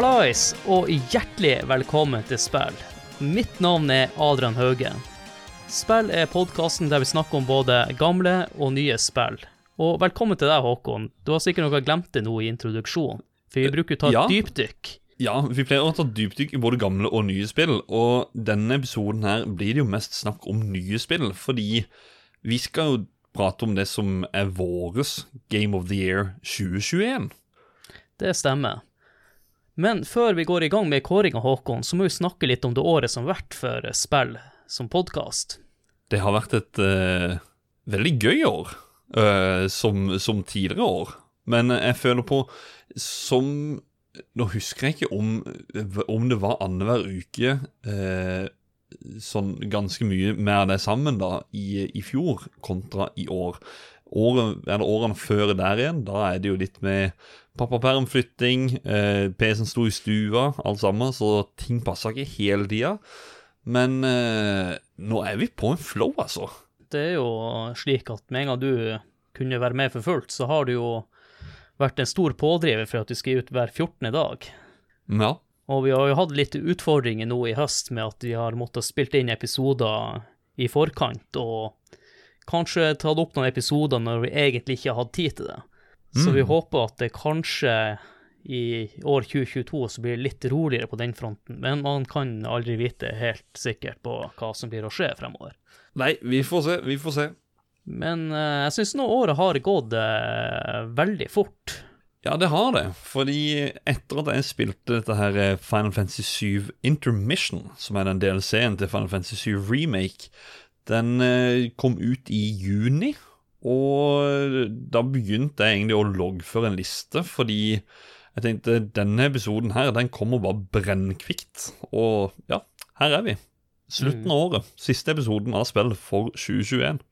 Hallais, og hjertelig velkommen til Spill. Mitt navn er Adrian Haugen. Spill er podkasten der vi snakker om både gamle og nye spill. Og velkommen til deg, Håkon. Du har sikkert noe glemt det nå i introduksjonen, for vi bruker å ta et Ja. dypdykk. Ja, vi pleier å ta dypdykk i både gamle og nye spill, og denne episoden her blir det jo mest snakk om nye spill, fordi vi skal jo prate om det som er våres Game of the Year 2021. Det stemmer. Men før vi går i gang med kåringa, Håkon, så må vi snakke litt om det året som har vært for spill som podkast. Det har vært et uh, veldig gøy år, uh, som, som tidligere år, men jeg føler på som Nå husker jeg ikke om, om det var annenhver uke uh, sånn ganske mye mer det sammen da i, i fjor kontra i år. Året, eller årene før der igjen, da er det jo litt med pappapermflytting, eh, PC-en sto i stua, alt sammen, så ting passa ikke hele tida. Men eh, nå er vi på en flow, altså. Det er jo slik at med en gang du kunne være med for fullt, så har du jo vært en stor pådriver for at du skal ut hver 14. dag. Ja. Og vi har jo hatt litt utfordringer nå i høst med at vi har måttet spilt inn episoder i forkant, og kanskje tatt opp noen episoder når vi egentlig ikke har hatt tid til det. Så vi håper at det kanskje i år 2022 så blir det litt roligere på den fronten, men man kan aldri vite helt sikkert på hva som blir å skje fremover. Nei, vi får se, vi får se. Men uh, jeg syns nå året har gått uh, veldig fort. Ja, det har det. Fordi etter at jeg spilte dette her eh, Final Fantasy 7 Intermission, som er den DLC-en til Final Fantasy 7 Remake, den kom ut i juni. Og da begynte jeg egentlig å loggføre en liste, fordi jeg tenkte denne episoden her, den kommer bare brennkvikt. Og ja, her er vi. Slutten av året. Siste episoden av spill for 2021.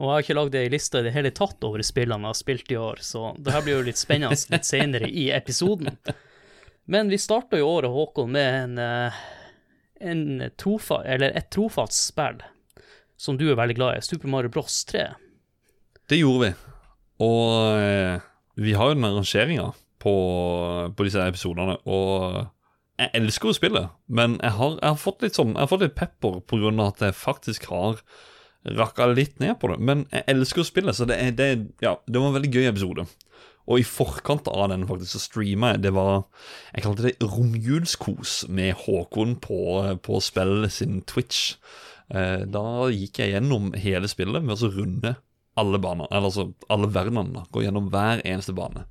Og jeg har ikke lagd ei liste i det hele tatt over spillene jeg har spilt i år, så det her blir jo litt spennende litt senere i episoden. Men vi starta jo året, Håkon, med en, eh, en trofa, eller et trofast spill som du er veldig glad i, Super Mario Bros 3. Det gjorde vi. Og eh, vi har jo den rangeringa på, på disse episodene, og jeg elsker å spille, men jeg har, jeg har fått litt sånn Jeg har fått litt pepper av at jeg faktisk har rakka litt ned på det. Men jeg elsker å spille, så det, er, det, ja, det var en veldig gøy episode. Og i forkant av den faktisk så streama jeg Det var Jeg kalte det romjulskos med Håkon på, på spillet sin Twitch. Eh, da gikk jeg gjennom hele spillet med å runde alle baner, eller altså alle verdenene. da, Gå gjennom hver eneste bane.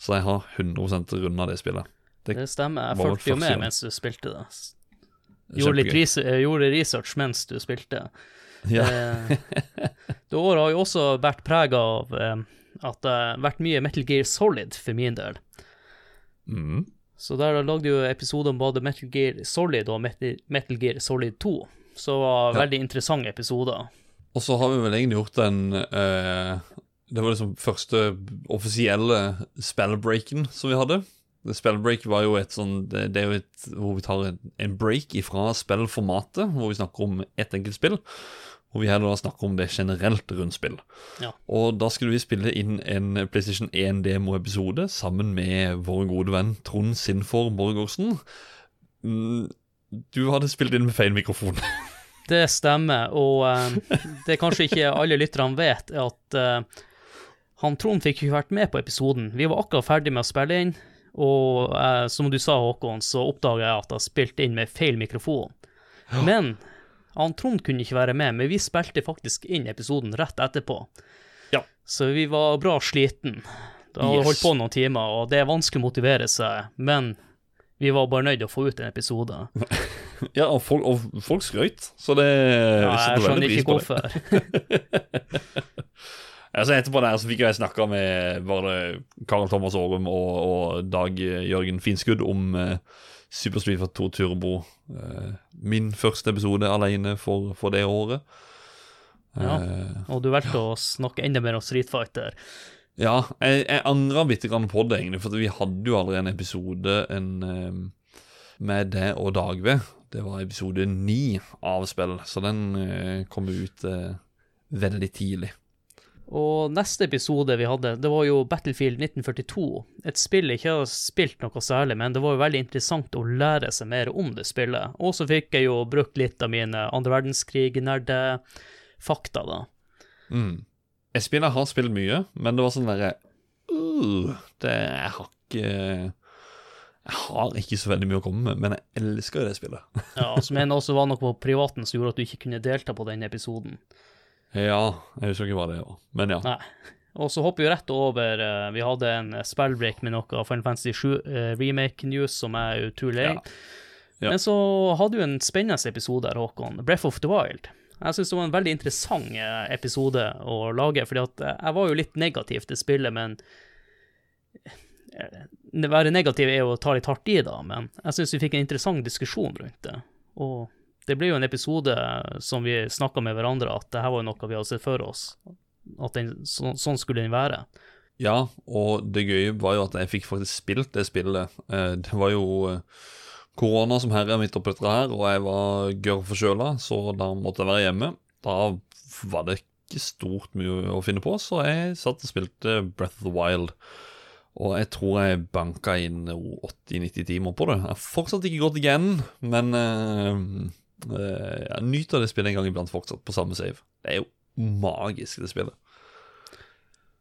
Så jeg har 100% runda det spillet. Det, Det stemmer, jeg fulgte jo med mens du spilte det. Gjorde litt research, gjorde research mens du spilte. ja. Eh, det året har jo også vært prega av eh, at det har vært mye Metal Gear Solid for min del. mm. Så der lagde jo episoder om både Metal Gear Solid og Metal, Metal Gear Solid 2. Så det var Ja. veldig interessante episoder. Og så har vi vel egentlig gjort den eh, Det var liksom første offisielle spellbreaken som vi hadde. Spellbreak var jo et sånn Det, det er jo et hvor vi tar en, en break ifra spillformatet, hvor vi snakker om ett enkelt spill. Hvor vi heller da snakker om det generelt rundt spill. Ja. Og da skulle vi spille inn en PlayStation 1-demo-episode sammen med vår gode venn Trond Sinfor Borgårdsen. Mm, du hadde spilt inn med feil mikrofon. Det stemmer, og uh, det kanskje ikke alle lytterne vet, er at uh, han Trond fikk ikke vært med på episoden. Vi var akkurat ferdig med å spille inn, og uh, som du sa, Håkon, så oppdaga jeg at jeg spilte inn med feil mikrofon. Men han Trond kunne ikke være med, men vi spilte faktisk inn episoden rett etterpå. Ja. Så vi var bra sliten. Da hadde Yes. holdt på noen timer, og det er vanskelig å motivere seg, men vi var bare nødt til å få ut en episode. Ja, og folk, og folk skrøt, så det Ja, jeg skjønner ikke hvorfor. Altså Etterpå der så fikk jeg snakka med bare Karl Thomas Aarum og, og Dag Jørgen Finskudd om uh, Super Street Fighter 2 Turbo. Uh, min første episode alene for, for det året. Ja. Eh, Og du valgte å snakke enda mer om Street Fighter. ja jeg, jeg angra bitte grann på det, egentlig, for vi hadde jo allerede en episode en, med det og Dagve. Det var episode ni av spill, så den eh, kom ut eh, veldig tidlig. Og neste episode vi hadde, det var jo Battlefield 1942. Et spill jeg ikke har spilt noe særlig, men det var jo veldig interessant å lære seg mer om det spillet. Og så fikk jeg jo brukt litt av mine andre verdenskrig-nerdefakta, da. Mm. Jeg spiller, har spilt mye, men det var sånn derre uh, det, Jeg har ikke Jeg har ikke så veldig mye å komme med, men jeg elsker jo det spillet. Ja, Som en også var noe på privaten som gjorde at du ikke kunne delta på den episoden. Ja, jeg husker ikke hva det var, men ja. Nei. Og så hopper vi rett over eh, Vi hadde en spillbreak med noe Final Fantasy 7 eh, remake news som er utrolig lei. Ja. Ja. Men så hadde du en spennende episode her, Håkon. Breath of the Wild. Jeg syns det var en veldig interessant eh, episode å lage, fordi at jeg var jo litt negativ til spillet, men Å være negativ er jo å ta litt hardt i, da, men jeg syns vi fikk en interessant diskusjon rundt det. Og det ble jo en episode som vi snakka med hverandre, at det her var jo noe vi hadde sett for oss. At den, så, sånn skulle den være. Ja, og det gøye var jo at jeg fikk faktisk spilt det spillet. Eh, Det var jo eh, korona som herja midt oppi dette her, og jeg var gørr forkjøla, så da måtte jeg være hjemme. Da var det ikke stort mye å finne på, så jeg satt og spilte Breath of the Wild. Og jeg tror jeg banka inn 80-90 timer på det. Jeg har fortsatt ikke gått igjen, men uh, uh, jeg nyter det spillet en gang iblant fortsatt, på samme save. Det er jo magisk, det spillet.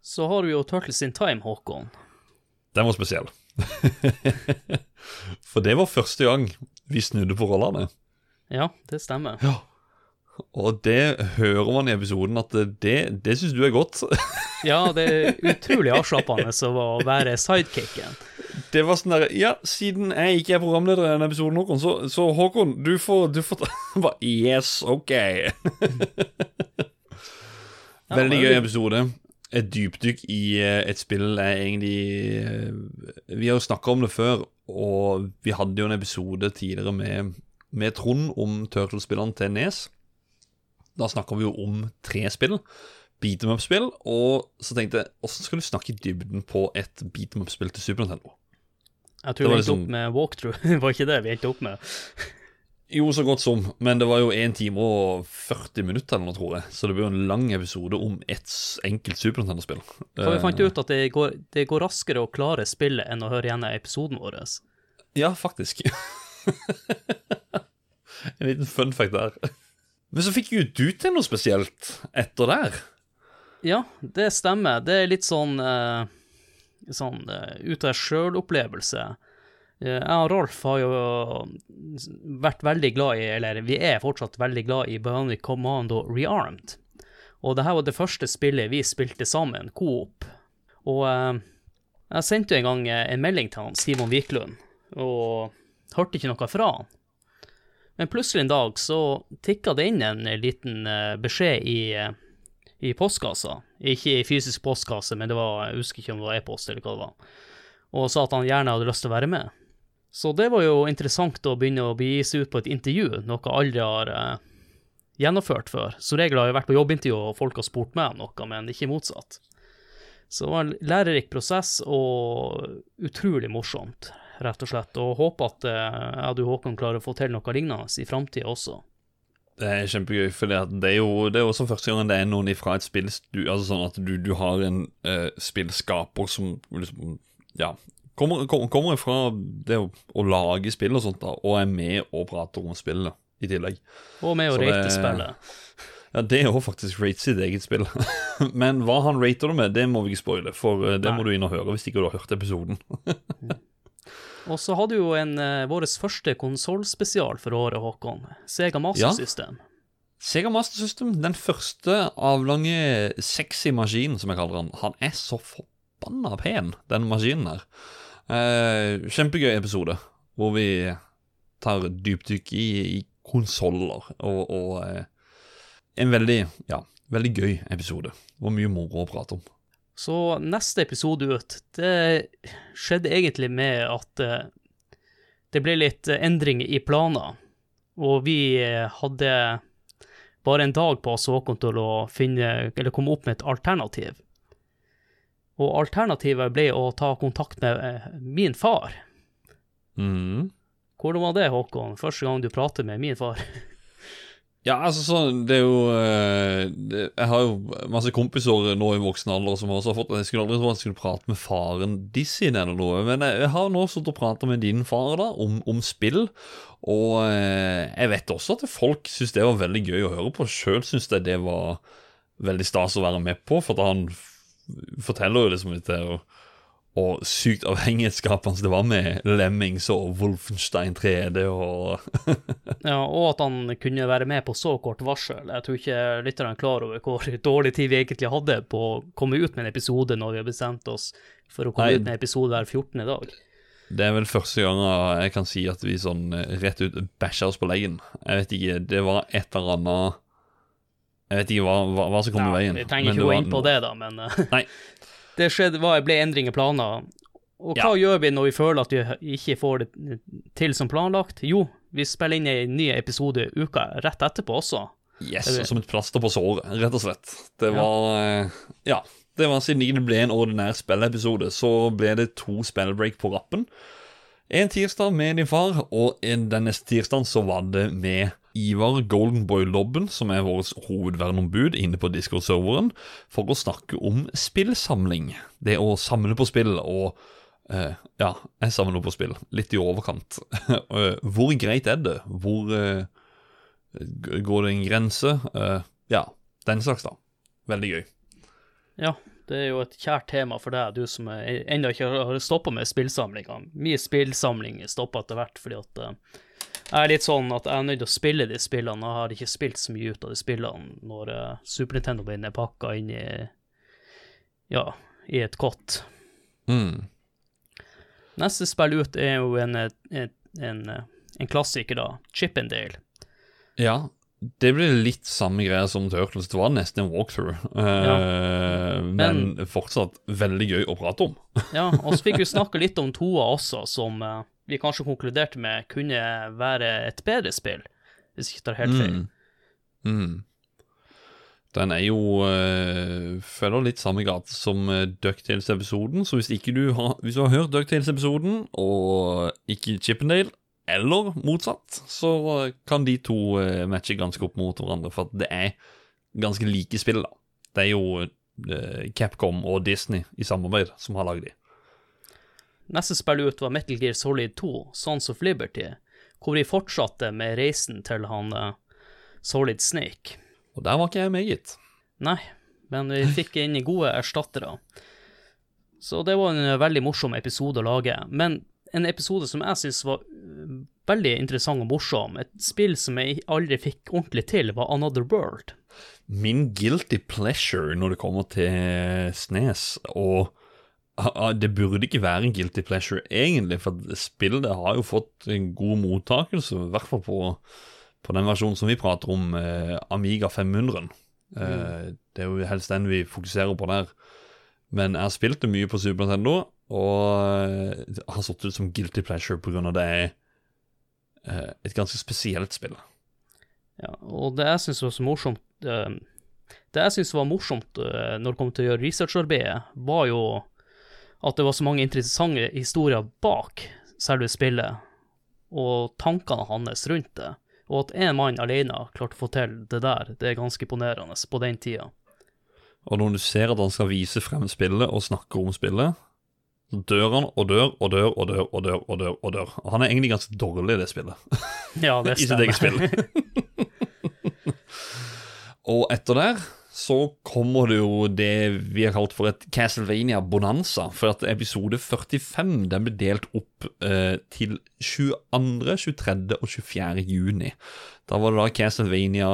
Så har du jo Turtles in Time, Håkon. Den var spesiell. For det var første gang vi snudde på rollene. Ja, det stemmer. Ja. Og det hører man i episoden at det, det syns du er godt. Ja, det er utrolig avslappende å være sidekicken. Det var sånn der Ja, siden jeg ikke er programleder i denne episoden, Håkon, så, så Håkon, du får, du får Bare, Yes, OK. Veldig gøy episode. Et dypdykk i eh, et spill er egentlig eh, Vi har jo snakka om det før, og vi hadde jo en episode tidligere med, med Trond om Turtle-spillene til Nes. Da snakker vi jo om tre spill. Beat em up-spill. Og så tenkte jeg, åssen skal du snakke i dybden på et beat em up-spill til Super Nintendo? Jeg tror vi endte liksom- opp med walkthrough, var ikke det vi endte opp med? Jo, så godt som, men det var jo 1 time og 40 minutter eller noe, tror jeg. Så det blir jo en lang episode om ett enkelt Super Nintendo-spill. For vi fant Eh, ut at det går, det går raskere å klare spillet enn å høre igjen episoden vår. Ja, faktisk. en liten fun fact der. Men så fikk jo du til noe spesielt etter der. Ja, det stemmer. Det er litt sånn uh, sånn uh, ut av sjøl-opplevelse. Eh, jeg og Rolf har jo vært veldig glad i, eller vi er fortsatt veldig glad i Bionic Commando Rearmed. Og det her var det første spillet vi spilte sammen, Coop. Og jeg sendte jo en gang en melding til han, Simon Wiklund, og hørte ikke noe fra han. Men plutselig en dag så tikka det inn en liten eh, beskjed i, eh, i postkassa. Ikke i fysisk postkasse, men det var, jeg husker ikke om det var e-post eller hva det var. Og sa at han gjerne hadde lyst til å være med. Så det var jo interessant å begynne å begi seg ut på et intervju, noe jeg aldri har eh, gjennomført før. Som regel har jeg vært på jobbintervju og folk har spurt meg om noe, men ikke motsatt. Så det var en lærerik prosess og utrolig morsomt, rett og slett. Og håper at eh, jeg og du, Håkon, klarer å få til noe lignende i framtida også. Det er kjempegøy, for det er jo det er også første gangen det er noen fra et spill Altså sånn at du, du har en uh, spillskaper som liksom Ja. Kommer, kommer, kommer fra det å, å lage spill og sånt, da, og er med og prater om spillet i tillegg. Og med å rate spillet. Ja, det er jo faktisk rate sitt eget spill. Men hva han rater det med, det må vi ikke spoile, for eh, det Nei. må du inn og høre hvis ikke du har hørt episoden. Og så hadde jo en uh, vår første konsollspesial for året, Håkon. Sega Master Ja. System. Sega Master System, den første avlange sexy maskinen, som jeg kaller han, han er så forbanna pen, den maskinen her. Eh, kjempegøy episode, hvor vi tar dypdykk i, i konsoller, og, og eh, en veldig, ja, veldig gøy episode. hvor mye moro å prate om. Så neste episode ut, det skjedde egentlig med at eh, det ble litt endringer i planer. Og vi eh, hadde bare en dag på oss, Håkon, til å finne, eller komme opp med et alternativ. Og alternativet ble å ta kontakt med eh, min far. Mm. Hvordan var det, Håkon? Første gang du prater med min far? Ja, altså sånn, det er jo eh, det, Jeg har jo masse kompiser nå i voksen alder som også har fått Jeg skulle aldri tro at jeg skulle prate med faren Dizzie eller noe, men jeg, jeg har nå sittet og prata med din far da om, om spill. Og eh, jeg vet også at folk syns det var veldig gøy å høre på. Sjøl syns jeg det var veldig stas å være med på, for at han forteller jo liksom litt det og, og sykt avhengighetsskapende det var med Lemmings og Wolfenstein 3D og Ja, og at han kunne være med på så kort varsel. Jeg tror ikke lytterne er klar over hvor dårlig tid vi egentlig hadde på å komme ut med en episode når vi har bestemt oss for å komme Nei. ut med en episode hver 14. dag. Det er vel første gang jeg kan si at vi sånn eh, rett ut bæsja oss på leggen. Jeg vet ikke, det var et eller annet Jeg vet ikke hva, hva, hva som kom i veien. vi trenger ikke gå inn på det, da, men eh, Nei. det skjedde, var, ble endring i planer. Og hva gjør vi når vi føler at vi ikke får det til som planlagt? Jo, vi spiller inn en ny episode uka rett etterpå også. Yes, Jeg som et plaster på såret, rett og slett. Det var eh, Ja. Det var Siden det ble en ordinær spilleepisode, så ble det to spillbreak på rappen. En tirsdag med din far, og en, den neste tirsdagen så var det med Ivar Goldenboy Lobben, som er vårt hovedverneombud inne på Discord-serveren, for å snakke om spillsamling. Det å samle på spill og eh, Ja, jeg samler på spill. Litt i overkant. Eh, Hvor greit er det? Hvor eh, Går det en grense? Ja, den slags, da. Veldig gøy. Ja, det er jo et kjært tema for deg, du som ennå ikke har stoppa med spillsamlinga. Mye spillsamling stopper etter hvert fordi at eh, jeg er litt sånn at jeg er nødt til å spille de spillene. og Jeg har ikke spilt så mye ut av de spillene når uh, Super Nintendo min er pakka inn i ja, i et kott. Mm. Neste spill ut er jo en, eh, en, en, eh, en klassiker, da. Chippendale. Ja, det ble litt samme greia som Turtles. Det var nesten en walkthrough. Ja. men, fortsatt veldig gøy å prate om. Ja, og så fikk vi snakke litt om toa også, som eh, vi kanskje konkluderte med kunne være et bedre spill, hvis jeg ikke tar helt feil. Mm. Mm. Den er jo uh, følger litt samme gate som Ducktales-episoden, så hvis ikke du har Hvis du har hørt Ducktales-episoden og ikke Chippendale, eller motsatt, så eh, kan de to uh, matche ganske opp mot hverandre, for det er ganske like spill, da. Det er jo uh, Capcom og Disney i samarbeid som har lagd de. Neste spill ut var Metal Gear Solid 2, Sons of Liberty, hvor de fortsatte med reisen til han eh, Solid Snake. Og der var ikke jeg med, gitt. Nei, men vi fikk inn gode erstattere. Så det var en eh, veldig morsom episode å lage. Men en episode som jeg syns var øh, veldig interessant og morsom, et spill som jeg aldri fikk ordentlig til, var Another World. Min guilty pleasure når det kommer til Snes, og det burde ikke være en guilty pleasure egentlig, for spillet har jo fått en god mottakelse, i hvert fall på, på den versjonen som vi prater om, eh, Amiga 500. Eh, det er jo helst den vi fokuserer på der. Men jeg har spilt det mye på Super Nintendo, og eh, har satt ut som guilty pleasure av det er eh, et ganske spesielt spill. Ja, og det jeg syns var så morsomt eh, Det jeg syns var morsomt når det kom til å gjøre researcharbeidet, var jo at det var så mange interessante historier bak selve spillet, og tankene hans rundt det. Og at én mann alene klarte å få til det der, det er ganske imponerende på den tida. Og når du ser at han skal vise frem spillet og snakke om spillet, så dør han og dør og dør og dør og dør. Og dør og dør. Og han er egentlig ganske dårlig i det spillet. Ja, det I sitt eget spill. og etter der så kommer det jo det vi har kalt for et Castlevania bonanza. For at episode 45 den ble delt opp eh, til 22., 23. og 24. juni. Da var det da Castlevania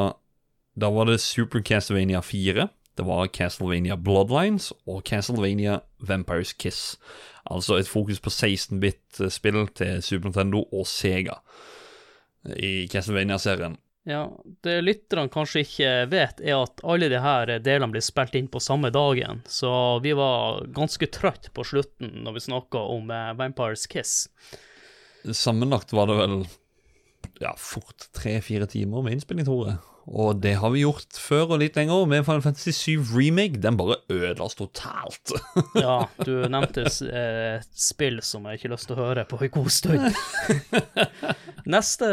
Da var det Super Castlevania 4. Det var Castlevania Bloodlines og Castlevania Vampires Kiss. Altså et fokus på 16-bit-spill til Super Nintendo og Sega i Castlevania-serien. Ja, det lytterne kanskje ikke vet, er at alle de her delene blir spilt inn på samme dagen, så vi var ganske trøtt på slutten når vi snakka om eh, Vampires Kiss. Sammenlagt var det vel ja, fort tre-fire timer med innspilling, tror jeg. Og det har vi gjort før og litt lenger med Final Fantasy 7 Remake. Den bare ødelas totalt. Ja, du nevnte eh, et spill som jeg ikke har lyst til å høre på en god stund. Neste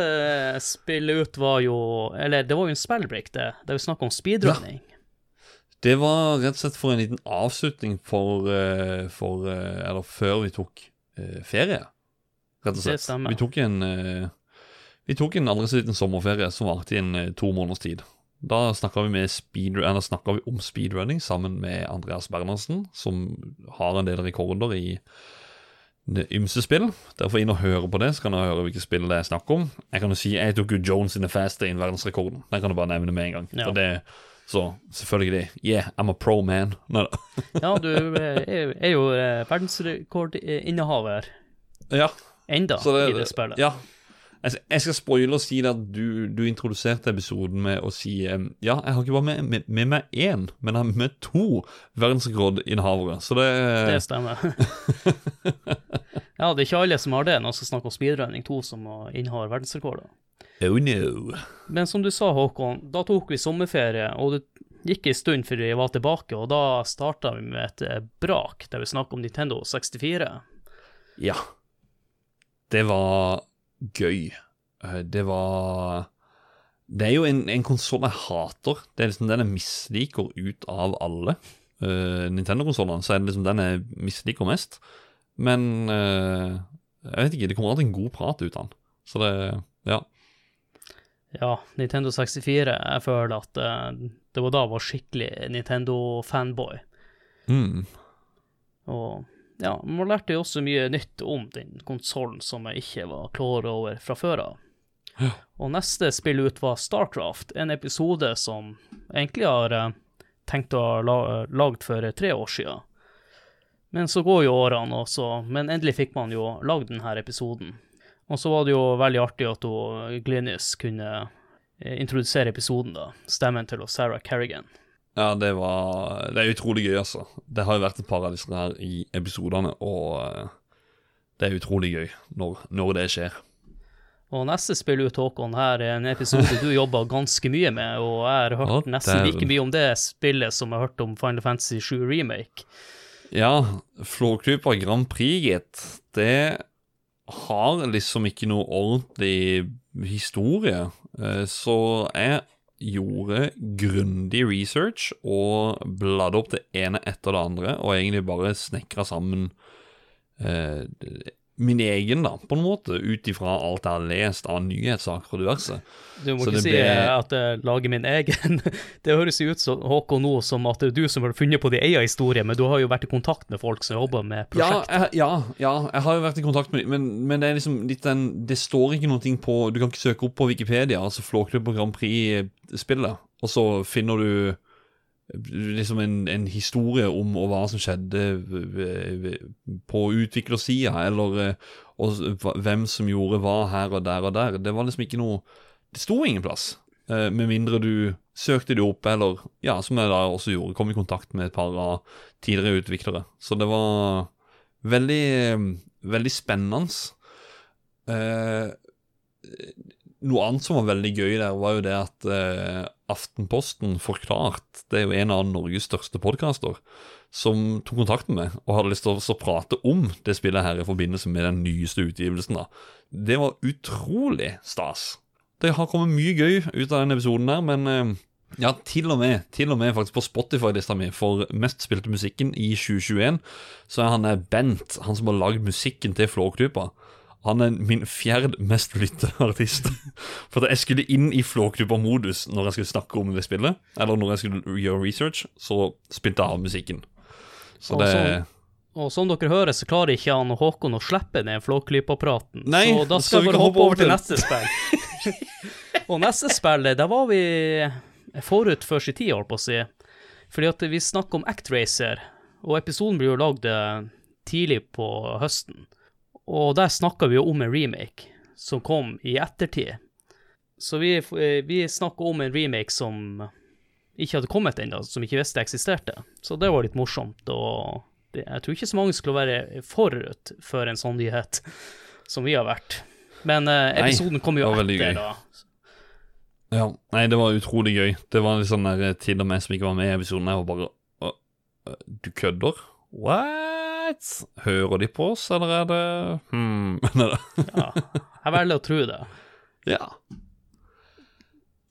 spill ut var jo Eller det var jo en spillbreak, det. Det er jo snakk om speedrunning. Det var rett og slett for en liten avslutning for, eh, for eh, Eller før vi tok eh, ferie, rett og slett. Vi tok en eh, Vi tok en aldri så liten sommerferie som varte i en eh, to måneders tid. Da snakka vi, vi om speedrunning sammen med Andreas Bernhardsen, som har en del rekorder i ymse spill. Derfor inn og høre på det, så kan du høre hvilke spill det er snakk om. Jeg kan jo si, jeg tok jo Jones in the Fast in verdensrekorden. Den kan du bare nevne med en gang. Ja. Det, så selvfølgelig. Yeah, I'm a pro man. Nei da. Ja, du eh, er, er jo eh, verdensrekordinnehaver Ja, enda det, i det spillet. Ja. Jeg, jeg skal spoile og si at du, du introduserte episoden med å si Ja, jeg har ikke bare med, med, med meg én, men jeg har med to verdensrekordinnehavere. Så det, Det stemmer. ja, det er ikke alle som har det når vi skal snakke om speedrunning 2 som innehar verdensrekorder. Oh no. Men som du sa, Håkon, da tok vi sommerferie, og det gikk en stund før vi var tilbake, og da starta vi med et eh, brak der vi snakket om Nintendo 64. Ja. Det var gøy. Eh, Det var Det er jo en, en konsoll jeg hater. Det er liksom den jeg misliker ut av alle uh, Nintendo-konsollene. Så er det liksom den jeg misliker mest. Men uh, jeg vet ikke, det kommer alltid en god prat ut av den. Så det Ja. Ja, Nintendo 64, jeg føler at uh, det var da jeg var skikkelig Nintendo-fanboy. Mm. Og ja, man lærte jo også mye nytt om den konsollen som jeg ikke var klar over fra før av. Ja. Og neste spill ut var Starcraft, en episode som egentlig har eh, tenkt å ha la lagd for eh, tre år siden. Men så går jo årene også, men endelig fikk man jo lagd denne episoden. Og så var det jo veldig artig at hun, Glynis kunne eh, introdusere episoden, da. Stemmen til Sarah Kerrigan. Ja, det var Det er utrolig gøy, altså. Det har jo vært et par av disse her i episodene, og eh, det er utrolig gøy når, når det skjer. Og neste spill ut, Håkon, her er en episode du jobba ganske mye med, og jeg har hørt oh, nesten like mye om det spillet som jeg har hørt om Final Fantasy 7 Remake. Ja, Flåklypa Grand Prix, gitt. Det har liksom ikke noe ordentlig historie. Eh, Så jeg gjorde grundig research og bladde opp det ene etter det andre, og egentlig bare snekra sammen eh, min egen, da, på en måte, ut ifra alt jeg har lest av nyhetssaker og diverse. Du må Så ikke si ble- at jeg lager min egen. Det høres jo ut som Håkon nå som at det er du som har funnet på din egen historie, men du har jo vært i kontakt med folk som jobber med Ja, jeg, ja, ja, jeg har jo vært i kontakt med dem, men, men det er liksom litt den Det står ikke noe på Du kan ikke søke opp på Wikipedia, altså Flåklypa Grand Prix-spillet, og så finner du liksom en, en historie om hva som skjedde på utviklersida, eller eh, og hvem som gjorde hva her og der og der. Det var liksom ikke noe Det sto ingen plass. Eh, Med mindre du søkte det opp, eller ja, som jeg da også gjorde, kom i kontakt med et par av tidligere utviklere. Så det var veldig, eh, veldig spennende. Noe annet som var veldig gøy der, var jo det at eh, Aftenposten Forklart, det er jo en av Norges største podkaster, som tok kontakt med meg og hadde lyst til å prate om det spillet her i forbindelse med den nyeste utgivelsen. da. Det var utrolig stas. Det har kommet mye gøy ut av den episoden der, men eh, ja, til og med Til og med faktisk på Spotify-lista mi for mest spilte musikken i 2021, så er han Bent, han som har lagd musikken til Flåklypa. Han er min fjerd mest lytta artist. For da jeg skulle inn i Flåklypa-modus når jeg skulle snakke om det spillet, eller når jeg skulle gjøre research, så spilte jeg av musikken. Så Og det sånn- Og som dere hører, så klarer ikke han og Håkon å slippe den Flåklypa-praten. Så da skal vi bare hoppe over til neste spill. og neste spill, der var vi forut for sin tid, holdt på å si. Fordi at vi snakker om Actracer, og episoden blir jo lagd eh, tidlig på høsten. Og der snakka vi jo om en remake som kom i ettertid. Så vi, eh, vi snakka om en remake som ikke hadde kommet ennå, som ikke visste eksisterte. Så det var litt morsomt. Og det, jeg tror ikke så mange skulle være forut for en sånn nyhet som vi har vært. Men eh, Nei, episoden kom jo etter, da. Ja, nei, det var utrolig gøy. Det var litt sånn der eh, til og med som ikke var med i episoden. Jeg var bare Du kødder? What? Hører de på oss, eller er det hmm. Ja, jeg velger å tro det. Ja.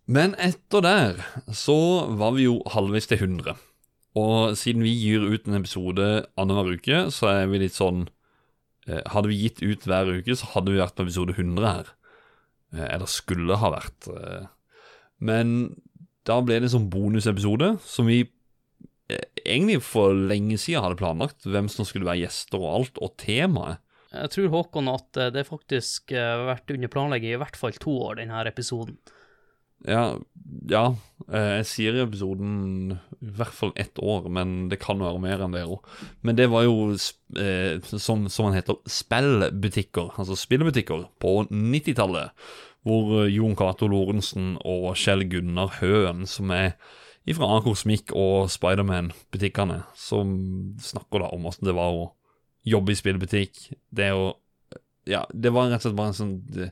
Men etter der så var vi jo halvveis til 100. Og siden vi gir ut en episode annenhver uke, så er vi litt sånn eh, Hadde vi gitt ut hver uke, så hadde vi vært på episode 100 her. Eh, eller skulle ha vært. Eh. Men da ble det en sånn bonusepisode som vi egentlig for lenge siden hadde planlagt. Hvem som skulle være gjester og alt, og temaet. Jeg tror, Håkon, at eh, det faktisk eh, har vært under planlegging i hvert fall to år, denne episoden. Ja, ja. eh, Jeg sier i episoden i hvert fall ett år, men det kan være mer enn det òg. Men det var jo, eh, som, som han heter, spillbutikker, altså spillbutikker, på 90-tallet. Hvor Jon Cato Lorentzen og Kjell Gunnar Høen, som er fra Akosmikk og Spiderman-butikkene, som snakker da om åssen det var å jobbe i spillbutikk. Det å Ja, det var rett og slett bare en sånn det,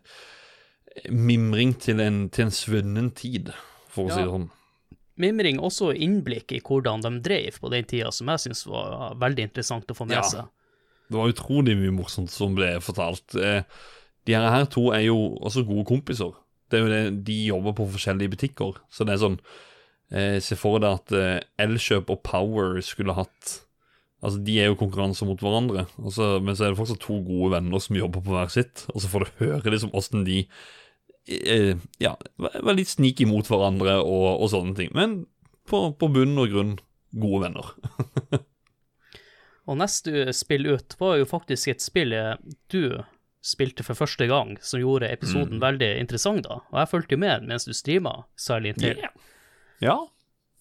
mimring til en, til en svunnen tid, for å si det sånn. Mimring også innblikk i hvordan de drev på den tida, som jeg syns var veldig interessant å få med Ja. seg. Det var utrolig mye morsomt som ble fortalt. Eh, De her to er jo også gode kompiser. Det er jo det, De jobber på forskjellige butikker, så det er sånn eh, Se for deg at eh, Elkjøp og Power skulle hatt Altså, De er jo konkurranser mot hverandre, altså, men så er det fortsatt to gode venner som jobber på hver sitt, og så får du høre liksom åssen de eh, Ja, var litt sneaky mot hverandre og, og sånne ting. Men på, på bunn og grunn gode venner. Og neste spill ut var jo faktisk et spill du spilte for første gang, som gjorde episoden veldig interessant, da. Og jeg fulgte jo med mens du streama Silent Hill. Ja.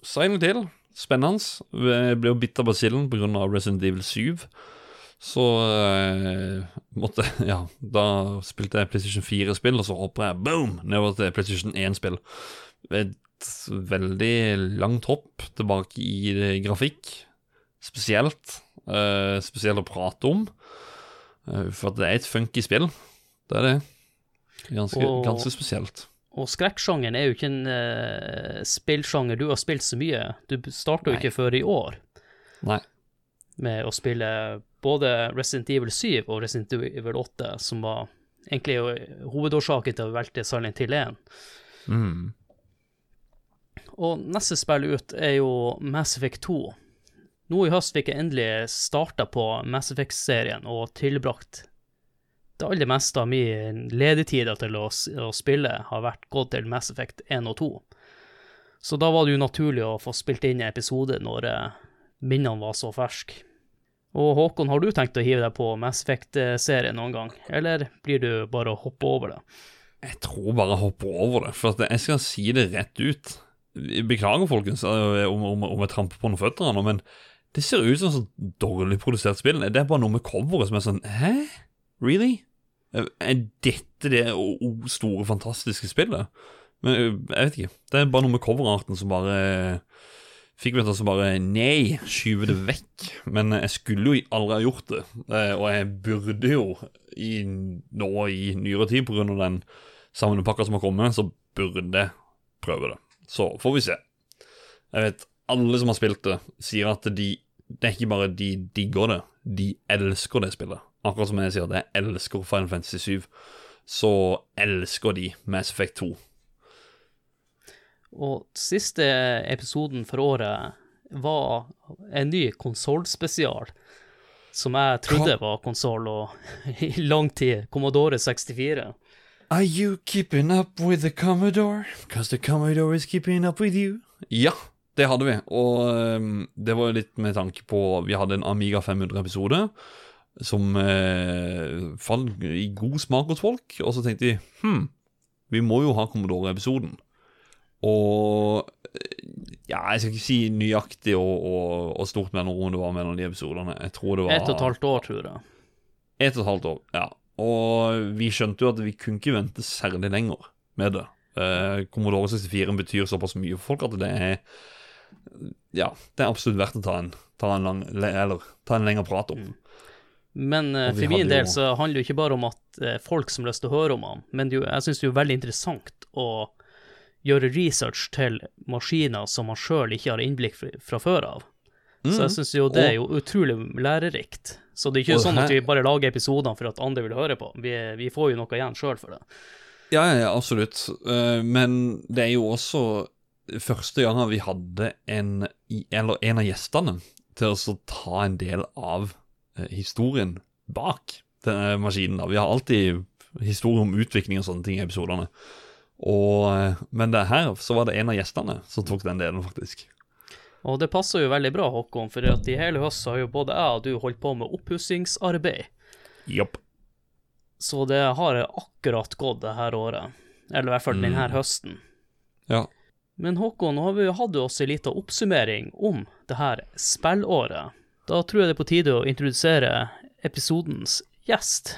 Silent Hill. Spennende. Jeg ble jo bitt av basillen pga. Resident Evil 7. Så eh, måtte Ja, da spilte jeg PlayStation 4-spill, og så hopper jeg boom nedover til PlayStation 1-spill. Et veldig langt hopp tilbake i grafikk, spesielt. Eh, spesielt å prate om. Eh, for at det er et funky spill. Det er det. Ganske, Og- ganske spesielt. Og skrekksjangeren er jo ikke en uh, spillsjanger du har spilt så mye. Du starta jo ikke før i år Nei. med å spille både Resident Evil 7 og Resident Evil 8, som var egentlig hovedårsaken til å velte Silent Hill 1. Mm. Og neste spill ut er jo Mass Effect 2. Nå i høst fikk jeg endelig starta på Mass Effect-serien og tilbrakt det aller meste av min ledetid til å, å spille har vært gått til Mass Effect 1 og 2. Så da var det jo naturlig å få spilt inn en episode når eh, minnene var så ferske. Og Håkon, har du tenkt å hive deg på Mass Effect-serien noen gang, eller blir du bare å hoppe over det? Jeg tror bare jeg hopper over det, for jeg skal si det rett ut. Beklager, folkens, eh, om, om, om jeg tramper på noen føtter nå, men det ser ut som et sånt dårlig produsert spill. Det er bare noe med coveret som er sånn Hæ? Really? Eh, Er dette det store, fantastiske spillet? Men jeg vet ikke. Det er bare noe med coverarten som bare Fikk meg til å bare Nei, skyve det vekk. Men jeg skulle jo aldri ha gjort det. Eh, Og jeg burde jo i, nå i nyere tid, pga. den samlepakka som har kommet, så burde jeg prøve det. Så får vi se. Jeg vet alle som har spilt det, sier at de Det er ikke bare de digger det, de elsker det spillet. Akkurat som jeg sier det, elsker Final Fantasy 7, så elsker de Mass Effect 2. Og siste episoden for året var en ny konsollspesial, som jeg trodde var konsoll og i lang tid. Commodore 64. Are you keeping up with the Commodore? Because the Commodore is keeping up with you. Ja, det hadde vi. Og um, det var jo litt med tanke på Vi hadde en Amiga 500-episode som eh, falt i god smak hos folk. Og så tenkte de hm, vi må jo ha Commodore-episoden. Og eh, ja, jeg skal ikke si nøyaktig og, og, og stort mellomrom det var mellom de episodene. Jeg tror det var Ett og et halvt år, tror jeg. ett og et halvt år, ja. Og vi skjønte jo at vi kunne ikke vente særlig lenger med det. Eh, Commodore 64 betyr såpass mye for folk at det er Ja, det er absolutt verdt å ta en, ta en, lang, eller, ta en lengre prat om. Men uh, for min del jo- så handler det jo ikke bare om at uh, folk som har lyst til å høre om han, men det jo, jeg syns det er veldig interessant å gjøre research til maskiner som man sjøl ikke har innblikk fra, fra før av. Så jeg syns jo det er jo utrolig lærerikt. Så det er ikke Og sånn at vi bare lager episodene for at andre vil høre på. Vi, vi får jo noe igjen sjøl for det. Ja, ja, ja, absolutt. Eh, men det er jo også første gangen vi hadde en, eller en av gjestene til å ta en del av historien bak denne maskinen. da. Vi har alltid historie om utvikling og sånne ting i episodene. Og, eh, men det her så var det en av gjestene som tok den delen, faktisk. Og det passer jo veldig bra, Håkon, for at i hele høst har jo både jeg og du holdt på med oppussingsarbeid. Jopp. Så det har akkurat gått det her året. Eller i hvert fall denne høsten. Ja. Men Håkon, nå har vi jo hatt oss en liten oppsummering om det her spillåret. Da tror jeg det er på tide å introdusere episodens gjest.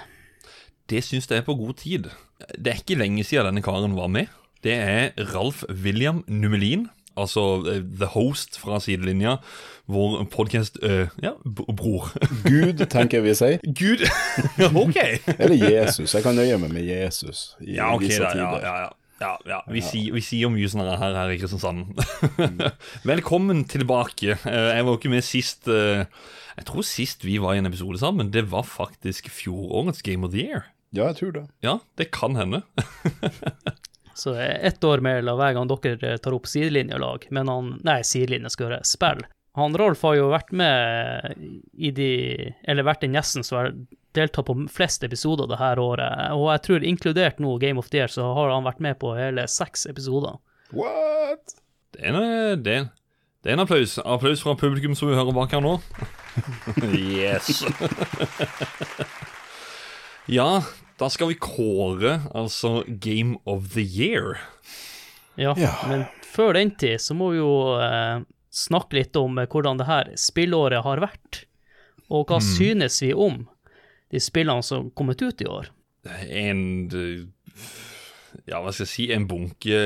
Det syns jeg er på god tid. Det er ikke lenge siden denne karen var med. Det er Ralf William Numelin, altså eh, the host fra sidelinja, vår podkast Ja, bror. Gud, tenker jeg vi sier. Gud! ok! Eller Jesus. Jeg kan nøye meg med Jesus i Ja, ok da. Ja, ja, ja. Ja, ja. Vi, Sier, vi sier mye sånn her her i Kristiansand. Velkommen tilbake. Eh, Jeg var ikke med sist eh, Jeg tror sist vi var i en episode sammen, det var faktisk fjorårets Game of the Year. Ja, jeg tror det. Ja, det kan hende. Så ett år med eller hver gang dere tar opp sidelinjelag, men han Nei, sidelinje skal gjøre spill. Han Rolf har jo vært med i de Eller vært den gjesten som har deltatt på flest episoder det her året, og jeg tror inkludert nå Game of the Year, så har han vært med på hele seks episoder. What? Det er en, det, er- det er en applaus. Applaus fra publikum som vi hører bak her nå. yes. ja, da skal vi kåre altså Game of the Year. Ja, Ja. men før den tid så må vi jo eh, snakke litt om eh, hvordan det her spillåret har vært, og hva synes vi om de spillene som kommet ut i år? En eh, Ja, hva skal jeg si? En bunke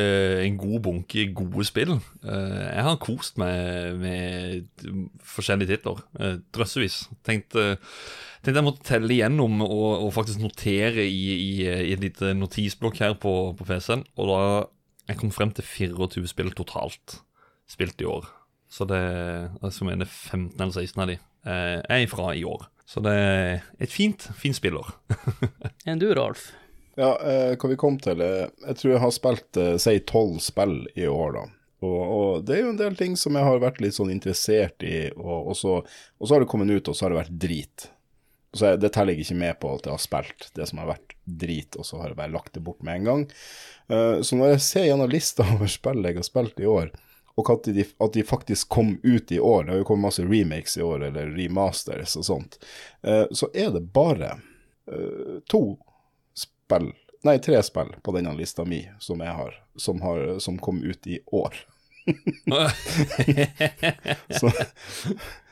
En god bunke gode spill. Eh, jeg har kost meg med forskjellige titler. Drøssevis. Tenkte, tenkte jeg måtte telle igjennom og, og faktisk notere i, i, i et lite notisblokk her på, på PC-en. Og da jeg kom frem til 24 spill totalt spilt i år. Så det altså, jeg mener 15 eller 16 av de eh, er ifra i år. Så det er et fint, fint spiller. Enn du, Ralf? Ja, eh, hva vi kom til eh, Jeg tror jeg har spilt eh, si tolv spill i år, da. Og, og det er jo en del ting som jeg har vært litt sånn interessert i, og, og, så, og så har det kommet ut, og så har det vært drit. Så jeg, Det teller jeg ikke med på at jeg har spilt det som har vært drit, og så har jeg bare lagt det bort med en gang. Eh, så når jeg ser gjennom lista over spill jeg har spilt i år, og at de, at de faktisk kom ut i år, det har jo kommet masse remakes i år, eller remasters og sånt, eh, så er det bare eh, to spill, nei, tre spill på denne lista mi som jeg har, som, har, som kom ut i år. så,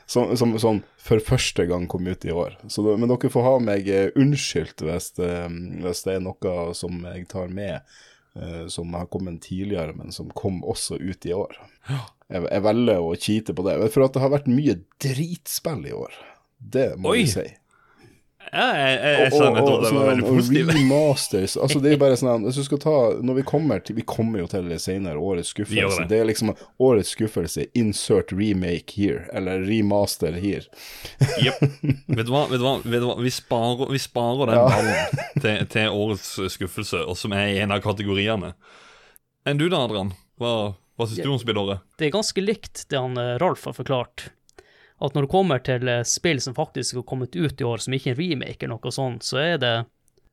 som, som, som for første gang kom ut i år. Så, men dere får ha meg eh, unnskyldt hvis, hvis det er noe som jeg tar med, som har kommet tidligere, men som kom også ut i år. Jeg, jeg velger å kite på det, for det har vært mye dritspill i år. Det må Oi. vi si. Ja, jeg, jeg, jeg sa nettopp at det var veldig og positivt. remasters Altså det er jo bare sånn Hvis du skal ta Når vi kommer til Vi kommer jo til det senere, årets skuffelse. det. Det er liksom årets skuffelse. Insert remake here. Eller remaster here. Jepp. Vet vet vet du hva? Vi, sparer, vi sparer den ballen til, til årets skuffelse, og som er i en av kategoriene. Enn du da, Adrian? Hva, hva syns du om spillåret? Det er ganske likt det han Rolf Ralf har forklart. At når det kommer til eh, spill som faktisk har kommet ut i år, som ikke er en remake eller noe sånt, så er det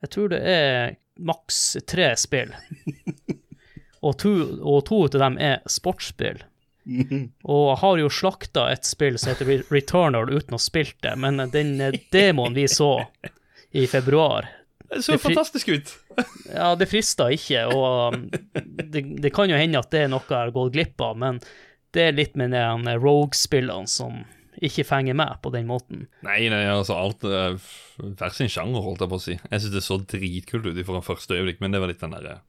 Jeg tror det er maks tre spill. Og to, og to av dem er sportsspill. Og jeg har jo slakta et spill som heter Returnal uten å ha spilt det, men den eh, demoen vi så i februar Det så Det fantastisk ut. ja, det frister ikke, og um, det, det kan jo hende at det er noe jeg har gått glipp av, men det er litt med de Rogue-spillene som ikke fenger meg på den måten. Nei, nei, altså alt uh, Hver sin sjanger, holdt jeg på å si. Jeg syns det så dritkult ut fra første øyeblikk, men det var litt den derre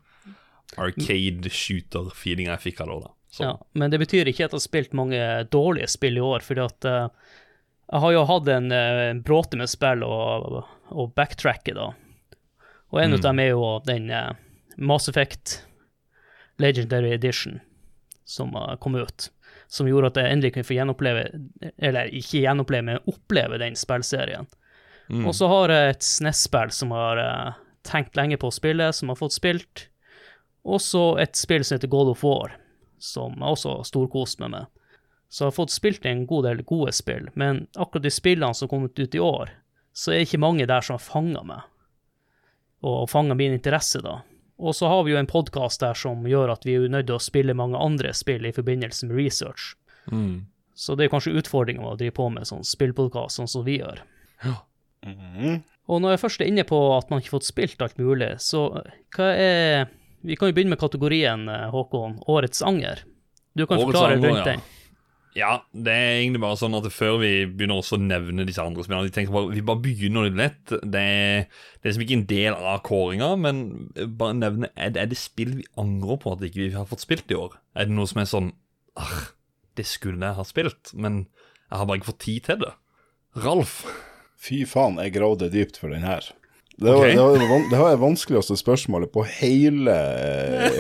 arcade shooter-feelinga jeg fikk av det. da. Så, Ja, men det betyr ikke at jeg har spilt mange dårlige spill i år, fordi at uh, jeg har jo hatt en uh, bråte med spill og, og backtracke, da. Og en av dem er jo den uh, Mass Effect Legendary Edition som kom ut. Som gjorde at jeg endelig kunne få gjenoppleve, eller ikke gjenoppleve, men oppleve den spillserien. Og så har jeg et SNES-spill som har uh, tenkt lenge på å spille, som har fått spilt. Og så et spill som heter God of War, som jeg også har storkost meg med. Så jeg har fått spilt en god del gode spill, men akkurat de spillene som har kommet ut i år, så er det ikke mange der som har fanga meg, og fanga min interesse, da. Og så har vi jo en podkast der som gjør at vi er nødt til å spille mange andre spill i forbindelse med research. Mm. Så det er kanskje utfordringa med å drive på med sånn spillpodkast, sånn som vi gjør. Mhm. Og når jeg først er inne på at man ikke har fått spilt alt mulig, så hva er Vi kan jo begynne med kategorien, eh, Håkon. Årets anger. Du kan Årets forklare anger, rundt ja. den. Ja, det er egentlig bare sånn at før vi begynner også å nevne disse andre spillene, vi tenker bare, vi bare begynner litt lett. Det er, det er liksom ikke en del av kåringa, men bare nevne er det, er det spill vi angrer på at ikke vi har fått spilt i år? Er det noe som er sånn ah, Det skulle jeg ha spilt, men jeg har bare ikke fått tid til det. Ralf? Fy faen, jeg gravde dypt for den her. Det var, okay. det, var, det van- det var det vanskeligste spørsmålet på hele,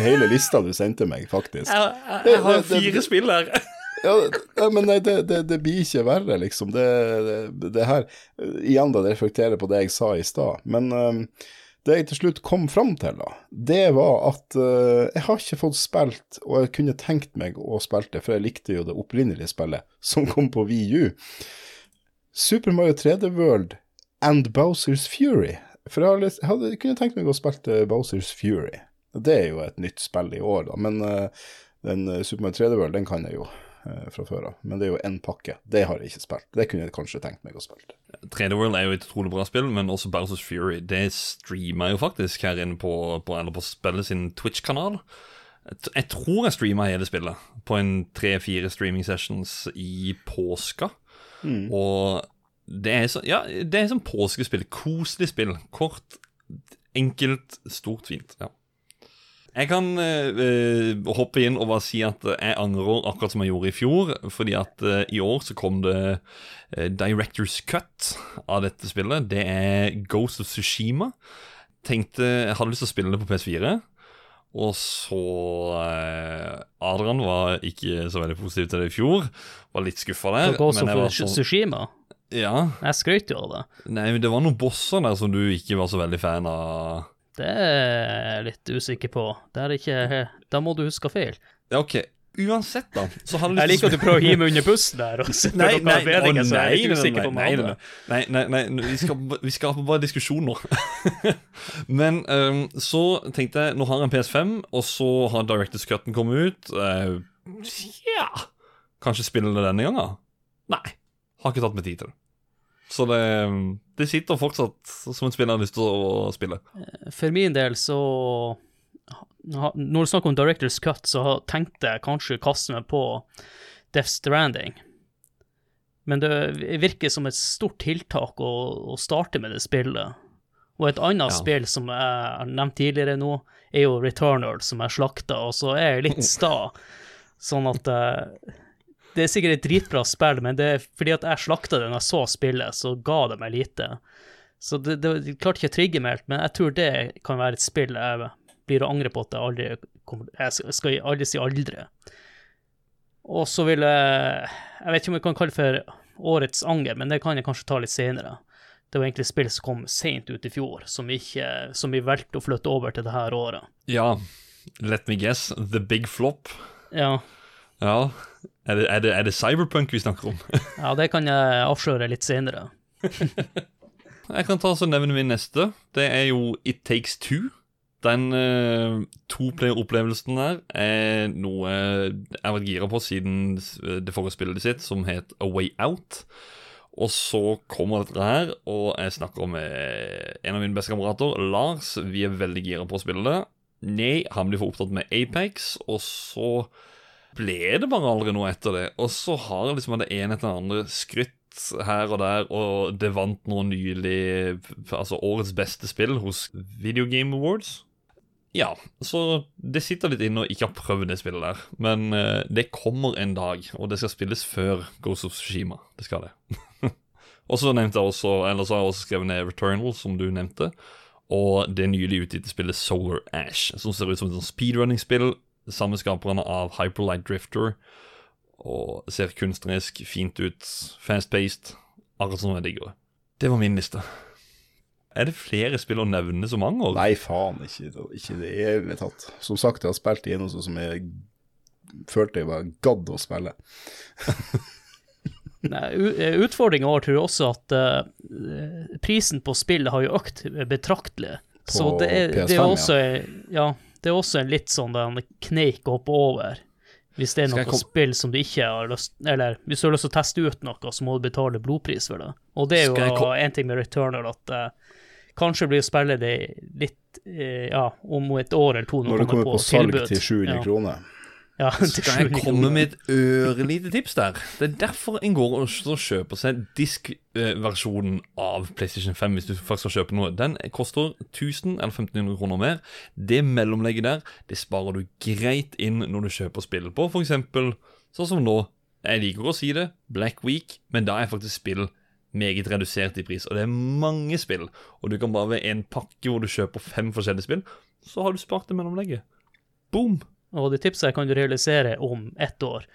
hele lista du sendte meg, faktisk. Jeg, jeg har Det- det- fire spill her. Ja, men nei, det, det, det blir ikke verre, liksom. Det, det, her Igjen da, det reflekterer på det jeg sa i stad. Men øhm, det jeg til slutt kom fram til, da, det var at uh, jeg har ikke fått spilt, og jeg kunne tenkt meg å spille det, for jeg likte jo det opprinnelige spillet som kom på VU. Super Mario 3D World and Bowsers Fury. For jeg, hadde, jeg hadde, kunne tenkt meg å spille Bowsers Fury. Det er jo et nytt spill i år, da. Men uh, den øh, Super Mario 3D World, den kan jeg jo eh, fra før av. Men det er jo én pakke. Det har jeg ikke spilt. Det kunne jeg kanskje tenkt meg å spille. 3D World er jo et utrolig bra spill, men også Bowsers Fury. Det streamer jo faktisk her inne på, på, eller på spillet sin Twitch-kanal. Jeg tror jeg streama hele spillet på en tre-fire streaming sessions i påska. Og det er så, ja, det er sånn påskespill. Koselig spill. Kort, enkelt, stort, fint. Ja. Jeg kan eh, hoppe inn og bare si at jeg angrer akkurat som jeg gjorde i fjor. Fordi at uh, i år så kom det uh, Directors Cut av dette spillet. Det er Ghost of Tsushima. Tenkte Jeg hadde lyst til å spille det på PS4. Og så Adrian var ikke så veldig positiv til det i fjor. Var litt skuffa der. Ghost of var sånn- Tsushima. Ja. Jeg skrøt jo av det. Nei, men det var noen bosser der som du ikke var så veldig fan av. Det er jeg litt usikker på. Det er ikke Da må du huske feil. Ja, OK. Uansett, da. Så hadde Jeg liker at du prøver å hive meg under bussen der. Og Nei, nei, nei, nei, nei, nei, nei, nei, nei, vi skal, vi skal ha bare diskusjoner. Men um, så tenkte jeg, nå har jeg en PS5, og så har Directors Cutten kommet ut. Uh, ja Kanskje spille det denne gangen? Nei. Har ikke tatt meg tid til det. Så det, det sitter fortsatt som et spill jeg har lyst til å spille. For min del så Når du snakker om Directors Cut, så har- tenkte jeg kanskje å kaste meg på Death Stranding. Men det virker som et stort tiltak å, å starte med det spillet. Og et annet Ja. spill som jeg har nevnt tidligere nå, er jo Returnal, som jeg slakta, og så er jeg litt sta. Sånn at eh, Det er sikkert et dritbra spill, men det er fordi at jeg slakta det når jeg så spillet, så ga det meg lite. Så det, det, klarte ikke å trigge meg helt, men jeg tror det kan være et spill jeg blir å angre på at jeg aldri kommer Jeg skal- aldri si aldri. Og så vil jeg Jeg vet ikke om jeg kan kalle det for årets anger, men det kan jeg kanskje ta litt senere. Det var egentlig spill som kom seint ut i fjor, som, ikke, som vi valgte å flytte over til det her året. Ja, let me guess. The Big Flop. Ja, Ja. Er det, er det, er det Cyberpunk vi snakker om? ja det kan jeg avsløre litt senere. Jeg kan ta så nevne min neste. Det er jo It Takes Two. Den uh, toplayer-opplevelsen der er noe jeg har vært gira på siden det forrige spillet sitt, som het A Way Out. Og så kommer dette her, og jeg snakker med en av mine beste kamerater, Lars. Vi er veldig gira på å spille det. Nei, han blir for opptatt med Apex, og så ble det bare aldri noe etter det. Og så har liksom det ene etter det andre skrytt her og der, og det vant nå nylig altså årets beste spill hos Video Game Awards. Ja, så det sitter litt inne å ikke ha prøvd det spillet der. Men eh, det kommer en dag, og det skal spilles før Ghost of Tsushima. Det skal det. og så nevnte jeg også, eller så har jeg også skrevet ned Returnal, som du nevnte. Og det nylig utgitte spillet Solar Ash, som ser ut som et sånt speedrunning-spill. Samme skaperne av Hyperlight Drifter. Og ser kunstnerisk fint ut. Fast-paced. Akkurat som jeg digger det. Det var min liste. Er det flere spill å nevne som angår? Nei, faen, ikke, ikke det i det hele tatt. Som sagt, jeg har spilt igjennom sånn som jeg følte jeg var gadd å spille. Nei, eh, Utfordringa vår tror jeg også at uh, prisen på spillet har jo økt betraktelig. Så På det er, PS5, er også ja, det er også en litt sånn den kneik å hoppe over. Hvis det er noe spill som du ikke har lyst Eller hvis du har lyst til å teste ut noe, så må du betale blodpris for det. Og det er jo en ting med Returnal at uh, kanskje blir å spille det litt uh, Ja, om et år eller to Når det kommer på salg tilbud. til 700 ja. kroner. Ja, så Skal jeg komme med et ørlite tips der? Det er derfor en går og kjøper seg diskversjonen av PlayStation 5 hvis du faktisk skal kjøpe noe. Den koster 1000 eller 1500 kroner mer. Det mellomlegget der, det sparer du greit inn når du kjøper spill på f.eks. sånn som nå. Jeg liker å si det, Black Week, men da er faktisk spill meget redusert i pris. Og det er mange spill. Og du kan bare ved en pakke hvor du kjøper fem forskjellige spill, så har du spart det mellomlegget. Boom! Og de tipsa kan du realisere om ett år.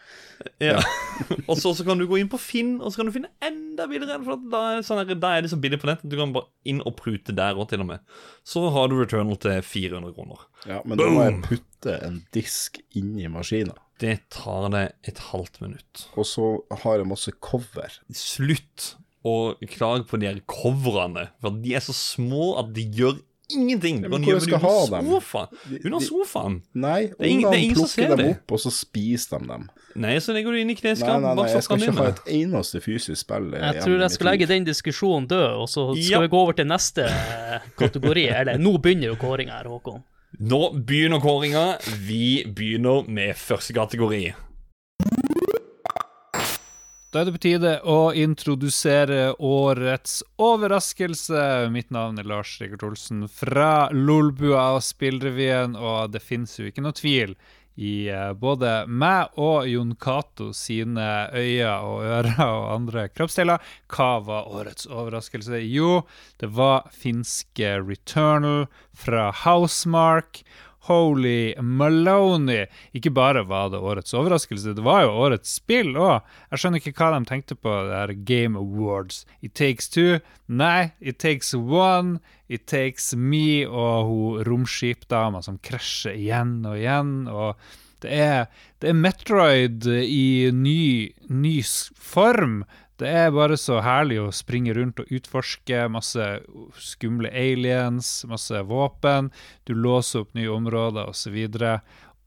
Ja. og så, så kan du gå inn på Finn, og så kan du finne enda billigere. For da, er sånn her, da er det så billig på nett at du kan bare inn og prute der òg, til og med. Så har du Returnal til 400 kroner. Ja, men da må jeg Boom! putte en disk inn i maskina. Det tar det et halvt minutt. Og så har jeg masse cover. Slutt å klage på de her coverne, for de er så små at de gjør ingenting. Hun Ja, men kan hvor gjemme skal dem ha under sofaen. De- Under sofaen. Nei, Det er ingen- det er ungene ingen som ser plukker dem opp, og så spiser de dem. Nei, så legger du inn i Nei, kneskapet. nei, nei, bak jeg skal ikke ha et eneste fysisk spill. eh, Jeg tror jeg skal legge den diskusjonen død, og så skal Ja. vi gå over til neste eh, kategori. Eller nå begynner jo kåringa her, Håkon. Nå begynner kåringa. Vi begynner med første kategori. Da er det på tide å introdusere årets overraskelse. Mitt navn er Lars Rikard Olsen fra Lolbua og Spillrevyen, og det finnes jo ikke noe tvil i eh, både meg og Jon Cato sine øyne og ører og andre kroppsdeler. Hva var årets overraskelse? Jo, det var finske Returnal fra Housemark. Holy Maloney! Ikke bare var det årets overraskelse, det var jo årets spill òg. Jeg skjønner ikke hva de tenkte på, det her Game Awards. It takes two. Nei, it takes one. It takes me og hun romskipdama som krasjer igjen og igjen. og det er, det er Metroid i ny, ny form. Det er bare så herlig å springe rundt og utforske. Masse skumle aliens, masse våpen. Du låser opp nye områder osv.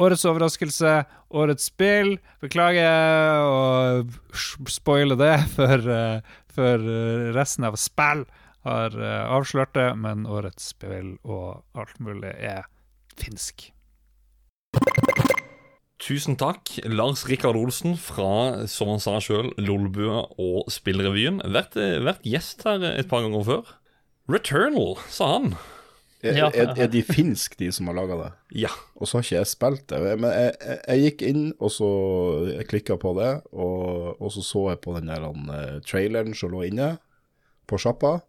Årets overraskelse, årets spill. Beklager å spoile det for, eh, for eh, resten av spill har eh, avslørt det, men årets spill og alt mulig er finsk. Tusen takk, Lars Rikard Olsen fra, som han sa sjøl, Lolbua og Spillrevyen. Vært, eh, vært gjest her et par ganger før. Returnal, sa han. Er, Ja. er, er de finsk, de som har laga det? Ja. Og så har ikke jeg spilt det. Men jeg, jeg, jeg gikk inn, og så klikka på det, og, og så så jeg på den der han, eh, traileren som lå inne på sjappa,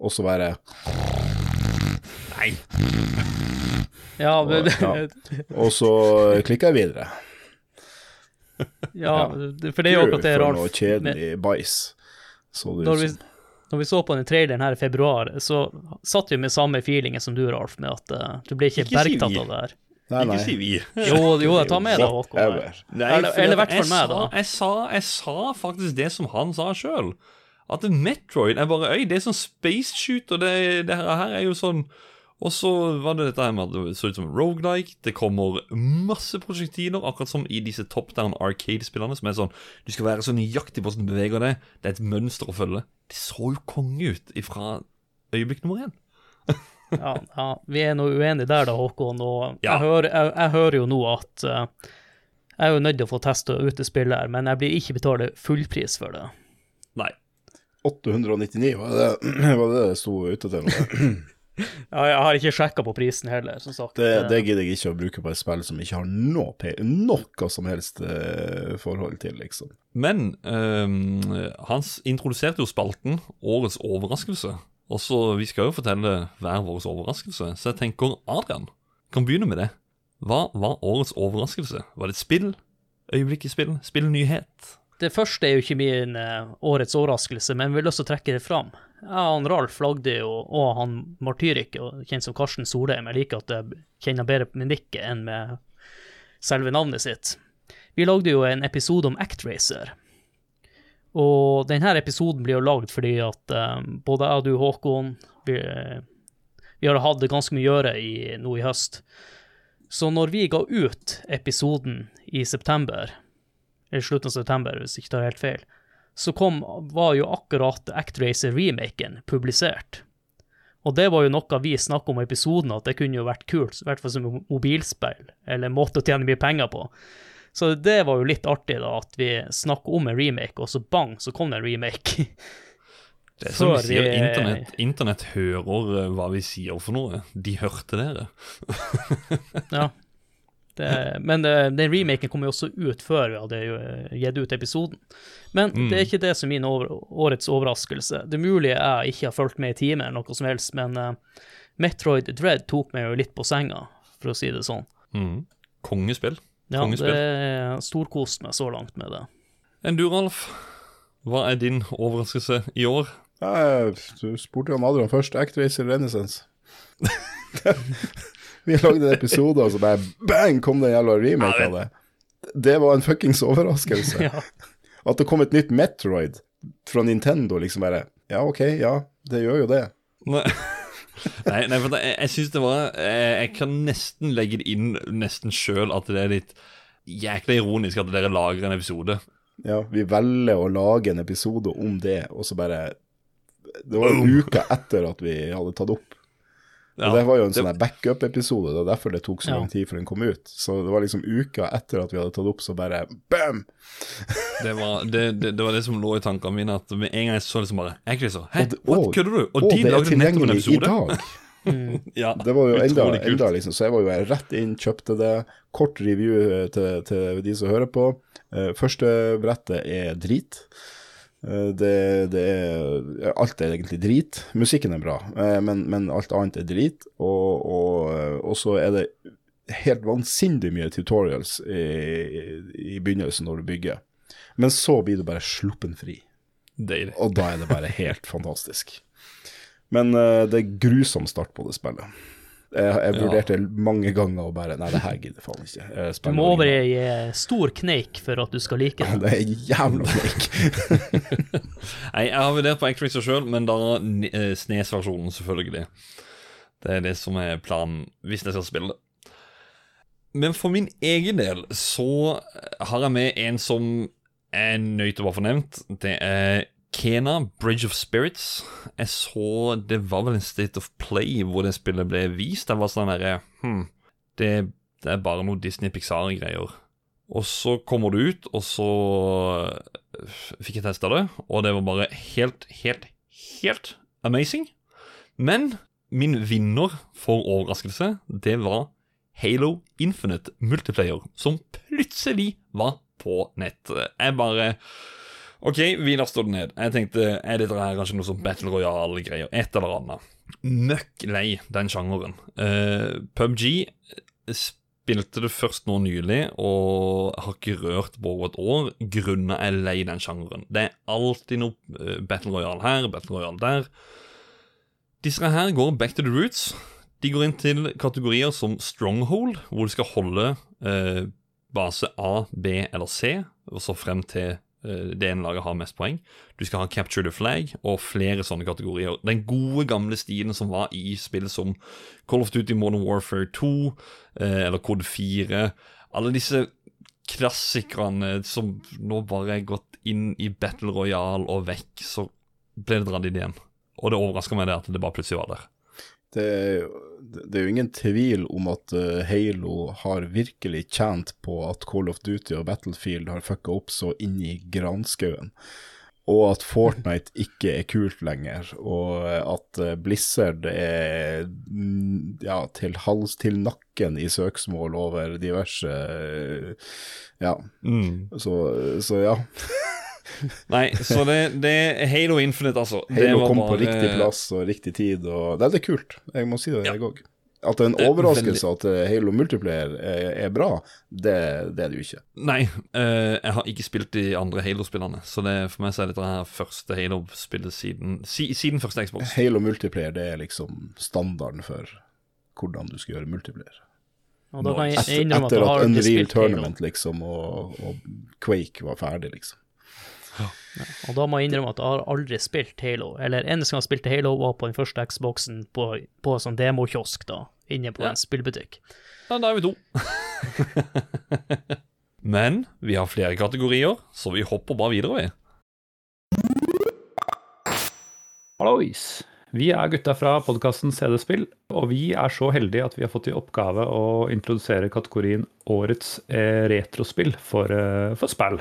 og så bare Nei. Ja, men, Ja. Og så klikka jeg videre. ja, for det er jo akkurat det For noe med- kjedelig bæsj. Når vi, når vi så på den traileren her i februar, så satt vi med samme feelingen som du, Ralf, med at uh, du ble ikke, Ikke bergtatt av det her. Nei, nei. Ikke si vi. Jo, jo, jeg tar med deg, Håkon. Eller- i hvert fall meg, da. Jeg sa, jeg sa faktisk det som han sa sjøl. At Metroid er bare Øy, det er sånn space shooter. Det, det her er jo sånn Og så var det dette her med at det så ut som rogelike. Det kommer masse prosjektiler, akkurat som i disse top down arcade-spillene, som er sånn Du skal være så nøyaktig på hvordan du beveger deg. Det er et mønster å følge. Det så jo konge ut ifra øyeblikk nummer én. Ja, ja, vi er nå uenige der, da, Håkon. Og Ja. jeg, hører, jeg, jeg hører jo nå at uh, jeg er jo nødt til å få testa ut det spillet her, men jeg blir ikke betalt fullpris for det. Nei. 899, var det var det det sto ute til? jeg har ikke sjekka på prisen heller, som sagt. Det, Eh, det gidder jeg ikke å bruke på et spill som ikke har noe, noe som helst eh, forhold til, liksom. Men um, han introduserte jo spalten Årets overraskelse. Og så Vi skal jo fortelle hver vår overraskelse, så jeg tenker Adrian kan begynne med det. Hva var årets overraskelse? Var det et spill? Øyeblikksspill? Spillnyhet? Det første er jo ikke min eh, årets overraskelse, men vi har lyst trekke det fram. Ja, han Ralf lagde jo, og han Martyrik, kjent som Karsten Solheim, jeg liker at jeg kjenner bedre med nikket enn med selve navnet sitt. Vi lagde jo en episode om Actracer. Og denne episoden blir jo lagd fordi at um, både jeg og du, Håkon, vi, vi har hatt ganske mye å gjøre i, nå i høst. Så når vi ga ut episoden i september, eller slutten av september, hvis jeg ikke tar helt feil, så kom, var jo akkurat Actracer-remaken publisert. Og det var jo noe vi snakka om i episoden, at det kunne jo vært kult, i hvert fall som mobilspill, eller måte å tjene mye penger på. Så det var jo litt artig, da, at vi snakka om en remake, og så bang, så kom det en remake. Det er som vi sier, internett, internet hører eh, hva vi sier for noe. De hørte dere. Ja. Det, men eh, den remaken kom jo også ut før vi hadde eh, gitt ut episoden. Men det er ikke det som er min over, årets overraskelse. Det er mulig jeg ikke har fulgt med i time eller noe som helst, men uh, Metroid Dread tok meg jo litt på senga, for å si det sånn. Mm. Kongespill. Ja, det er storkost meg så langt med det. Enn du, Ralf? Hva er din overraskelse i år? Ja, jeg- du spurte jo han Adrian først. Actracer Renaissance. Vi lagde en episode, og så bare bang, kom det en jævla remake av det. Det var en fuckings overraskelse. Ja. At det kom et nytt Metroid fra Nintendo, liksom bare Ja, OK, ja, det gjør jo det. Nei, nei, nei for det, jeg, jeg syns det var jeg, jeg kan nesten legge det inn nesten sjøl at det er litt jækla ironisk at dere lager en episode. Ja, vi velger å lage en episode om det, og så bare Det var en uke etter at vi hadde tatt opp. Ja, og det var jo en sånn det... backup-episode, det var derfor det tok så lang tid før den kom ut. Så det var liksom uka etter at vi hadde tatt opp, så bare bam! Det var det, det, det var det som lå i tankene mine. At med en gang jeg så liksom bare Actually, så Hæ, kødder du? Og, Og de det er lagde nettopp en tilgjengelig i episode? dag. Ja, Det var jo enda, enda liksom, så jeg var jo rett inn, kjøpte det. Kort review eh, til, til de som hører på. Eh, første brettet er drit. Eh, det, det er Alt er egentlig drit. Musikken er bra, eh, men, men alt annet er drit. Og, og, eh, og så er det helt vansinnig mye tutorials i, i begynnelsen når du bygger. Men så blir du bare sluppen fri. Deilig. Og da er det bare helt fantastisk. Men det er grusom start på det spillet. Jeg, jeg Ja. vurderte mange ganger og bare Nei, det her gidder faen ikke. Du må over i eh, stor kneik for at du skal like det. Det er jævla kneik. Nei, jeg har vurdert på Actracer sjøl, men da eh, Snes-versjonen, selvfølgelig. Det er det som er planen hvis jeg skal spille det. Men for min egen del så har jeg med en som er nøyt til å være fornevnt. Det er Kena, Bridge of Spirits. Jeg så Det var vel en State of Play hvor det spillet ble vist. Det var sånn derre hm, det, det er bare noe Disney Pixar-greier. Og så kommer det ut, og så øh, fikk jeg testa det, og det var bare helt, helt, helt amazing. Men min vinner for overraskelse, det var Halo Infinite Multiplayer, som plutselig var på nett. Jeg bare OK, vi står det ned. Jeg tenkte, er dette her kanskje noe sånn Battle Royale-greier? Et eller annet. Møkk lei den sjangeren. Uh, PubG spilte det først nå nylig, og har ikke rørt på over et år, grunnet jeg er lei den sjangeren. Det er alltid noe eh, Battle Royale her, Battle Royale der. Disse her går back to the roots. De går inn til kategorier som Stronghold, hvor du skal holde eh, base A, B eller C, og så frem til eh, det ene laget har mest poeng. Du skal ha Capture the Flag og flere sånne kategorier. Den gode, gamle stilen som var i spill som Call of Duty Modern Warfare 2 eh, eller Code 4. Alle disse klassikerne som nå bare er gått inn i Battle Royale og vekk, så ble det dratt inn igjen. Og det overraska meg det at det bare plutselig var der. Det, det er jo ingen tvil om at eh, Halo har virkelig tjent på at Call of Duty og Battlefield har fucka opp så inn i granskauen. Og at Fortnite ikke er kult lenger, og at eh, Blizzard er mm, ja, til hals til nakken i søksmål over diverse Ja. Ja, så, så ja. Nei, så det, det er Halo Infinite, altså. det Halo var kom på riktig plass og riktig tid, og det, det er kult. Jeg må si det, jeg òg. At det er en er overraskelse at eh, Halo Multiplayer er, er bra, det, det er det jo ikke. Nei, eh, jeg har ikke spilt de andre Halo-spillene. Så det, for meg så er dette her første Halo-spillet siden, si, siden første Xbox. Halo Multiplayer det er liksom standarden for hvordan du skal gjøre multiplayer. Og da kan jeg Etter, at etter at Unreal. Tournament liksom og, og Quake var ferdig, liksom. Og da må jeg innrømme at jeg har aldri spilt Halo. Eller eneste gang jeg spilte Halo, var på den første Xboxen på, på sånn demokiosk, da, inne på Ja. en spillbutikk. Ja, da er vi to. Men vi har flere kategorier, så vi hopper bare videre, vi. Hallois! Vi er gutta fra podkasten CD-spill, og vi er så heldige at vi har fått i oppgave å introdusere kategorien Årets eh, retrospill for, eh, for spill.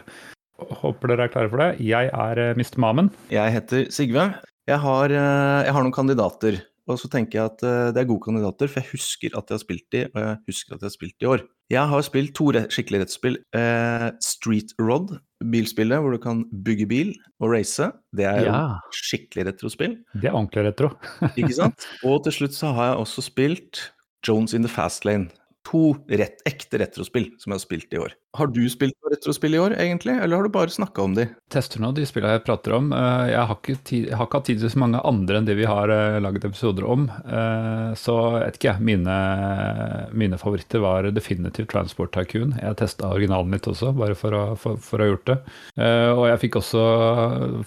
Håper dere er klare for det. Jeg er eh, Mr. Mamen. Jeg heter Sigve. Jeg har, eh, jeg har noen kandidater. Og så tenker jeg at eh, det er gode kandidater, for jeg husker at jeg har spilt de, og jeg husker at jeg har spilt de i år. Jeg har spilt to skikkelige. Eh, Street Rod, bilspillet hvor du kan bygge bil og race. Det er jo skikkelig retrospill, Det er ordentlig retro. ikke sant? og til slutt så har jeg også spilt Jones in the Fast Lane. To rett, ekte retrospill som jeg har spilt i år. Har du spilt på retrospill i år, egentlig, eller har du bare snakka om de? Tester nå de spillene jeg prater om. Eh, Jeg har ikke, tid, jeg har ikke hatt tid til så mange andre enn de vi har eh, laget episoder om. Eh, Så jeg vet ikke, jeg. Mine, mine favoritter var definitivt Transport Tycoon. Jeg testa originalen litt også, bare for å, for, for å ha gjort det. Eh, Og jeg fikk også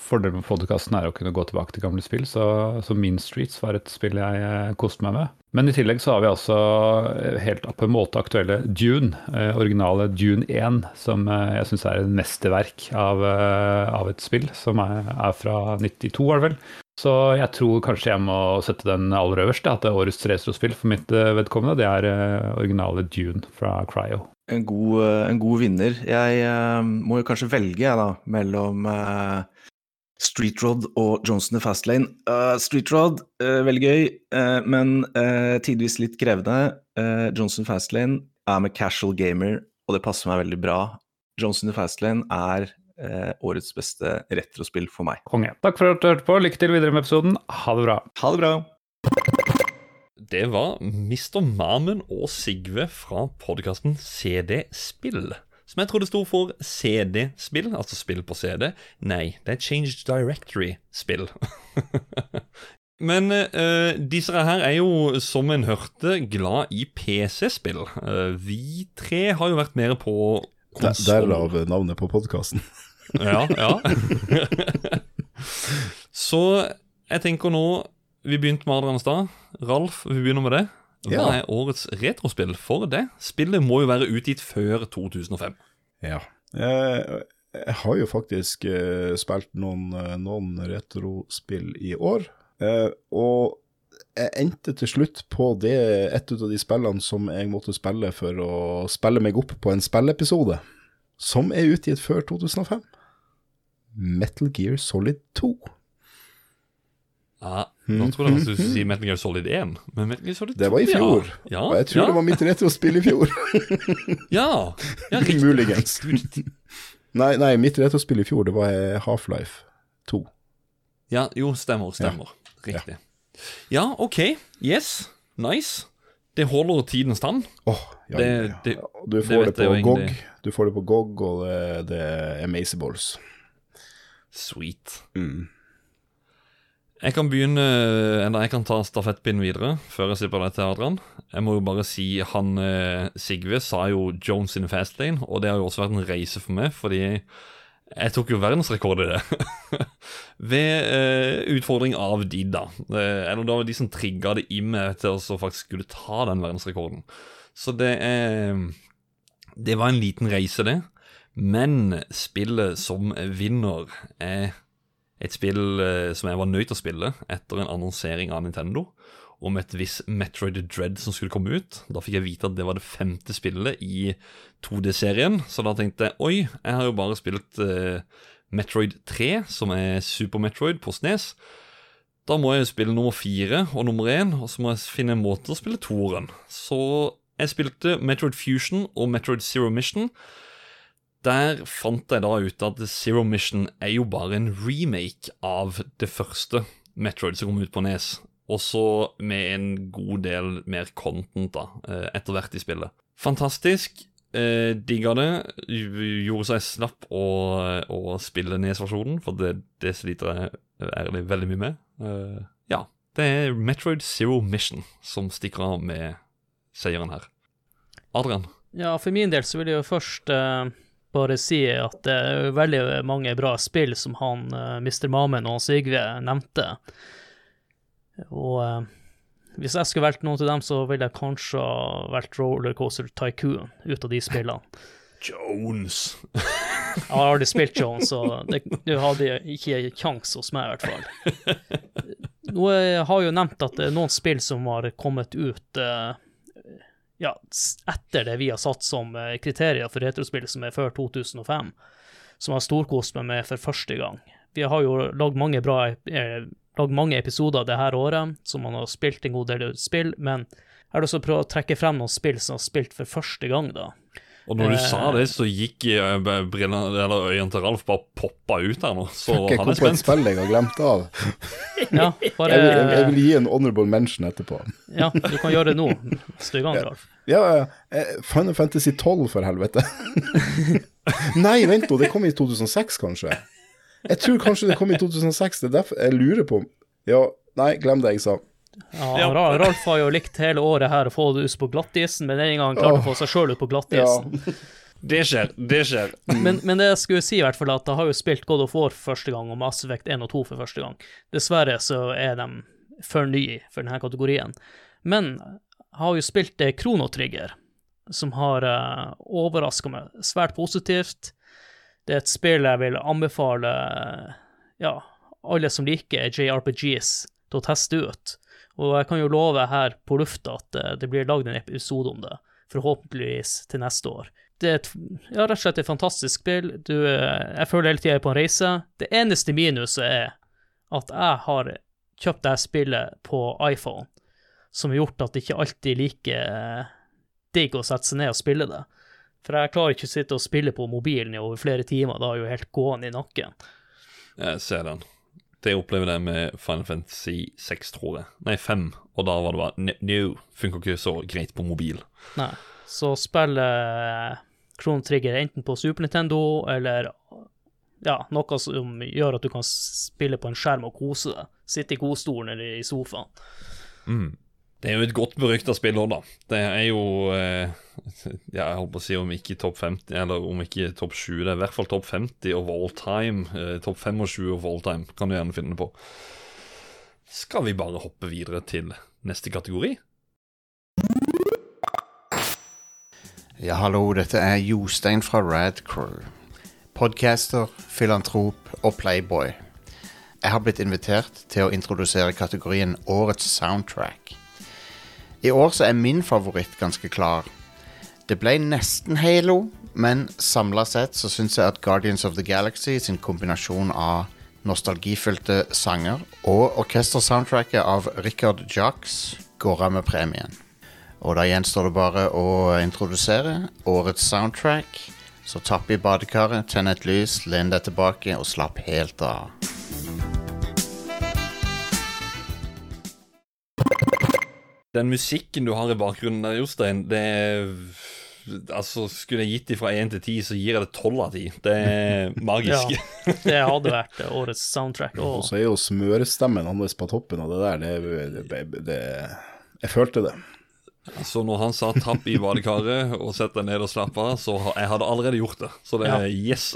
Fordelen med podkasten er å kunne gå tilbake til gamle spill, så, så Mean Streets var et spill jeg koste meg med. Men i tillegg så har vi altså eh, helt på en måte aktuelle Dune, eh, originale Dune 1, som eh, jeg syns er et mesterverk av, av et spill, som er, er fra 92, er det vel. Så jeg tror kanskje jeg må sette den aller øverst, at det er årets retrospill for mitt vedkommende. Det er originale Dune fra Cryo. En god, en god vinner. Jeg må jo kanskje velge jeg da, mellom eh, Street Rod og Johnson the Fastlane. Uh, Street Rod, uh, veldig gøy, uh, men uh, tidvis litt krevende. Uh, Johnson Fastlane er med casual gamer, og det passer meg veldig bra. Johnson the Fastlane er eh, årets beste retrospill for meg. Konge. Takk for at du hørte på. Lykke til videre med episoden. Ha det bra. Ha det bra! Det var Mr. Mamen og Sigve fra podkasten CD Spill. Som jeg trodde sto for CD-spill, altså spill på CD. Nei, det er Changed Directory-spill. Men uh, disse her er jo, som en hørte, glad i PC-spill. Uh, vi tre har jo vært mer på konsoll. Derav navnet på podkasten. Ja, ja. Så jeg tenker nå Vi begynte med Adrian i stad. Ralf, vi begynner med det. Hva Ja. er årets retrospill for det? Spillet må jo være utgitt før 2005. Ja. Jeg, jeg har jo faktisk eh, spilt noen, eh, noen retrospill i år, eh, og jeg endte til slutt på det et av de spillene som jeg måtte spille for å spille meg opp på en spilleepisode, som er utgitt før 2005. Metal Gear Solid 2. Ja, Nå trodde jeg du skulle si Metal Gear Solid 1. Men Metal Gear Solid 2, Det var i fjor, Ja, og jeg tror ja, det var mitt retrospill i fjor. Ja, ja. Muligens. Nei, nei, mitt retrospill i fjor, det var eh, Half-Life 2. Ja, jo, stemmer. Stemmer. Riktig. Ja, OK. Yes. Nice. Det holder tidens tann. Åh, ja, Det- ja. det- du får det, på GOG, du får det på GOG, og det, det er Amazables. Sweet. Mm. Jeg kan begynne, eller jeg kan ta stafettpinnen videre før jeg slipper deg til Adrian. Jeg må jo bare si han eh, Sigve sa jo Jones in Fastlane, og det har jo også vært en reise for meg, fordi jeg tok jo verdensrekord i det. Ved eh, utfordring av de, da. Eller det var de som trigga det i meg til å faktisk skulle ta den verdensrekorden. Så det er Det var en liten reise, det. Men spillet som vinner er et spill eh, som jeg var nødt til å spille etter en annonsering av Nintendo om et visst Metroid Dread som skulle komme ut. Da fikk jeg vite at det var det femte spillet i 2D-serien, så da tenkte jeg oi, jeg har jo bare spilt uh, Metroid 3, som er Super Metroid på SNES. Da må jeg spille nummer fire og nummer én, og så må jeg finne en måte å spille toeren. Så jeg spilte Metroid Fusion og Metroid Zero Mission. Der fant jeg da ut at Zero Mission er jo bare en remake av det første Metroid som kom ut på Nes. Også med en god del mer content da, eh, etter hvert i spillet. Fantastisk. Eh, Digga det. Gjorde seg slapp å, å spille NES-versjonen, for det, det sliter jeg ærlig veldig mye med. Eh, ja. Det er Metroid Zero Mission som stikker av med seieren her. Adrian? Ja, for min del så vil jeg jo først eh, bare si at det er veldig mange bra spill som han eh, Mr. Mamen og Sigve nevnte. Og eh, hvis jeg skulle valgt noen til dem, så ville jeg kanskje valgt Rollercoaster Tycoon ut av de spillene. Jones. Jeg har aldri spilt Jones, så det, det hadde ikke kjangs hos meg, i hvert fall. Nå jeg har jeg jo nevnt at det er noen spill som har kommet ut eh, ja, etter det vi har satt som eh, kriterier for retrospill, som er før 2005, som har storkost meg med for første gang. Vi har jo lagd mange bra eh, lagd mange episoder det her året, som man har spilt en god del spill, men jeg har lyst til å prøve å trekke frem noen spill som har spilt for første gang, da. Og når du Eh. sa det, så gikk eh, øynene til Ralf bare poppa ut her nå. Så Fuck, jeg han kom på et spill jeg har glemt av. Ja, bare Jeg jeg, jeg vil gi en honorable mention etterpå. Ja, du kan gjøre det nå, gang, Ralf. Ja, eh, Final Fantasy 12, for helvete. Nei, vent nå, det kom i 2006, kanskje? Jeg tror kanskje det kom i 2006, det er derfor jeg lurer på Ja, nei, glem det jeg sa. Ja, Ja. Ralf har jo likt hele året her å få det ut på glattisen, men en gang han klarte å få seg sjøl ut på Ja. glattisen. Det skjer, det skjer. Men, men det jeg skulle si, i hvert fall, at jeg har jo spilt God of War første gang, og Mass Effect 1 og 2 for første gang. Dessverre så er de for nye for denne kategorien. Men jeg har jo spilt det Kronotrigger, som har uh, overraska meg svært positivt. Det er et spill jeg vil anbefale ja, alle som liker JRPGs, til å teste ut. Og jeg kan jo love her på lufta at eh, det blir lagd en episode om det, forhåpentligvis til neste år. Det er et, ja, rett og slett et fantastisk spill. Du, eh, jeg føler hele tida jeg er på en reise. Det eneste minuset er at jeg har kjøpt dette spillet på iPhone, som har gjort at det ikke alltid er like eh, digg å sette seg ned og spille det. For jeg klarer ikke å sitte og spille på mobilen i over flere timer, da er jo helt gående i nakken. Jeg ser den. Det jeg med Final Fantasy 6, tror jeg. Nei, 5. Og da var det bare "Ne- No, funker ikke så greit på mobil. Nei. Så spiller Chrono Trigger enten på Super Nintendo eller ja, noe som gjør at du kan spille på en skjerm og kose deg. Sitte i godstolen eller i sofaen. Det er jo et godt berykta spill òg, da. Det er jo eh, Jeg holdt på å si om ikke topp 50, eller om ikke topp 20. Det er i hvert fall topp 50 of all time. Eh, topp 25 of all time kan du gjerne finne på. Skal vi bare hoppe videre til neste kategori? Ja, hallo, dette er Jostein fra Radcrew. Podcaster, filantrop og playboy. Jeg har blitt invitert til å introdusere kategorien Årets soundtrack. I år så er min favoritt ganske klar. Det ble nesten Halo, men samla sett så syns jeg at Guardians of the Galaxy sin kombinasjon av nostalgifylte sanger og orkestersoundtracket av Richard Jacques går av med premien. Og da gjenstår det bare å introdusere årets soundtrack. Så tapp i badekaret, tenn et lys, len deg tilbake og slapp helt av. Den musikken du har i bakgrunnen der, Jostein, det er Altså, Skulle jeg gitt dem fra 1 til 10, så gir jeg det 12 av 10. Det er magisk. Ja, det hadde vært årets soundtrack. Og så er jo smørestemmen hans på toppen av det der, det, det, det Jeg følte det. Så når han sa 'tapp i badekaret' og 'sett deg ned og slapp av', så jeg hadde allerede gjort det. Så det er yes.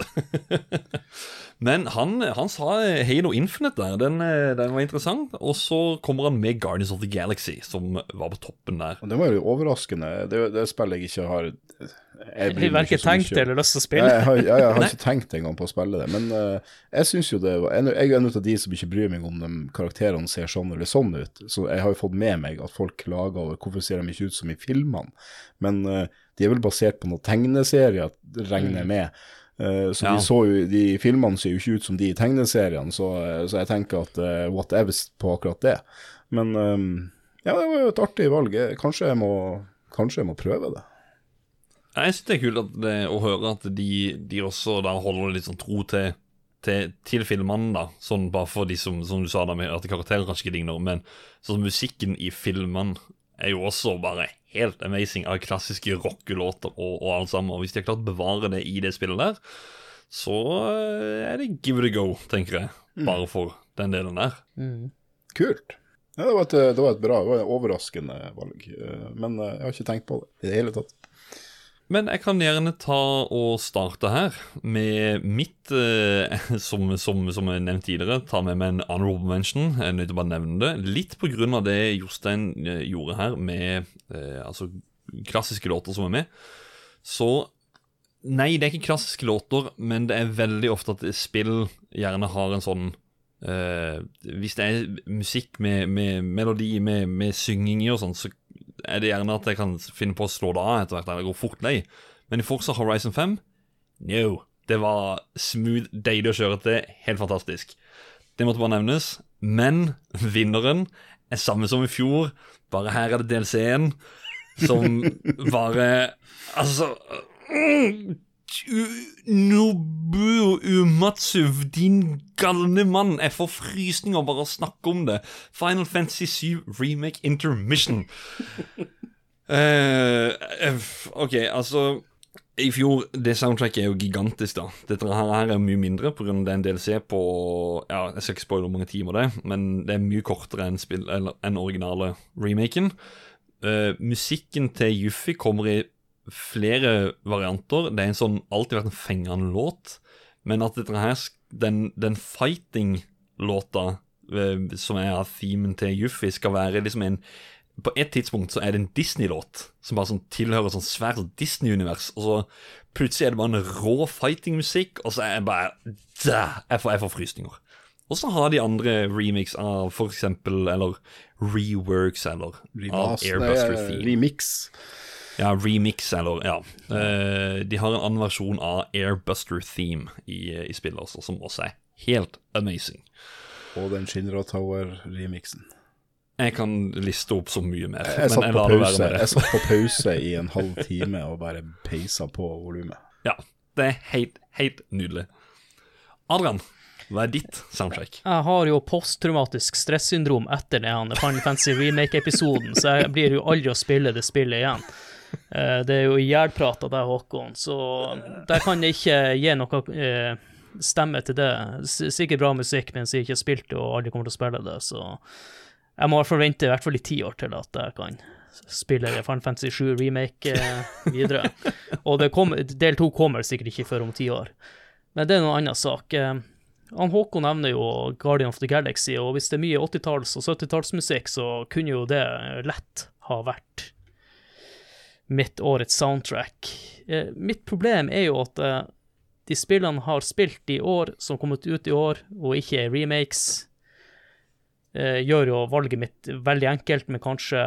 Men han, han sa Halo Infinite der. Den, eh, den var interessant. Og så kommer han med Guardians of the Galaxy, som var på toppen der. Og det var jo overraskende. Det, det spillet jeg ikke har Jeg blir verken ikke så mye tenkt eller lyst til å spille. jeg har, jeg, jeg har ikke tenkt engang på å spille det, men uh, jeg syns jo det var Jeg er en av de som ikke bryr meg om de karakterene ser sånn eller sånn ut. Så jeg har jo fått med meg at folk klager over hvorfor ser de ikke ut som i filmene. Men uh, de er vel basert på noen tegneserier, regner jeg med. Eh, så Ja. de så jo De filmene ser jo ikke ut som de i tegneseriene, så, eh, så jeg tenker at uh, whatever på akkurat det. Men um, ja, det var jo et artig valg. Kanskje jeg må, kanskje jeg må prøve det. Jeg synes det er kult at det, å høre at de, de også holder litt sånn tro til til, til filmene, da. Sånn bare for de som, som du sa, da, med at karakterer kanskje ikke ligner, men sånn musikken i filmene er jo også bare helt amazing av klassiske rockelåter og, og alt sammen. Og hvis de har klart å bevare det i det spillet der, så eh, er det give it a go, tenker jeg. Bare for den delen der. Mm. Kult. Ja, det, var et, det var et bra, det var et overraskende valg. eh, Men eh, jeg har ikke tenkt på det i det hele tatt. Men jeg kan gjerne ta og starte her med mitt eh, som, som, som jeg nevnte tidligere, ta med meg en honorable mention. Jeg er nødt til å bare nevne det. Litt på grunn av det Jostein eh, gjorde her med eh, altså klassiske låter som er med. Så Nei, det er ikke klassiske låter, men det er veldig ofte at spill gjerne har en sånn eh, Hvis det er musikk med, med melodi, med, med synging i og sånn, så er det gjerne at jeg kan finne på å slå det av etter hvert, eller gå fort lei. Men i Forza Horizon 5 no. Det var smooth, deilig å kjøre til, helt fantastisk. Det måtte bare nevnes. Men vinneren er samme som i fjor, bare her er det DLC-en som bare Altså mm, U- Umatsu, din galne mann. Jeg får frysninger bare av å snakke om det. Final Fantasy 7 Remake Intermission. Eh, OK, altså I fjor Det soundtracket er jo gigantisk, da. Dette her, er mye mindre pga. det er en DLC på Ja, Jeg skal ikke spoile hvor mange timer det er, men det er mye kortere enn spill, originale remaken. Uh, musikken til Yuffie kommer i flere varianter. Det er en sånn alltid vært en fengende låt, men at dette her, den, den fighting-låta eh, som er av themen til Juffi, skal være liksom en På et tidspunkt så er det en Disney-låt som bare sånn tilhører sånn svært Disney-univers, og så plutselig er det bare en rå fighting-musikk, og så er jeg bare Dæ! Jeg får, jeg får frysninger. Og så har de andre remix av for eksempel, eller reworks, eller av Remas- Airbuster Theme. remix. Ja, remix, eller ja. Eh, de har en annen versjon av Airbuster Theme i, i spillet også, som også er helt amazing. Og den Shinra Tower-remixen. Jeg kan liste opp så mye mer, Jeg, satt men jeg på være pause- jeg satt på pause i en halv time og bare peisa på volumet. Ja, det er helt, helt nydelig. Adrian, hva er ditt soundtrack? Jeg har jo posttraumatisk stressyndrom etter den Final Fantasy Remake-episoden, så jeg blir jo aldri å spille det spillet igjen. Eh, Det er jo jævlprat av deg, Håkon, så der kan jeg ikke gi noe eh, stemme til det. Sikkert bra musikk, men jeg ikke har spilt det og aldri kommer til å spille det, så jeg må i hvert fall vente i hvert fall i ti år til at jeg kan spille Final Fantasy 7 Remake eh, videre. Og det kom, del to kommer sikkert ikke før om ti år. Men det er noen annen sak. Han Håkon nevner jo Guardian of the Galaxy, og hvis det er mye 80-talls- og 70-tallsmusikk, så kunne jo det lett ha vært mitt årets soundtrack. Eh, mitt problem er jo at eh, de spillene har spilt i år, som kommet ut i år, og ikke er remakes, eh, gjør jo valget mitt veldig enkelt, men kanskje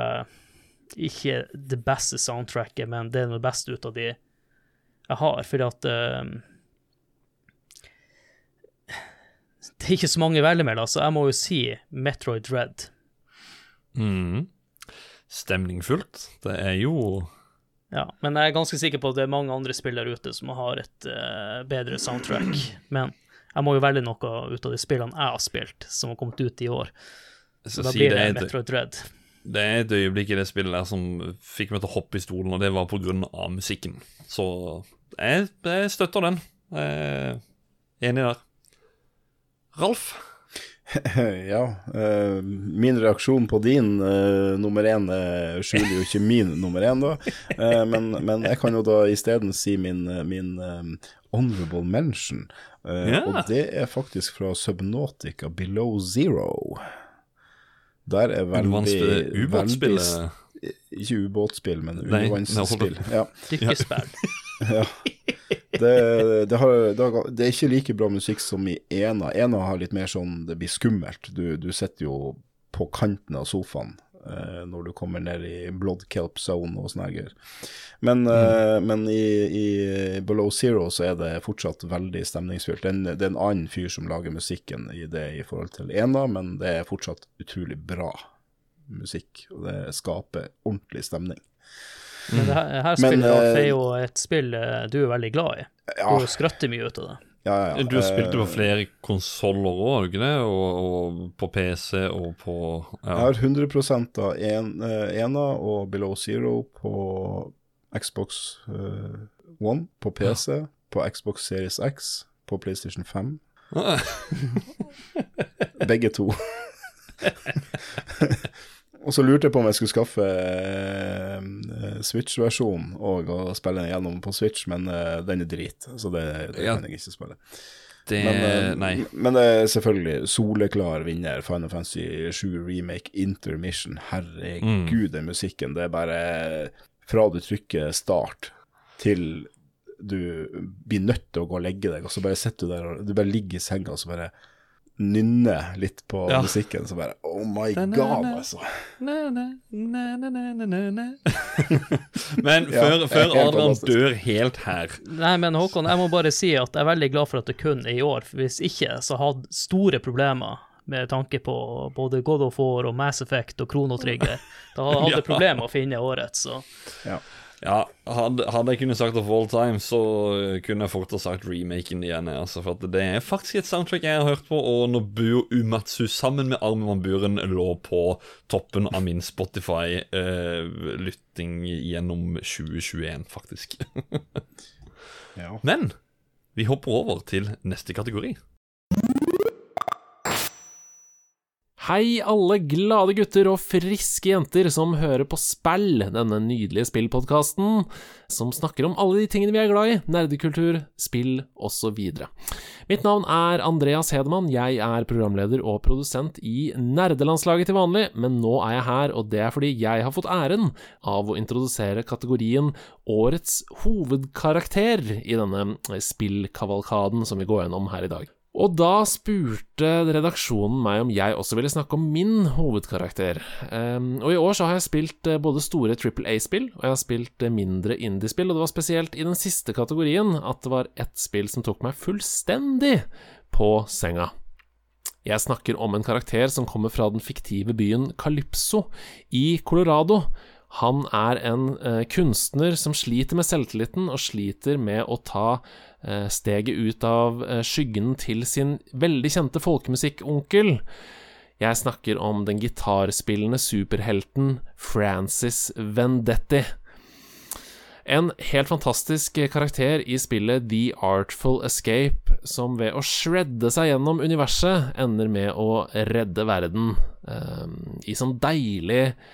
ikke det beste soundtracket, men det er noe beste ut av de jeg har, fordi at det er ikke så mange å så jeg må jo si Metroid Dread. Mm. Stemningfullt. Det er jo Ja, men jeg er ganske sikker på at det er mange andre spill der ute som har et uh, bedre soundtrack. Men jeg må jo velge noe ut av de spillene jeg har spilt, som har kommet ut i år. Så da blir det, det Metroid Dread. det er et øyeblikk i det spillet der som fikk meg til å hoppe i stolen, og det var av musikken. Så jeg, jeg støtter den. Jeg er enig der. Ralf? ja. eh, min reaksjon på din eh, nummer én eh, skjuler jo ikke min nummer én, da. Men, men jeg kan jo da isteden si min, min honorable mention. Ja. Og det er faktisk fra Subnautica Below Zero. Der er veldig, Ubåtspillet Ikke ubåtspill, men undervannsspill. Ja. Ja. Det, det, har, det, er ikke like bra musikk som i Ena. Ena har litt mer sånn Det blir skummelt. Du, du sitter jo på kanten av sofaen eh, når du kommer ned i blood kelp zone og sånne greier. Men, eh, men i, i Below Zero så er det fortsatt veldig stemningsfylt. Det er en- det er en annen fyr som lager musikken i det i forhold til Ena, men det er fortsatt utrolig bra musikk. Og det skaper ordentlig stemning. Men det her, her spillet Men, er eh, jo et spill eh, du er veldig glad i. Ja, Du skrøtter mye ut av det. Ja, ja, ja. Du har spilt det på Eh, flere konsoller òg, ikke det? Og, og på PC og på Jeg ja. har 100 av en, eh, ena og Below Zero på Xbox uh, One, på PC, på Xbox Series X, på PlayStation 5. Begge to. og så lurte jeg på om jeg skulle skaffe uh, Switch-versjonen og, og spille den gjennom på Switch, men uh, den er drit, så det, det Ja. kan jeg ikke spille. Det Men, Nei. men det er selvfølgelig soleklar vinner. Final Fantasy 7 Remake Intermission. Herregud, den musikken. Det er bare fra du trykker start til du blir nødt til å gå og legge deg, og så bare sitter du der og du bare ligger i senga og så bare nynner litt på Ja. musikken. Så bare Oh my god, altså. Na, na, na, na, na. Men før, er før Adrian dør helt her Nei, men Håkon, jeg må bare si at jeg er veldig glad for at det kun er i år. For hvis ikke, så hadde store problemer med tanke på både God of War og Mass Effect og Chrono Trigger. Da hadde jeg Ja. problemer med å finne årets, så Ja, hadde, hadde jeg kunnet sagt of all time, så eh, kunne jeg fort ha sagt remaken igjen. Altså, for at det er faktisk et soundtrack jeg har hørt på, og når Buo Umatsu sammen med Armin van Buren lå på toppen av min Spotify-lytting gjennom 2021, faktisk. Ja. Men vi hopper over til neste kategori. Hei, alle glade gutter og friske jenter som hører på Spell, denne nydelige spillpodkasten som snakker om alle de tingene vi er glad i, nerdekultur, spill osv. Mitt navn er Andreas Hedemann, jeg er programleder og produsent i Nerdelandslaget til vanlig, men nå er jeg her, og det er fordi jeg har fått æren av å introdusere kategorien Årets hovedkarakter i denne spillkavalkaden som vi går gjennom her i dag. Og da spurte redaksjonen meg om jeg også ville snakke om min hovedkarakter. Um, og i år så har jeg spilt eh, både store Triple A-spill, og jeg har spilt eh, mindre indie-spill, og det var spesielt i den siste kategorien at det var ett spill som tok meg fullstendig på senga. Jeg snakker om en karakter som kommer fra den fiktive byen Calypso i Colorado. Han er en eh, kunstner som sliter med selvtilliten og sliter med å ta steget ut av eh, skyggen til sin veldig kjente folkemusikkonkel. Jeg snakker om den gitarspillende superhelten Francis Vendetti. En helt fantastisk karakter i spillet The Artful Escape, som ved å shredde seg gjennom universet ender med å redde verden eh, i sånn deilig eh,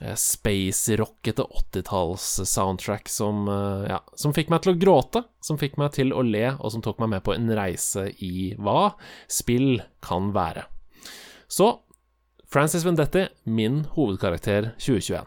space-rockete 80-talls-soundtrack som, eh, ja, som fikk meg til å gråte, som fikk meg til å le, og som tok meg med på en reise i hva spill kan være. Så Francis Vendetti, min hovedkarakter 2021.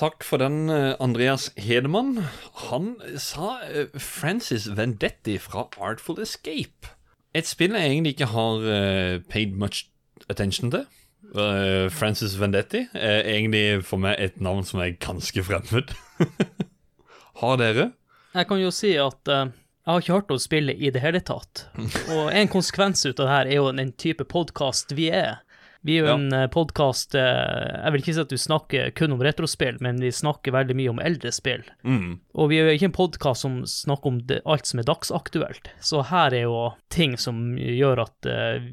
Takk for den, eh, Andreas Hedemann. Han sa eh, Francis Vendetti fra Artful Escape. Et spill jeg egentlig ikke har eh, paid much attention til. Eh, Francis Vendetti er egentlig for meg et navn som er ganske fremmed. har dere? Jeg kan jo si at uh, jeg har ikke hørt om spillet i det hele tatt. Og en konsekvens ut av det her er jo den type podkast vi er. Vi er jo Ja. en podkast Jeg vil ikke si at du snakker kun om retrospill, men vi snakker veldig mye om eldre spill. Mm. Og vi er jo ikke en podkast som snakker om alt som er dagsaktuelt. Så her er jo ting som gjør at eh,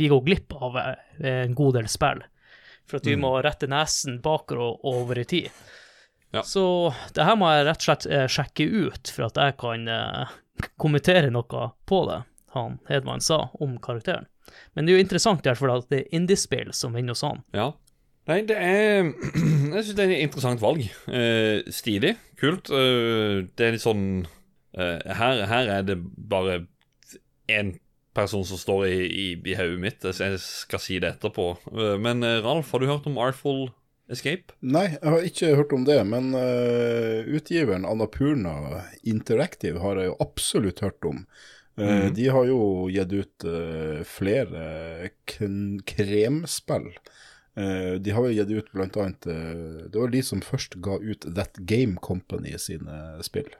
vi går glipp av eh, en god del spill. For at vi må rette nesen bakover og over i tid. Ja. Så det her må jeg rett og slett eh, sjekke ut, for at jeg kan eh, kommentere noe på det han Hedman sa om karakteren. Men det er jo interessant fall at det er indiespill som vinner hos han. Ja. Nei, det er Jeg syns det er et interessant valg. Eh, stilig. Kult. Eh, det er litt sånn eh, her, her er det bare én person som står i, i, i hodet mitt. Jeg skal si det etterpå. Eh, men eh, Ralf, har du hørt om Artful Escape? Nei, jeg har ikke hørt om det, men uh, utgiveren Annapurna Interactive har jeg jo absolutt hørt om. Mm. De har jo gitt ut uh, flere kremspill. De har jo gitt ut annet eh, Det var de som først ga ut That Game Company sine spill.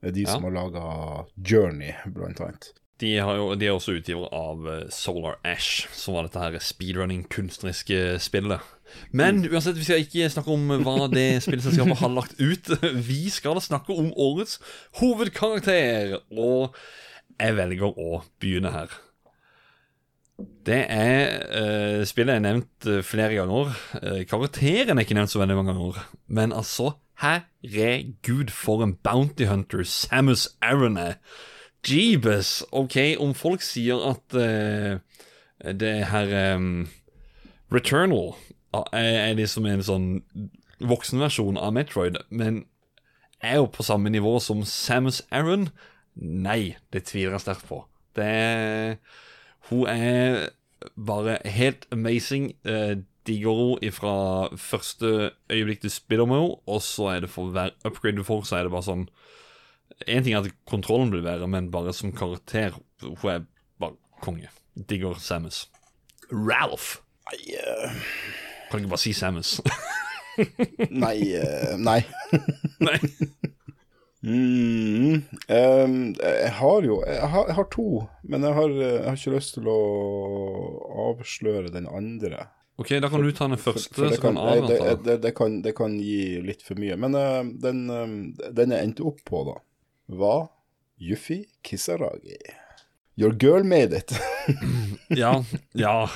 De Ja. som har laga Journey, blant annet. De, har jo, de er også utgiver av eh, Solar Ash, som var dette her speedrunning kunstneriske spillet. Men uansett, vi skal ikke snakke om hva det spillselskapet har lagt ut. Vi skal snakke om årets hovedkarakter, og jeg velger å begynne her. Det er uh, Spillet er nevnt eh, flere ganger. Karakteren er ikke nevnt så veldig mange ganger. Men altså, herregud, for en bounty hunter Samus Aron er. Jeebus! OK, om folk sier at uh, det her um, Returnal ah, er, er liksom en sånn voksenversjon av Metroid, men er jo på samme nivå som Samus Aron? Nei, det tviler jeg sterkt på. Det er Hun er bare helt amazing. Eh, digger hun fra første øyeblikk du spiller med henne, og så er det for hver upgrade du får, så er det bare sånn En ting er at kontrollen blir bedre, men bare som karakter Hun er bare konge. Digger Samus. Ralph! Nei, uh... Kan du ikke bare si Samus? nei, uh, nei. Nei. Mm, um, jeg har jo jeg har, jeg har to, men jeg har, jeg har ikke lyst til å avsløre den andre. OK, da kan du ta den første, for det så kan det, det, det, kan, det kan gi litt for mye. Men uh, den, um, den jeg endte opp på, da, var Yuffie Kisaragi. Your girl made it. Ja, ja.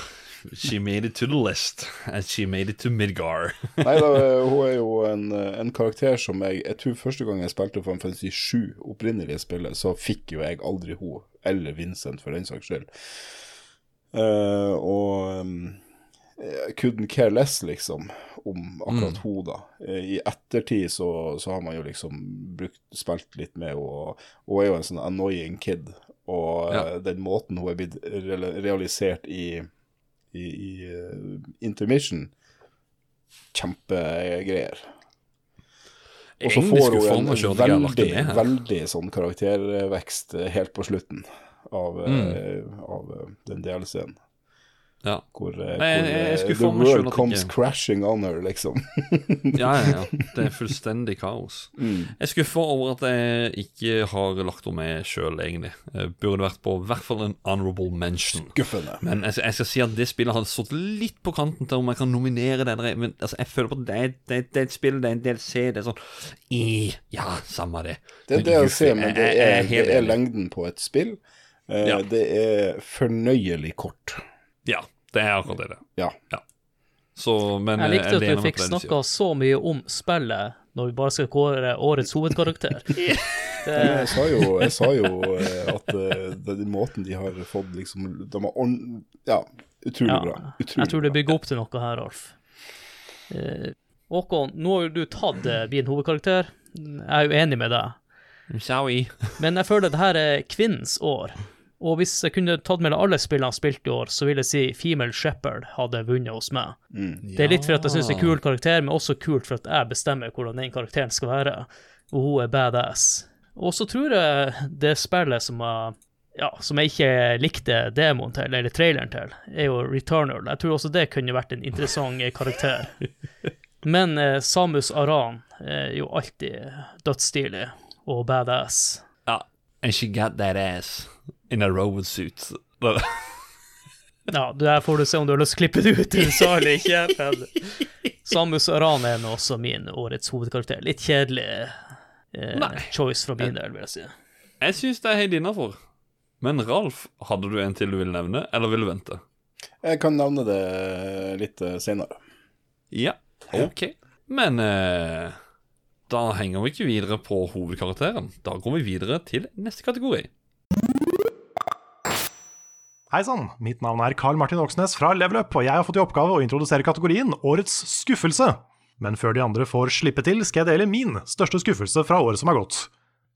She made it to the list. And she made it to Midgar. Nei da, hun er jo en, en karakter som jeg Jeg tror første gang jeg spilte Final Fantasy 7, opprinnelige spillet, så fikk jo jeg aldri hun, eller Vincent for den saks skyld. Uh, og um, couldn't care less, liksom, om akkurat hun, da. Eh, I ettertid så, så har man jo liksom brukt, spilt litt med henne, hun er jo en sånn annoying kid. Og Ja. eh, den måten hun er blitt realisert i, i, i uh, intermission Kjempegreier. Og så får hun en veldig, veldig sånn karaktervekst eh, helt på slutten av, Mm. eh, av eh, den DLC-en. Ja. Hvor, eh, Nei, jeg- hvor jeg eh, the world comes ikke- crashing on her, liksom. Ja, ja, ja. Det er fullstendig kaos. Mm. Jeg er skuffa over at jeg ikke har lagt henne med sjøl, egentlig. Jeg burde vært på hvert fall en honorable mention. Skuffende. Men jeg, jeg skal si at det spillet hadde stått litt på kanten til om jeg kan nominere det. Men altså, jeg føler på at det det, det er et spill, det er en DLC. Det er sånn i, Ja, samme det. Det er ser, men det er, det er lengden på et spill. Uh, Ja. Det er fornøyelig kort. Ja, det er akkurat det. Ja. Ja. Så, men Jeg likte eh, at du fikk snakka så mye om spillet når vi bare skal kåre årets hovedkarakter. Det, Jeg sa jo, jeg sa jo eh, at eh, den måten de har fått liksom De har ordn... Ja, utrolig ja, bra. Utrolig jeg tror det bygger opp til noe her, Alf. Eh, Håkon, nå har jo du tatt min hovedkarakter. Jeg er jo enig med deg. Men jeg føler at dette er kvinnens år. Og hvis jeg kunne tatt med alle spillene jeg har spilt i år, så vil jeg si Female Shepherd hadde vunnet hos meg. Det er litt for at jeg syns det er kul karakter, men også kult for at jeg bestemmer hvordan den karakteren skal være. Og hun er badass. Og så tror jeg det spillet som jeg, ja, som jeg ikke likte demoen til, eller traileren til, er jo Returnal. Jeg tror også det kunne vært en interessant karakter. Men eh, Samus Aran er jo alltid dødsstilig og badass. Ja. And she got that ass in a robot suit. Ja, der får du se om du har lyst til å klippe det ut, du sa eller ikke. Men Samus Aran er nå også min årets hovedkarakter. Litt kjedelig eh, choice fra min del, vil jeg si. Jeg syns det er helt innafor. Men Ralf, hadde du en til du ville nevne, eller vil du vente? Jeg kan nevne det litt uh, senere. Ja, OK. Men eh, da henger vi ikke videre på hovedkarakteren. Da går vi videre til neste kategori. Hei sann, mitt navn er Carl Martin Oksnes fra Level Up, og jeg har fått i oppgave å introdusere kategorien Årets skuffelse. Men før de andre får slippe til, skal jeg dele min største skuffelse fra året som har gått.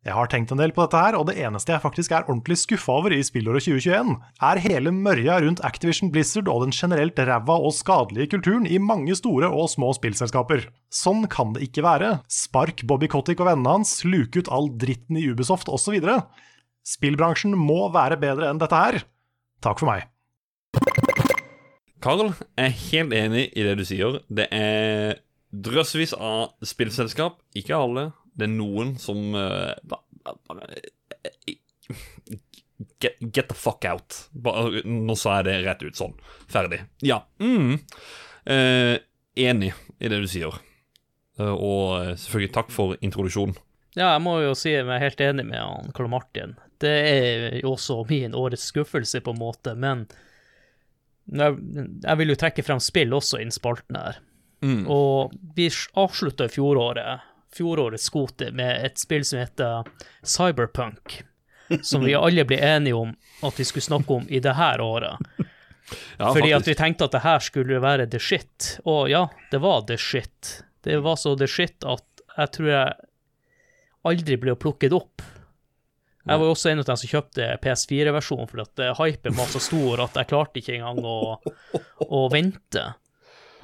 Jeg har tenkt en del på dette her, og det eneste jeg faktisk er ordentlig skuffa over i spillåret 2021, er hele mørja rundt Activision Blizzard og den generelt ræva og skadelige kulturen i mange store og små spillselskaper. Sånn kan det ikke være. Spark Bobby Kotick og vennene hans, luke ut all dritten i Ubisoft osv. Spillbransjen må være bedre enn dette her. Takk for meg. Karl er helt enig i det du sier. Det er drøssevis av spillselskap. Ikke alle. Det er noen som eh, bare eh, get, get the fuck out. Bare, nå sa jeg det rett ut sånn. Ferdig. Ja. Mm. Eh, enig i det du sier. Eh, og eh, selvfølgelig takk for introduksjonen. Ja, jeg må jo si jeg er helt enig med han Karl Martin. Det er jo også min årets skuffelse, på en måte, men jeg, vil jo trekke frem spill også innen spalten her. Mm. Og vi avslutta fjoråret, fjorårets skote, med et spill som heter Cyberpunk. Som vi alle ble enige om at vi skulle snakke om i det her året. Ja, Fordi at vi tenkte at det her skulle være the shit. Og ja, det var the shit. Det var så the shit at jeg tror jeg aldri ble plukket opp. Jeg var jo også en av dem som kjøpte PS4-versjonen, for at eh, hypen var så stor at jeg klarte ikke engang å, å vente.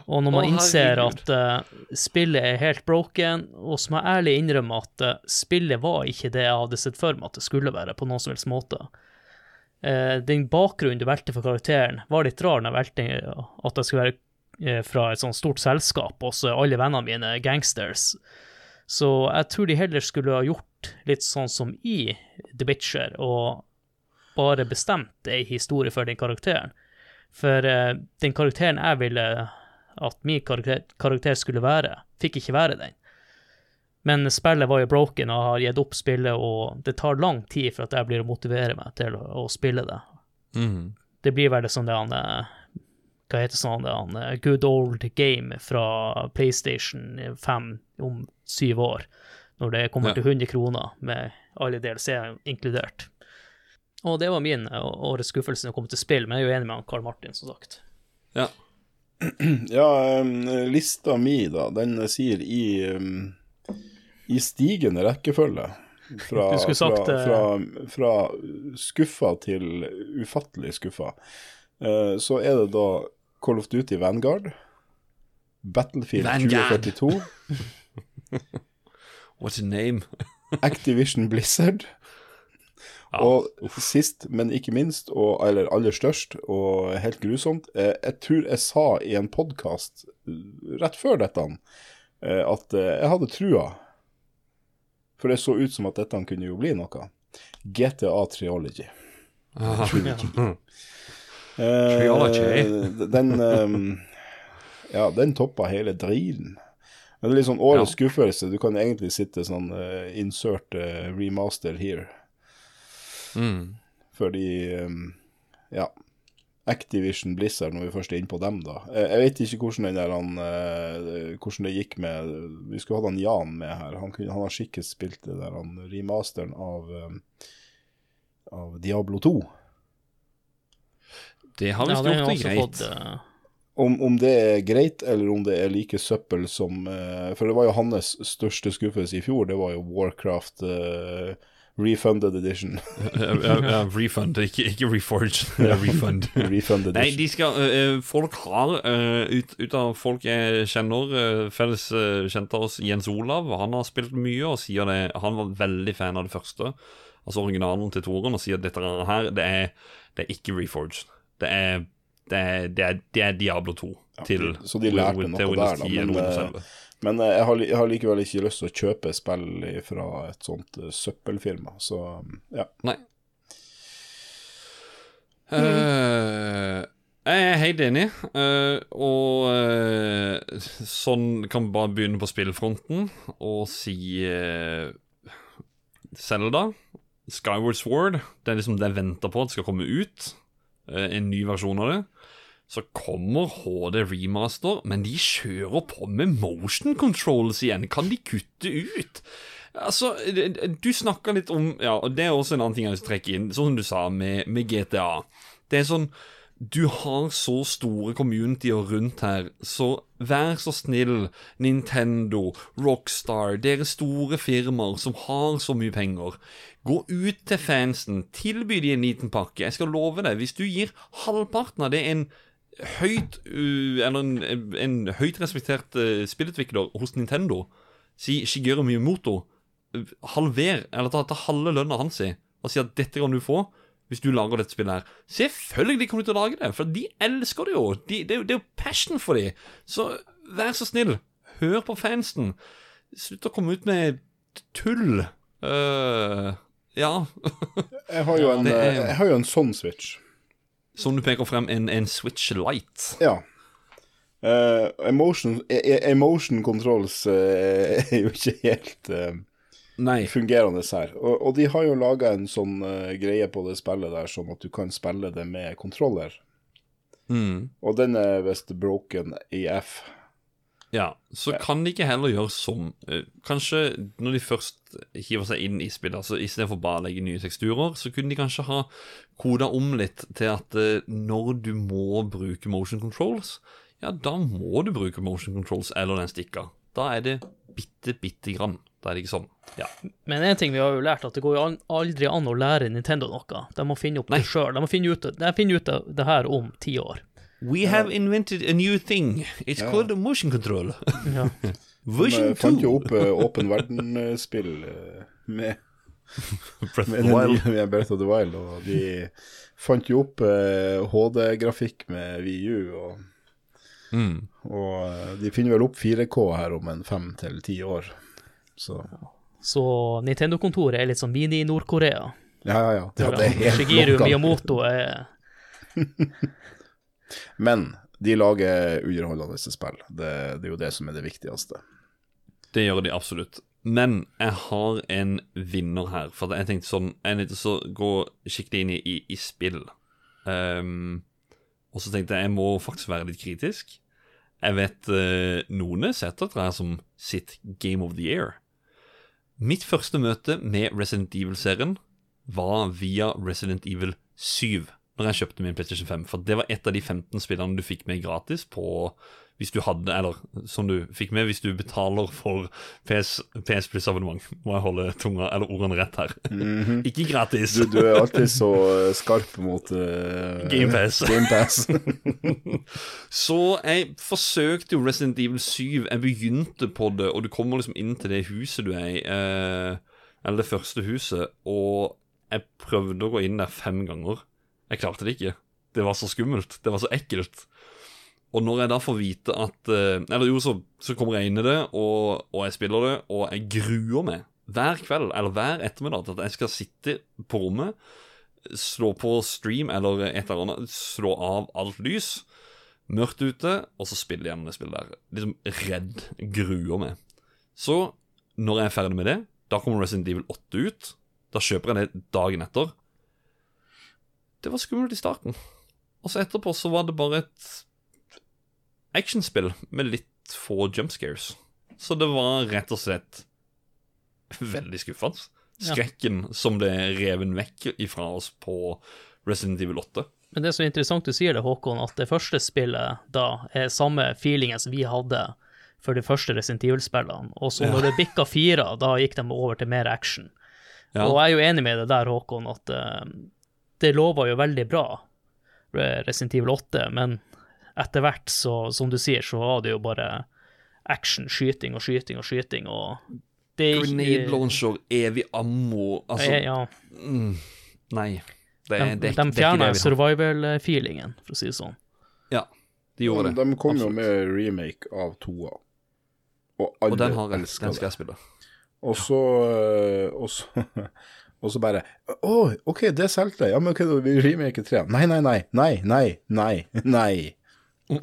Og når man Å, innser at uh, spillet er helt broken, og så må jeg ærlig innrømme at uh, spillet var ikke det jeg hadde sett for meg at det skulle være, på noen som helst måte. Uh, den bakgrunnen du valgte for karakteren, var litt rar når jeg valgte at jeg skulle være fra et sånt stort selskap, og så er alle vennene mine gangsters. Så jeg tror de heller skulle ha gjort litt sånn som i The Witcher, og bare bestemt ei historie for den karakteren. For uh, den karakteren jeg ville at min karakter, karakter skulle være, fikk ikke være den. Men spillet var jo broken, og har gitt opp spillet, og det tar lang tid for at jeg blir å motivere meg til å, å spille det. Mm. Det blir vel det sånn det han eh, Hva heter sånn det han eh, Good old game fra PlayStation 5 om syv år, når det kommer Ja. til 100 kroner med alle DLC-er inkludert. Og det var min eh, årets skuffelse når det kommer til spill, men jeg er jo enig med Karl Martin, som sagt. Ja. Ja, lista mi, da, den sier i, i stigende rekkefølge. Fra, sagt, fra, eh, fra, fra skuffa til ufattelig skuffa. Eh, så er det da Call of Duty Vanguard, Battlefield Vanguard. 2042, What's a name? Activision Blizzard, Ja, og sist, men ikke minst, og, eller aller størst, og helt grusomt eh, Jeg tror jeg sa i en podkast rett før dette eh, at eh, jeg hadde trua. For det så ut som at dette kunne jo bli noe. GTA Triology. Ah, Eh, Triology. den eh, Ja, den toppa hele drilen. Men det er litt sånn årets skuffelse. Du kan egentlig sitte sånn uh, insert uh, remaster here. mm. Fordi um, Ja. Activision Blizzard, når vi først er inne på dem, da. Jeg vet ikke hvordan, den der, han, hvordan det gikk med Vi skulle hatt han Jan med her. Han, kunne, han har sikkert spilt det der han remasteren av, um, av Diablo 2. Det har visst ja, gjort det greit. fått, Om, om det er greit, eller om det er like søppel som uh, For det var jo hans største skuffelse i fjor, det var jo Warcraft uh, Refunded Edition. Ja, refund, ikke, ikke reforged. Refund. Refunded Nei, de skal øh, Folk har ut, ut av folk jeg kjenner, felles kjente av oss, Jens Olav, han har spilt mye og sier det Han var veldig fan av det første, altså originalen til Toren, og sier at dette her, det er, det er ikke reforged. Det er, det er, det er, det er Diablo 2 til så de lærte til noe Windows der, da, 10 eller men, eh, 11. Men eh, jeg har, jeg har likevel ikke lyst til å kjøpe spill fra et sånt eh, søppelfirma, så mm, ja. Nei. Eh, jeg er helt enig, uh, og uh, sånn kan vi bare begynne på spillfronten og si uh, Zelda, Skyward Sword, det er liksom det jeg venter på at skal komme ut. en ny versjon av det. Så kommer HD Remaster, men de kjører på med motion controls igjen. Kan de kutte ut? Altså, du snakka litt om Ja, og det er også en annen ting jeg vil trekke inn, sånn som du sa med, med GTA. Det er sånn Du har så store communityer rundt her, så vær så snill, Nintendo, Rockstar, dere store firmaer som har så mye penger. Gå ut til fansen, tilby de en liten pakke. Jeg skal love deg, hvis du gir halvparten av det en høyt uh, Eller en, en høyt respektert uh, spillutvikler hos Nintendo, si Shigeru Miyamoto, uh, halver, eller ta, ta halve lønna hans i, og si at dette kan du få hvis du lager dette spillet her. Selvfølgelig kommer de til å lage det, for de elsker det jo. De, det, det er jo passion for dem. Så vær så snill, hør på fansen. Slutt å komme ut med tull. Uh, ja. Jeg har en, er- eh, jeg har jo en sånn Switch. Som du peker frem, en, en Switch Light. Ja. Uh, emotion, e- e- emotion controls uh, er jo ikke helt uh, fungerende her. Og, og de har jo laga en sånn greie på det spillet der, sånn at du kan spille det med kontroller. Mm. Og den er visst broken EF. Ja, så kan de ikke heller gjøre som eh, Kanskje når de først hiver seg inn i spillet, altså istedenfor bare å legge nye teksturer, så kunne de kanskje ha koda om litt til at eh, når du må bruke motion controls, ja, da må du bruke motion controls eller den stikka. Da er det bitte, bitte grann. Da er det ikke sånn. Ja. Men en ting vi har jo lært, at det går jo aldri an å lære Nintendo noe. De må finne opp Nei. det sjøl. De må finne ut, de finner ut det her om ti år. We have invented a new thing. It's Ja. called motion control. Ja. Version eh, fant jo opp eh, åpen verden-spill eh, med, Breath of med, the Wild. med Breath of the Wild, og de fant jo opp eh, HD-grafikk med VU, og, Mm. og eh, de finner vel opp 4K her om en fem til ti år. Så Så Nintendo-kontoret er litt sånn mini-Nord-Korea. ja, ja, ja. ja det er helt Shigeru. Miyamoto er Men de lager underholdende spill. Det, det er jo det som er det viktigste. Det gjør de absolutt. Men jeg har en vinner her. For jeg tenkte sånn Jeg nødt til å gå skikkelig inn i, i, i spill. Um, og så tenkte jeg jeg må faktisk være litt kritisk. Jeg vet uh, noen setter dette som sitt Game of the Year. Mitt første møte med Resident Evil-serien var via Resident Evil 7. Når jeg kjøpte min PlayStation 5. For det var et av de 15 spillene du fikk med gratis på hvis du hadde, eller som du fikk med hvis du betaler for PS, PS Plus abonnement. Må jeg holde tunga, eller ordene rett her. Ikke gratis. Du, du er alltid så eh, skarp mot uh, Game Pass. Game Så jeg forsøkte jo Resident Evil 7. Jeg begynte på det, og du kommer liksom inn til det huset du er i. Eh, eller det første huset. Og jeg prøvde å gå inn der fem ganger. Jeg klarte det ikke. Det var så skummelt. Det var så ekkelt. Og når jeg da får vite at eh, Eller jo, så, så kommer jeg inn i det, og, og jeg spiller det, og jeg gruer meg hver kveld eller hver ettermiddag til at jeg skal sitte på rommet, slå på stream eller et eller annet, slå av alt lys, mørkt ute, og så spille gjennom det spillet der. Liksom redd, gruer meg. Så når jeg er ferdig med det, da kommer Resident Evil 8 ut. Da kjøper jeg det dagen etter. Det var skummelt i starten. Og så etterpå så var det bare et actionspill med litt få jump scares. Så det var rett og slett veldig skuffende. Ja. Skrekken som ble reven vekk ifra oss på Resident Evil 8. Men det er så interessant du sier det, Håkon, at det første spillet da er samme feelingen som vi hadde for de første Resident Evil-spillene. Og så når det bikka fire, da gikk de over til mer action. Ja. Og jeg er jo enig med deg der, Håkon, at eh, det lover jo veldig bra, Resident Evil 8, men etter hvert, så, som du sier, så var det jo bare action, skyting og skyting og skyting, og det er Grenade launcher, evig ammo Altså, Eh, ja, mm, nei. Det, de, det, de det er det har. survival-feelingen, for å si det sånn. Ja, de gjorde det. De kom jo med remake av toa. Og alle Og den har jeg. elsker Den skal jeg spille. Og så øh, Og så, og så bare Å, OK, det solgte. Ja, men ok, vi vi remaker tre. Nei, nei, nei. Nei, nei, nei. nei.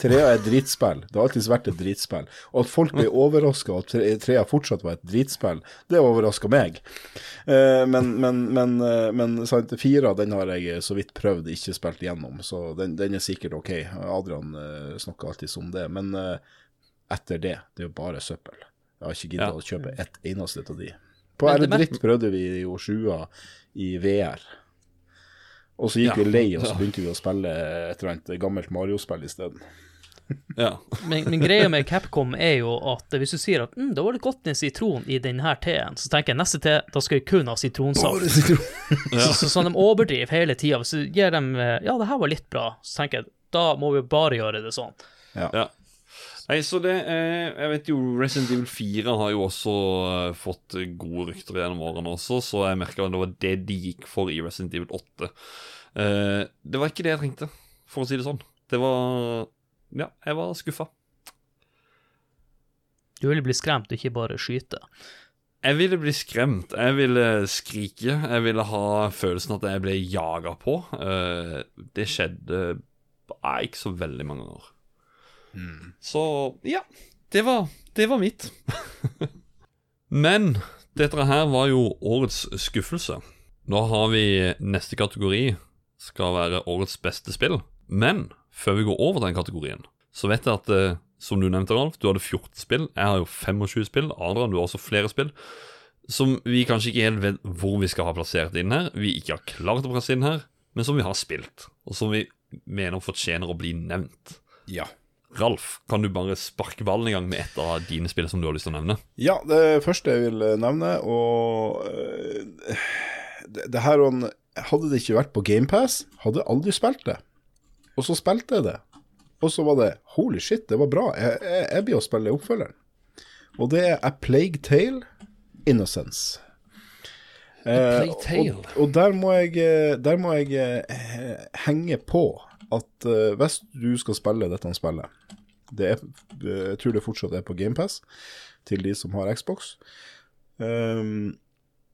Trea er et dritspill. Det har alltid vært et dritspill. Og at folk ble overraska at Trea fortsatt var et dritspill, det overraska meg. Eh, men men, men, eh, men sant, fira den har jeg så vidt prøvd, ikke spilt igjennom, så den, den er sikkert OK. Adrian uh, snakker alltid om det. Men eh, etter det, det er jo bare søppel. Jeg har ikke giddet Ja. å kjøpe ett eneste av de. På R Dritt prøvde vi jo sjua i VR. Og så gikk Ja. vi lei, og så Ja. begynte vi å spille et eller annet gammelt Mario-spill isteden. Ja. Men, men greia med Capcom er jo at hvis du sier at mm, det var litt godt med sitron i denne teen, så tenker jeg neste te, da skal jeg kun ha sitronsaft. Så, så, sånn de overdriver hele tida. Hvis du gir dem Ja, det her var litt bra, så tenker jeg da må vi bare gjøre det sånn. ja. Nei, så det eh, Jeg vet jo Resident Evil 4 har jo også eh, fått gode rykter gjennom årene også, så jeg merka det var det de gikk for i Resident Evil 8. Eh, det var ikke det jeg trengte, for å si det sånn. Det var Ja, jeg var skuffa. Du ville bli skremt og ikke bare skyte. Jeg ville bli skremt. Jeg ville skrike. Jeg ville ha følelsen at jeg ble jaga på. Eh, det skjedde bare ikke så veldig mange ganger. Så ja, det var, det var mitt. Men dette her var jo årets skuffelse. Nå har vi neste kategori skal være årets beste spill. Men før vi går over den kategorien, så vet jeg at eh, som du nevnte, Ralf, du hadde 14 spill. Jeg har jo 25 spill. Adrian, du har også flere spill. Som vi kanskje ikke helt vet hvor vi skal ha plassert inn her. Vi ikke har klart å plassere inn her, men som vi har spilt. Og som vi mener fortjener å bli nevnt. Ja. Ralf, kan du bare sparke ballen i gang med et av dine spill som du har lyst til å nevne? Ja, det første jeg vil eh, nevne, og eh, det, det her on, Hadde det ikke vært på GamePass, hadde jeg aldri spilt det. Og så spilte jeg det. Og så var det holy shit, det var bra. Jeg, jeg, jeg blir å spille oppfølgeren. Og det er A Plague Tale Innocence. Eh, Plague Tale. Og, og der må jeg, eh, der må jeg eh, henge på at eh, hvis du skal spille dette spillet er, Jeg tror det fortsatt er på GamePass til de som har Xbox. Um,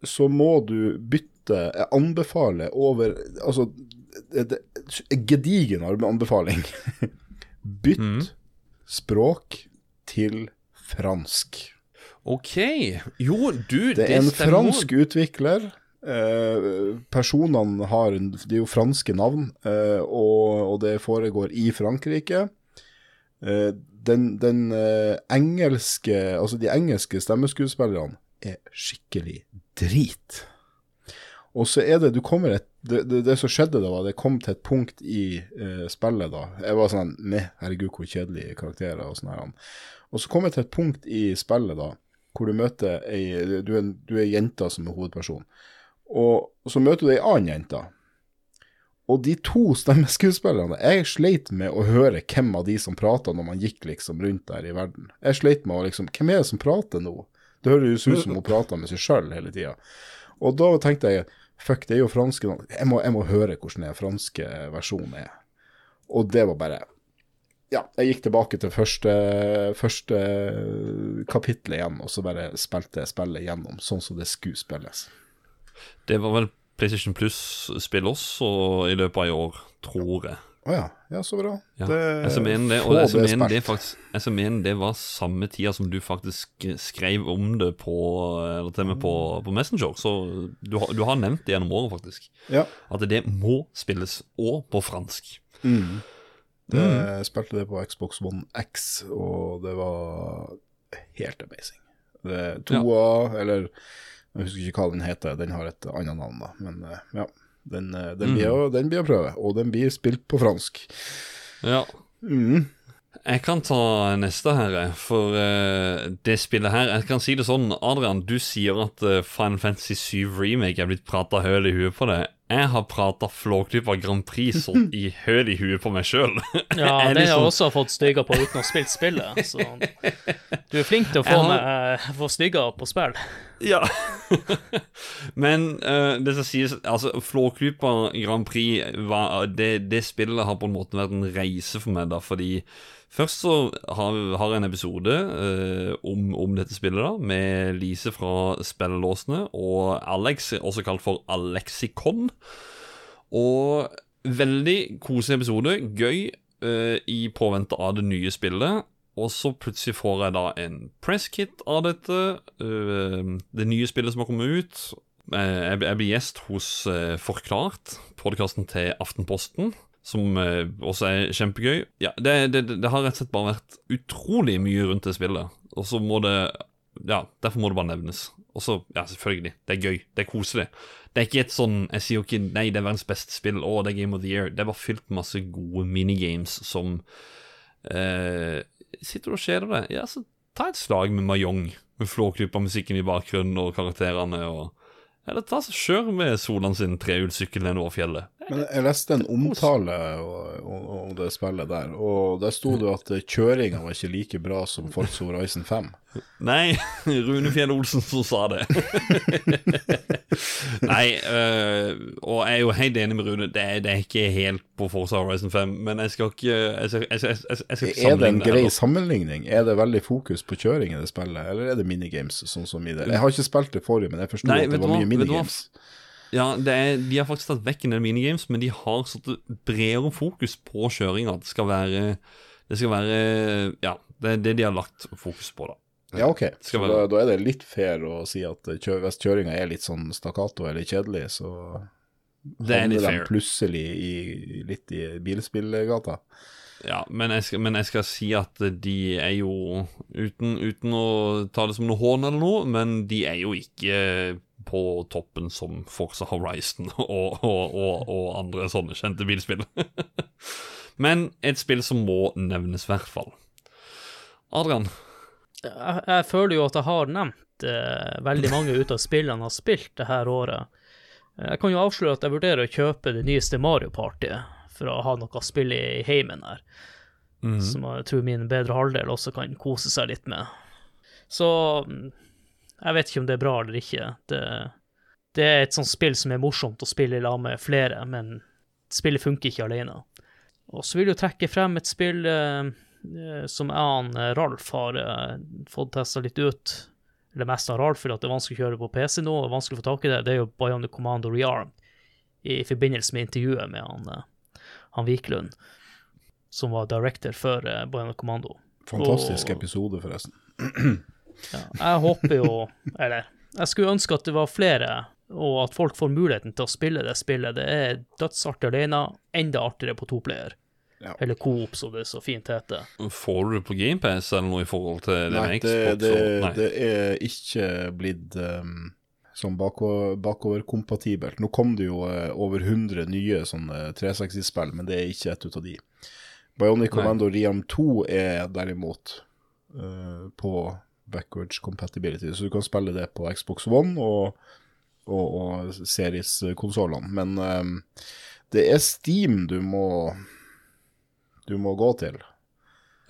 så må du bytte Jeg anbefaler over Altså, det, det, gedigen anbefaling. Bytt mm. språk til fransk. OK. Jo, du, Det er en stemmer. fransk utvikler. Eh, personene har De Det er jo franske navn, eh, og, og det foregår i Frankrike. Eh, den den eh, engelske Altså, de engelske stemmeskuespillerne er skikkelig drit. Og så er det Du kommer et det, det, det som skjedde da, var det kom til et punkt i eh, spillet da. Jeg var sånn Meh, herregud, hvor kjedelige karakterer og sånn her. Og så kom jeg til et punkt i spillet da, hvor du møter ei Du er, du er jenta som er hovedperson. Og så møter du ei annen jente. Og de to stemmeskuespillerne Jeg sleit med å høre hvem av de som prata når man gikk liksom rundt der i verden. Jeg sleit med å liksom Hvem er det som prater nå? Det høres ut som hun prater med seg sjøl hele tida. Og da tenkte jeg fuck, det er jo franske. Jeg må, jeg må høre hvordan den franske versjonen er. Og det var bare Ja, jeg gikk tilbake til første, første kapittel igjen, og så bare spilte jeg spillet gjennom sånn som det skulle spilles. Det var vel PlayStation Plus-spill også i løpet av i år, tror jeg. Å ja. Ja, så bra. Ja. Det, Jeg mener det, og jeg som mener det, spilt. faktisk, jeg som mener det var samme tida som du faktisk skrev om det på på, på Messenger. Så du, du har nevnt det gjennom året, faktisk. Ja. At det må spilles, og på fransk. Mm. Det, Jeg spilte det på Xbox One X, og det var helt amazing. Det, toa, eller jeg husker ikke hva den heter, den har et annet navn, da. Men eh, ja, den, eh, den, blir, å- den blir å prøve, og den blir spilt på fransk. Ja. Mm. Jeg kan ta neste her, for uh, det spillet her Jeg kan si det sånn, Adrian, du sier at uh, Final Fantasy 7 Remake er blitt prata høl i huet på det. Jeg har prata Flåklypa Grand Prix så i høl i huet på meg sjøl. Ja, er den har jeg liksom- også fått stygger på uten å ha spilt spillet. Så du er flink til å få, Jeg har- med, eh, få stygger på spill. Ja. Men uh, det som sies Altså, Flåklypa Grand Prix var, det, det spillet har på en måte vært en reise for meg, da, fordi Først så har, har jeg en episode eh, om, om dette spillet, da, med Lise fra Spillelåsene og Alex, også kalt for Alexikon. Og veldig koselig episode. Gøy eh, i påvente av det nye spillet. Og så plutselig får jeg da en presskit av dette. eh, det nye spillet som har kommet ut. Eh, jeg, jeg blir gjest hos eh, Forklart, podkasten til Aftenposten. Som eh, også er kjempegøy. Ja, det, det, det har rett og slett bare vært utrolig mye rundt det spillet. Og så må det Ja, derfor må det bare nevnes. Og så, ja, selvfølgelig. Det er gøy. Det er koselig. Det er ikke et sånn Jeg sier jo ikke nei, det er verdens beste spill, å, det er Game of the Year. Det er bare fylt med masse gode minigames som eh, Sitter du og kjeder deg? Ja, så ta et slag med Mayong, med Flåklypa-musikken i bakgrunnen og karakterene. og Eller ta kjør med Solan sin trehjulssykkel nedover fjellet. Men jeg leste en omtale om det spillet der, og der sto det at kjøringa var ikke like bra som Forza Horizon 5. Nei, Rune Fjell Olsen som sa det. Nei, øh, og jeg er jo helt enig med Rune. Det er, det er ikke helt på Forza Horizon 5, men jeg skal ikke Jeg skal, jeg jeg skal, ikke Er det en grei sammenligning? Er det veldig fokus på kjøring i det spillet, eller er det minigames, sånn som i det? Jeg har ikke spilt det forrige, men jeg forsto at det var mye Vet du hva? Ja, det er, De har faktisk tatt vekk en del minigames, men de har satt bredere fokus på kjøringa. Det skal være Det skal være Ja, det er det de har lagt fokus på, da. Ja, ok. Så være- da, da er det litt fair å si at kjø, hvis kjøringa er litt sånn stakkato eller kjedelig, så Det er havner de plutselig i, litt i bilspillgata. Ja, men jeg, skal, men jeg skal si at de er jo uten, uten å ta det som noe hån eller noe, men de er jo ikke på toppen som Forza Horizon og, og, og, og andre sånne kjente bilspill. men et spill som må nevnes, i hvert fall. Adrian, jeg, jeg føler jo at jeg har nevnt eh, veldig mange ut av spillene jeg har spilt det her året. Jeg kan jo avsløre at jeg vurderer å kjøpe det nyeste Mario Party for å ha noe å spille i heimen her, som jeg tror min bedre halvdel også kan kose seg litt med. Så mm, jeg vet ikke om det er bra eller ikke. Det, det er et sånt spill som er morsomt å spille i lag med flere, men spillet funker ikke alene. Og så vil jeg trekke frem et spill eh, eh, som jeg og eh, Ralf har eh, fått testa litt ut. Eller mest av Ralf, fordi det er vanskelig å kjøre på PC nå, og vanskelig å få tak i det. Det er jo Bionic Commando Rearm, i forbindelse med intervjuet med han, eh, han Wiklund, som var director for eh, Bionic Commando. Fantastisk Og- episode, forresten. Ja, jeg håper jo Eller, jeg skulle ønske at det var flere, og at folk får muligheten til å spille det spillet. Det er dødsartig alene, enda artigere på toplayer. Ja. Eller coop, som det så fint heter. får du det på GamePass eller noe i forhold til det Nei, med det, Xbox? det, nei. det er ikke blitt um, sånn bako- bakoverkompatibelt. Nå kom det jo uh, over 100 nye sånne 360-spill, men det er ikke et ut av de. Bionic Commando Riam 2 er derimot uh, på backwards compatibility, så du kan spille det på Xbox One og, og, og Series-konsollene. Men um, det er Steam du må du må gå til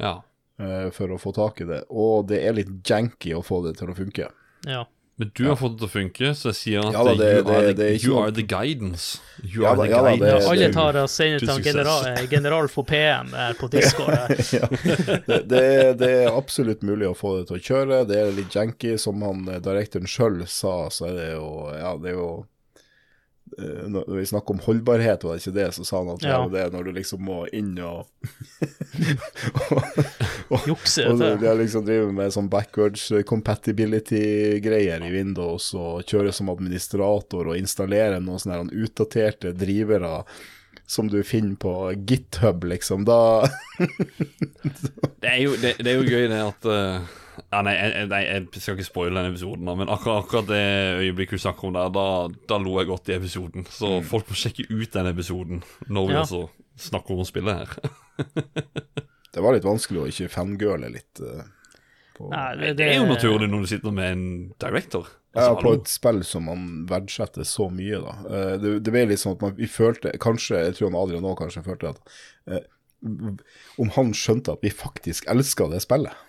Ja. uh, for å få tak i det. Og det er litt janky å få det til å funke. Ja. Men du har fått det til å funke, så jeg sier at Ja da, det- you, det- are, the, det you are the guidance. You Ja are da, the ja da, det- guidance. Alle tar og sender til general, eh, general for PM på Discord. ja. det, det, er, det er absolutt mulig å få det til å kjøre. Det er litt janky. Som han eh, direktøren sjøl sa, så er det jo Ja, det er jo eh, Når vi snakker om holdbarhet, var det ikke det, så sa han at det er Ja. det når du liksom må inn og Jukse Og til. de har liksom driver med sånn backwards compatibility-greier i Windows og kjører som administrator og installerer noen sånne her utdaterte drivere som du finner på GitHub, liksom. Da Det er jo, det, det er jo gøy det at eh, ja, nei, jeg, nei, jeg skal ikke spoile den episoden, men akkurat, akkurat det øyeblikket du snakker om der, da, da lo jeg godt i episoden. Så folk må sjekke ut den episoden når vi Ja. altså snakker om spillet her. Det var litt vanskelig å ikke fangirle litt. Uh, på, Nei, Det, det er jo naturlig når du sitter med en director. ja, Altså, på et spill som man verdsetter så mye, da. Uh, Det, det ble litt sånn at man, vi følte Kanskje, jeg tror han Adrian òg kanskje følte at uh, Om han skjønte at vi faktisk elska det spillet.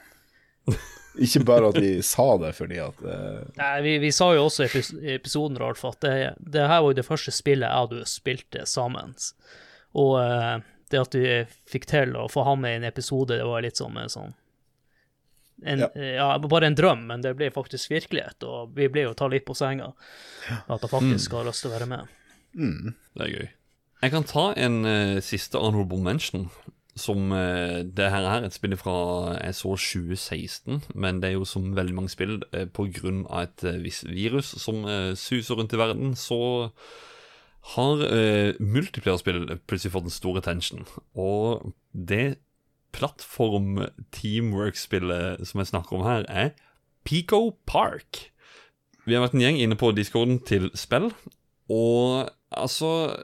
Ikke bare at vi sa det fordi at uh... Nei, vi, vi sa jo også i episoden, Ralf, at det, det her var jo det første spillet jeg og du spilte sammen. Og uh, det at du fikk til å få ham med i en episode, det var litt som en sånn en, Ja. ja. bare en drøm, men det ble faktisk virkelighet, og vi ble jo tatt litt på senga. At han faktisk har lyst til å være med. mm, Det er gøy. Jeg kan ta en uh, siste honorable mention. Som eh, Det her er et spill fra jeg så 2016, men det er jo som veldig mange spill eh, av et eh, visst virus som suser rundt i verden, så har eh, multiplayer-spill plutselig fått en stor attention. Og det plattform-teamwork-spillet som jeg snakker om her, er Pico Park. Vi har vært en gjeng inne på discorden til spill, og altså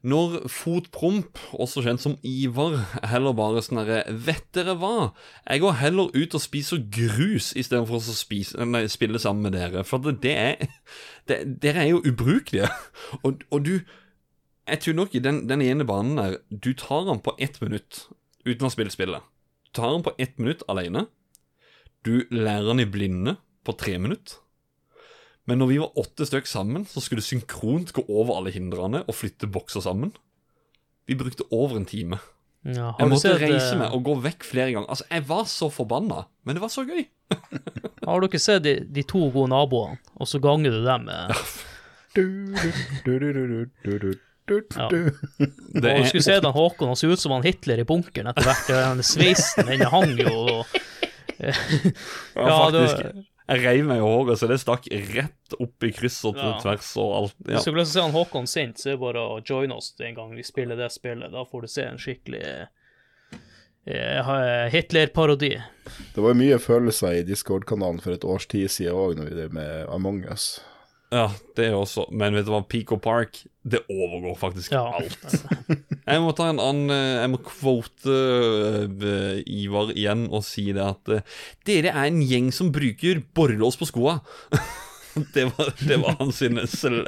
Når Fotpromp, også kjent som Ivar, heller bare sånn herre Vet dere hva? Jeg går heller ut og spiser grus istedenfor å spise, nei, spille sammen med dere. For det, er det, Dere er jo ubrukelige. Og, og du Jeg tror nok i den, den ene banen der Du tar den på ett minutt uten å spille spillet. Du tar den på ett minutt alene. Du lærer den i blinde på tre minutter. Men når vi var åtte stykk sammen, så skulle det synkront gå over alle hindrene og flytte bokser sammen. Vi brukte over en time. Ja, jeg måtte sett, reise eh, meg og gå vekk flere ganger. Altså, Jeg var så forbanna, men det var så gøy. har du ikke sett de, de, to gode naboene, og så ganger du dem med ja. Det er... Du skulle se den Håkon, han så ut som han Hitler i bunkeren etter hvert. Den sveisen, den hang jo og... ja, ja, faktisk. Det... Jeg reiv meg i håret, så det stakk rett opp i kryss og Ja. tvers og alt. Ja. Hvis du vil se han Håkon sint, så er det bare å joine oss en gang vi spiller det spillet. Da får du se en skikkelig eh, Hitler-parodi. Det var mye følelser i Discord-kanalen for et års tid siden òg, når vi drev med Among us. Ja, det er også. Men vet du hva, Pico Park, det overgår faktisk Ja. alt. Jeg må ta en annen eh, Jeg må quote eh, Ivar igjen og si det at eh, dere er en gjeng som bruker borrelås på skoa. det, var, det var hans sine sl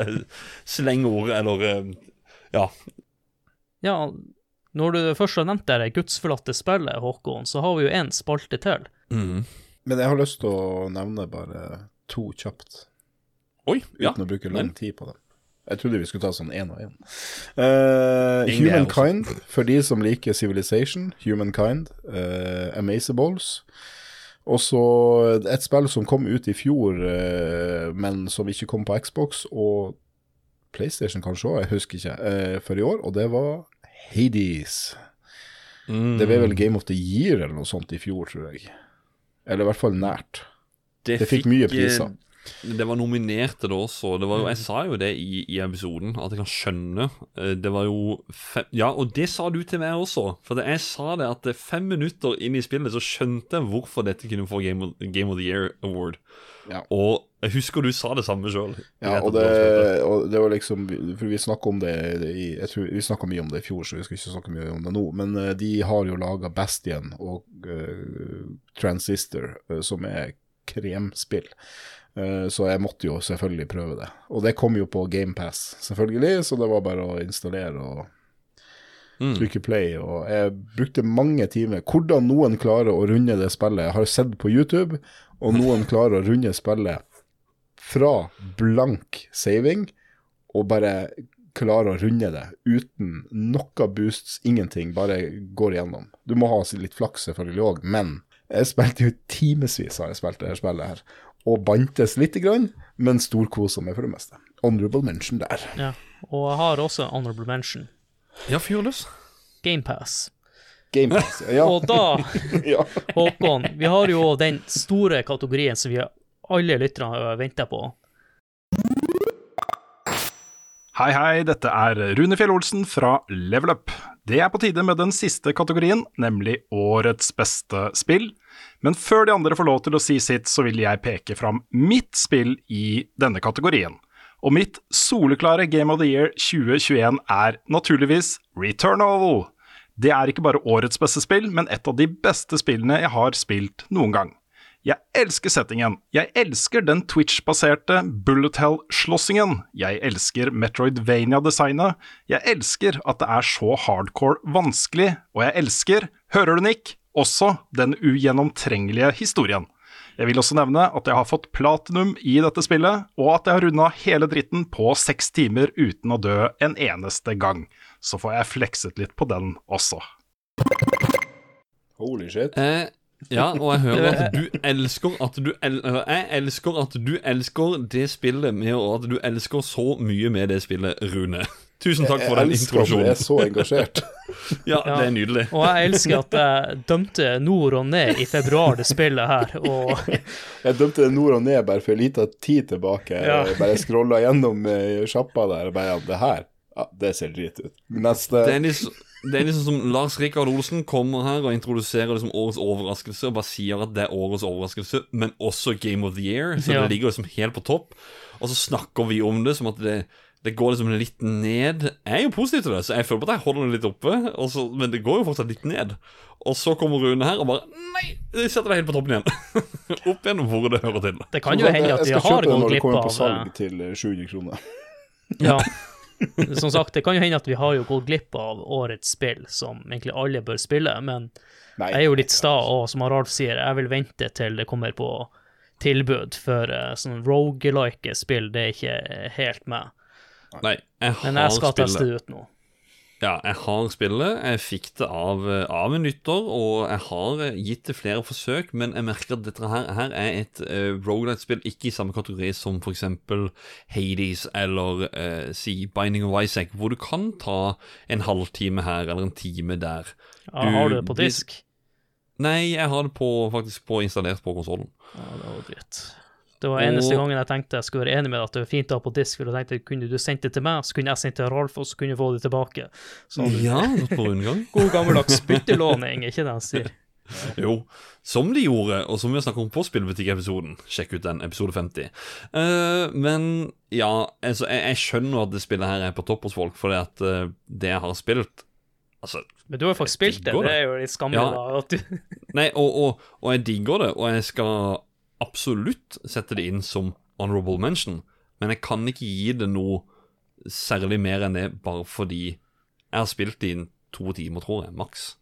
slengord, eller Ja. Ja, når du først har nevnt det gudsforlatte spillet, Håkon, så har vi jo én spalte til. Mm. Men jeg har lyst til å nevne bare to kjapt, Oi, ja. uten å bruke lang tid på det. Jeg trodde vi skulle ta sånn én og én. Uh, er Humankind, for de som liker Civilization. Humankind. Uh, Amazables. Og så et spill som kom ut i fjor, uh, men som ikke kom på Xbox og PlayStation kanskje òg, jeg husker ikke, uh, for i år, og det var Hades. Mm. Det ble vel Game of the Year eller noe sånt i fjor, tror jeg. Eller i hvert fall nært. Det fikk mye eh, priser. Det var nominert da også. Det var jo, jeg sa jo det i, i episoden, at jeg kan skjønne. Eh, Det var jo fem, Ja, og det sa du til meg også. For det, jeg sa det at fem minutter inn i spillet så skjønte jeg hvorfor dette kunne få Game of, Game of the Year Award. Ja. Og jeg husker du sa det samme sjøl. Ja, og det, og det var liksom For vi snakka om det i Jeg tror vi snakka mye om det i fjor, så vi skal ikke snakke mye om det nå. Men eh, de har jo laga Bastion og uh, Transistor, eh, som er kremspill. Eh, så jeg måtte jo selvfølgelig prøve det. Og det kom jo på GamePass, selvfølgelig, så det var bare å installere og Mm. trykke play. Og jeg brukte mange timer. Hvordan noen klarer å runde det spillet. Jeg har sett på YouTube, og noen klarer å runde spillet fra blank saving og bare klarer å runde det uten noe boosts, ingenting, bare går igjennom. Du må ha litt flaks selvfølgelig òg, men jeg spilte jo timevis har jeg spilt det her spillet her, og bantes lite grann, men storkosa meg for det meste. Honorable mention der. Ja. Og jeg har også honorable mention. Ja, fyr løs. GamePass. Gamepass, ja. Og da, ja. Håkon, vi har jo den store kategorien som vi alle lytterne venter på. Hei, hei, dette er Rune Fjell Olsen fra Level Up. Det er på tide med den siste kategorien, nemlig Årets beste spill. Men før de andre får lov til å si sitt, så vil jeg peke fram mitt spill i denne kategorien. Og mitt soleklare Game of the Year 2021 er naturligvis Returnal. Det er ikke bare årets beste spill, men et av de beste spillene jeg har spilt noen gang. Jeg elsker settingen. Jeg elsker den Twitch-baserte bullet hell-slåssingen. Jeg elsker Metroidvania-designet. Jeg elsker at det er så hardcore vanskelig, og jeg elsker, hører du Nick, også den ugjennomtrengelige historien. Jeg vil også nevne at jeg har fått platinum i dette spillet, og at jeg har runda hele dritten på seks timer uten å dø en eneste gang. Så får jeg flekset litt på den også. Holy shit. Eh, ja, og jeg hører at du elsker at du el Jeg elsker at du elsker det spillet med og at du elsker så mye med det spillet, Rune. Tusen takk for jeg den elsker at du er så engasjert. Ja, Ja. det er nydelig. Og jeg elsker at jeg dømte nord og ned i februar, det spillet her. Og Jeg dømte det nord og ned bare for en liten tid tilbake. Ja. Jeg bare scrolla gjennom eh, sjappa der og bare ja, det her, ja, det ser drit ut. Neste Det er liksom, det er liksom som Lars Rikard Olsen kommer her og introduserer liksom årets overraskelse og bare sier at det er årets overraskelse, men også Game of the Year, så Ja. det ligger liksom helt på topp. Og så snakker vi om det som at det, det går liksom litt ned. Jeg er jo positiv til det, så jeg føler på at jeg holder det litt oppe, og så, men det går jo fortsatt litt ned. Og så kommer Rune her og bare Nei, jeg setter deg helt på toppen igjen. Opp igjen hvor det hører til. det kan jo hende at jeg vi skal har kjøpe det når det glipp kommer på av salg til eh, 700 kroner. Ja. Som sagt, det kan jo hende at vi har jo gått glipp av årets spill, som egentlig alle bør spille, men Nei, jeg er jo litt sta, og som Harald sier, jeg vil vente til det kommer på tilbud, for uh, sånn rogelike spill, det er ikke helt med. Nei, jeg har Men jeg skal teste spillet. det ut nå. Ja, jeg har spillet. Jeg fikk det av, av en lytter, og jeg har eh, gitt det flere forsøk, men jeg merker at dette her, her er et uh, Rogalight-spill ikke i samme kategori som f.eks. Hades eller uh, si Binding of Isaac, hvor du kan ta en halvtime her eller en time der. Ja, har du det på disk? Nei, jeg har det på, faktisk på installert på konsollen. Ja, det var dritt. Det var eneste gangen jeg tenkte jeg skulle være enig med deg at det var fint å ha på disk, for jeg tenkte kunne du sendt det til meg, så kunne jeg sendt det til Ralf, og så kunne du få det tilbake. Så Ja, på rundgang. god gammeldags byttelåning, ikke det han sier? Jo, som de gjorde, og som vi har snakket om på Spillbutikk-episoden. Sjekk ut den, episode 50. Uh, men ja, altså, jeg, jeg skjønner at det spillet her er på topp hos folk, fordi at uh, det jeg har spilt Altså, Men du har jo faktisk spilt det, det det. er jo litt skammelig, Ja. da. Du, Nei, og, og, og jeg digger det, og jeg skal absolutt sette det inn som honorable mention, men jeg kan ikke gi det noe særlig mer enn det bare fordi jeg har spilt det inn to timer, tror jeg, maks.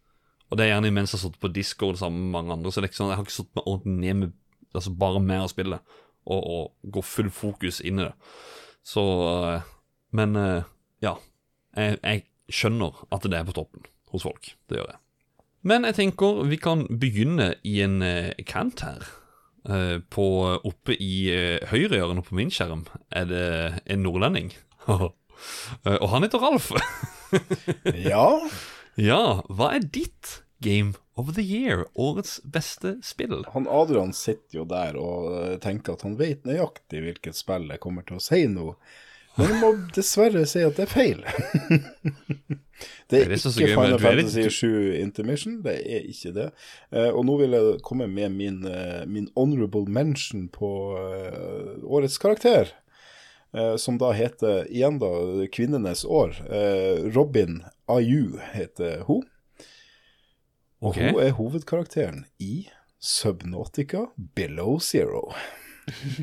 Og det er gjerne mens jeg har sittet på Discord sammen med mange andre, så det er ikke sånn, jeg har ikke satt meg ordentlig ned med altså bare med å spille og, og gå full fokus inn i det. Så eh, Men eh, ja. Jeg, jeg skjønner at det er på toppen hos folk. Det gjør jeg. Men jeg tenker vi kan begynne i en uh, kant her. Eh, på, oppe i uh, høyrehjørnet på min skjerm er det en nordlending. Eh, og han heter Ralf. Ja, ja, hva er ditt Game of the Year? Årets beste spill? han Adrian sitter jo der og eh, tenker at han vet nøyaktig hvilket spill jeg kommer til å si nå. Men jeg må dessverre si at det er feil. det er det ikke Final Fantasy 7 Intermission, det er ikke det. Eh, og nå vil jeg komme med min, eh, min honorable mention på eh, årets karakter. som da heter, igjen da, Kvinnenes år. Robin Ayu heter hun. Og okay. hun er hovedkarakteren i Subnautica Below Zero.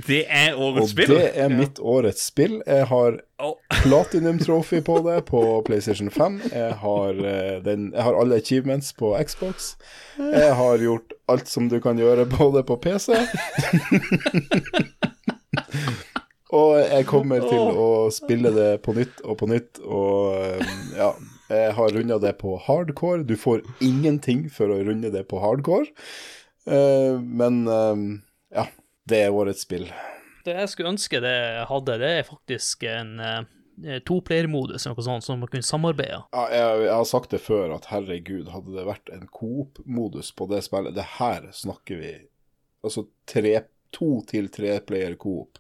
Det er Og årets spill! det er mitt årets spill. Jeg har oh. Platinum Trophy på det på PlayStation 5. Jeg har, eh, den, jeg har alle achievements på Xbox. Jeg har gjort alt som du kan gjøre på det på PC. Og jeg kommer til å spille det på nytt og på nytt, og eh, ja. Jeg har runda det på hardcore. Du får ingenting for å runde det på hardcore. Eh, men ja, det er årets spill. det jeg skulle ønske det hadde, det er faktisk en uh, toplayermodus eller noe sånt, som man kunne samarbeide. Ja, jeg, jeg har sagt det før, at herregud, hadde det vært en coop-modus på det spillet Det her snakker vi altså tre, to til tre player coop.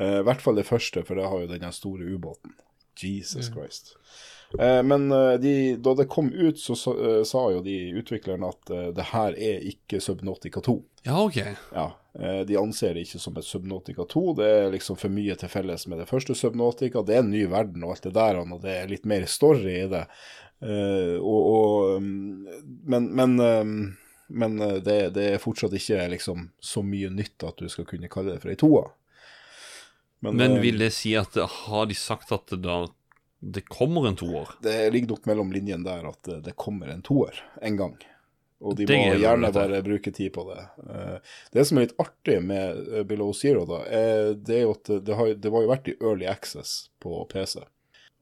Eh, I hvert fall det første, for det har jo den store ubåten. Jesus Christ. Eh, men eh, de, da det kom ut, så sa, eh, sa jo de utviklerne at eh, det her er ikke Subnautica 2. Ja, ok. Ja, eh, De anser det ikke som et Subnautica 2. Det er liksom for mye til felles med det første Subnautica. Det er en ny verden og alt det der, og det er litt mer story i det. Eh, og, og, um, men men, um, men eh, det, det er fortsatt ikke liksom så mye nytt at du skal kunne kalle det for ei toa. Men men vil det si at har de sagt at det da det kommer en toer? det ligger nok mellom linjene der at eh, det kommer en toer en gang. Og de Det må gjerne bare bruke tid på det. Eh, Det som er litt artig med eh, Below Zero, da, er, det er jo at det, har, det var jo vært i Early Access på PC.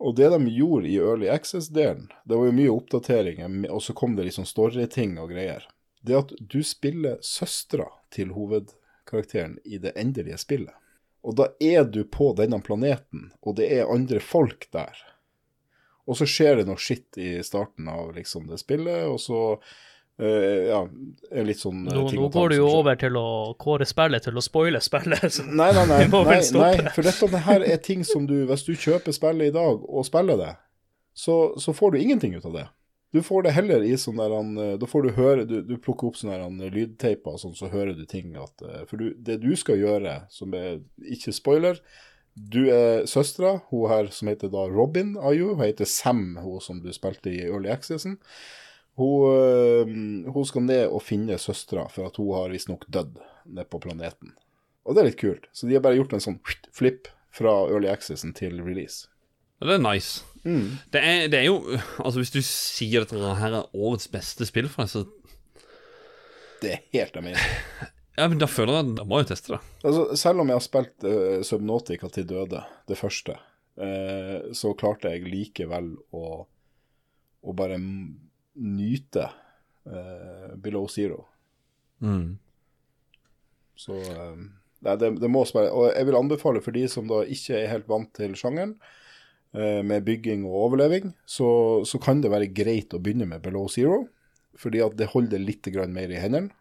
Og det de gjorde i Early Access-delen, det var jo mye oppdateringer, og så kom det liksom storyting og greier. Det at du spiller søstera til hovedkarakteren i det endelige spillet. Og da er du på denne planeten, og det er andre folk der. Og så skjer det noe skitt i starten av liksom det spillet, og så eh, ja, litt sånn eh, Nå, nå går du jo over til å kåre spillet til å spoile spillet. Nei, nei, nei, nei, nei for dette det her er ting som du Hvis du kjøper spillet i dag og spiller det, så, så får du ingenting ut av det. Du får det heller i sånn der han, eh, Da får du høre Du, du plukker opp sånne lydteiper sånn, så hører du ting at For du, det du skal gjøre, som er ikke spoiler Du er søstera, hun her som heter da Robin Ayu. Hun heter Sam, hun som du spilte i Early Accessen. Hun, øh, hun skal ned og finne søstera, for at hun har visstnok dødd nede på planeten. Og det er litt kult. Så de har bare gjort en sånn flip fra Early Accessen til release. Det er nice. Mm. Det er, det er jo Altså, hvis du sier at dette her er årets beste spill for deg, så Det er helt amazing. Ja, men da føler jeg Da må jeg teste det. Altså, selv om jeg har spilt uh, Subnautica til døde, det første, uh, så klarte jeg likevel å å bare nyte uh, Below Zero. Mm. Så um, nei, det, det må spille. Og jeg vil anbefale for de som da ikke er helt vant til sjangeren, uh, med bygging og overleving, så, så kan det være greit å begynne med Below Zero. Fordi at det holder litt mer i hendene.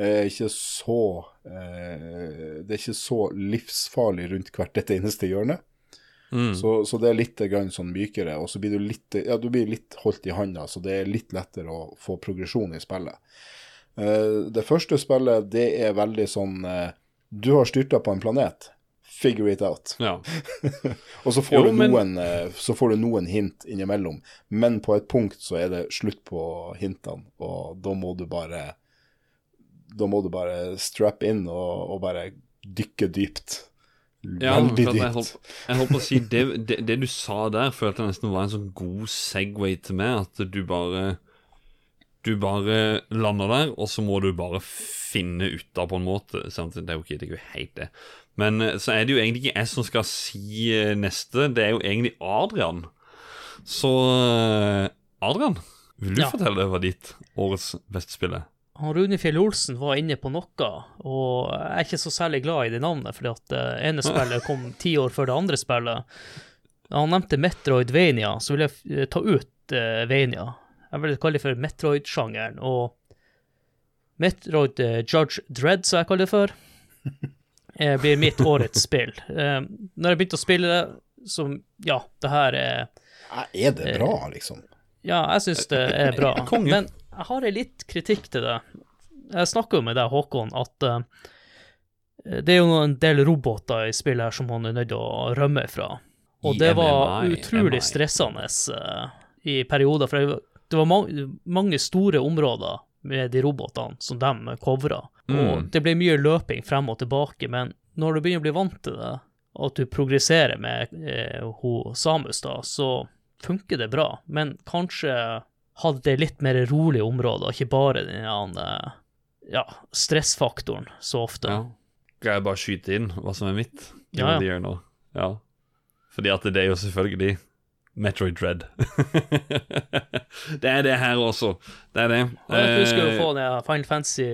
Det er ikke så eh, Det er ikke så livsfarlig rundt hvert dette eneste hjørne. Mm. Så, så det er litt grann sånn mykere, og så blir du litt, ja, du blir litt holdt i handa, så det er litt lettere å få progresjon i spillet. Uh, det første spillet, det er veldig sånn uh, Du har styrta på en planet. Figure it out. Ja. Og så får, Jo, du men- noen, eh, så får du noen hint innimellom, men på et punkt så er det slutt på hintene, og da må du bare Da må du bare strap in og, og bare dykke dypt. Ja, Veldig for jeg holdt, jeg holdt på å si det, det, det du sa der, følte jeg nesten var en sånn god Segway til meg. At du bare Du bare lander der, og så må du bare finne ut av på en måte. Samtidig, det er jo ikke, det er jo helt det. Men eh, så er det jo egentlig ikke jeg som skal si eh, neste, det er jo egentlig Adrian. Så eh, Adrian, vil du Ja. fortelle hva ditt årets beste spill er? Han Rune Fjell Olsen var inne på noe, og jeg er ikke så særlig glad i det navnet, fordi at det ene spillet kom ti år før det andre spillet. Han nevnte Metroidvania, så vil jeg eh, ta ut uh, Vania. Jeg vil kalle det for Metroid-sjangeren, og Metroid uh, Judge Dredd, som jeg kaller det for, eh, blir mitt årets spill. Uh, når jeg begynte å spille det, så ja, det her er Er det bra, liksom? ja, jeg syns det er bra. Men jeg har en litt kritikk til det. Jeg snakka jo med deg, Håkon, at uh, det er jo en del roboter i spillet her som han er nødt til å rømme fra. Og det var utrolig stressende uh, i perioder, for det- var ma mange store områder med de robotene som de covra. Og Mm. det ble mye løping frem og tilbake, men når du begynner å bli vant til det, og at du progresserer med eh, ho Samus, da, så funker det bra. Men kanskje hadde det litt mer rolig område, og ikke bare den eh, ja, stressfaktoren så ofte. Ja. Skal jeg bare skyte inn hva som er mitt? Ja, ja. nå? ja. Fordi at det er jo selvfølgelig Metroid Dread. det er det her også. Det er det. Ja, jeg husker å Eh, få den Final Fantasy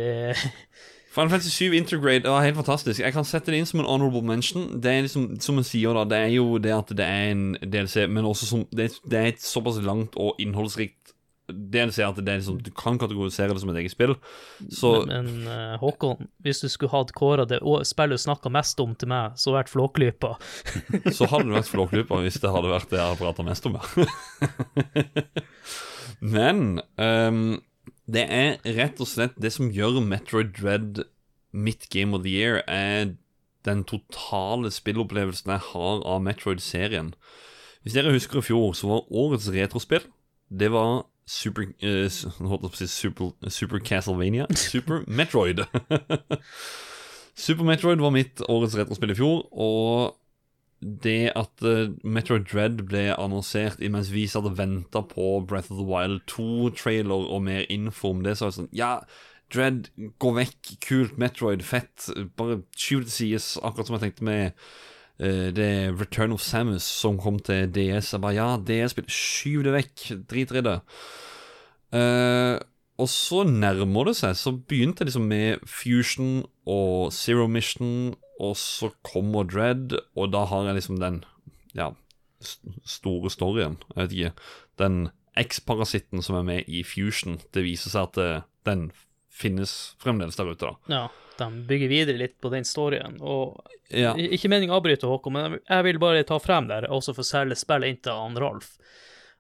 Final Fantasy 7 Intergrade var helt fantastisk. Jeg kan sette det inn som en honorable mention. Det er liksom, Som jeg sier, da, det er jo det at det er en DLC, men også som Det, det er et såpass langt og innholdsrikt DLC at det er liksom, du kan kategorisere det som et eget spill. Så Men, men eh, Håkon, hvis du skulle hatt kåra det spillet du snakka mest om til meg, så vært Flåklypa. Så hadde det vært Flåklypa hvis det hadde vært det jeg har prata mest om. Ja. Men um, det er rett og slett det som gjør Metroid Dread mitt Game of the Year, er den totale spillopplevelsen jeg har av Metroid-serien. Hvis dere husker i fjor, så var årets retrospill Det var Super uh, holdt på å si Super, Super Castlevania. Super Metroid. Super Metroid var mitt årets retrospill i fjor, og det at uh, Metroid Dread ble annonsert imens vi satt og venta på Breath of the Wild 2-trailer og mer info om det, så var det sånn Ja, Dread, gå vekk. Kult. Metroid, fett. Bare skyv det til akkurat som jeg tenkte med eh, er Return of Samus som kom til DS. Jeg bare Ja, DS-spill, skyv det vekk. drit i det. Eh, og så nærmer det seg. Så begynte jeg liksom med Fusion og Zero Mission, og så kommer Dread, og da har jeg liksom den ja, store storyen. Jeg vet ikke. Den X-parasitten som er med i Fusion. Det viser seg at eh, den finnes fremdeles der ute, da. Ja, de bygger videre litt på den storyen. Og Ja. Ikke meningen å avbryte, Håkon, men jeg vil bare ta frem der, også for selge spillet inn til han Ralf,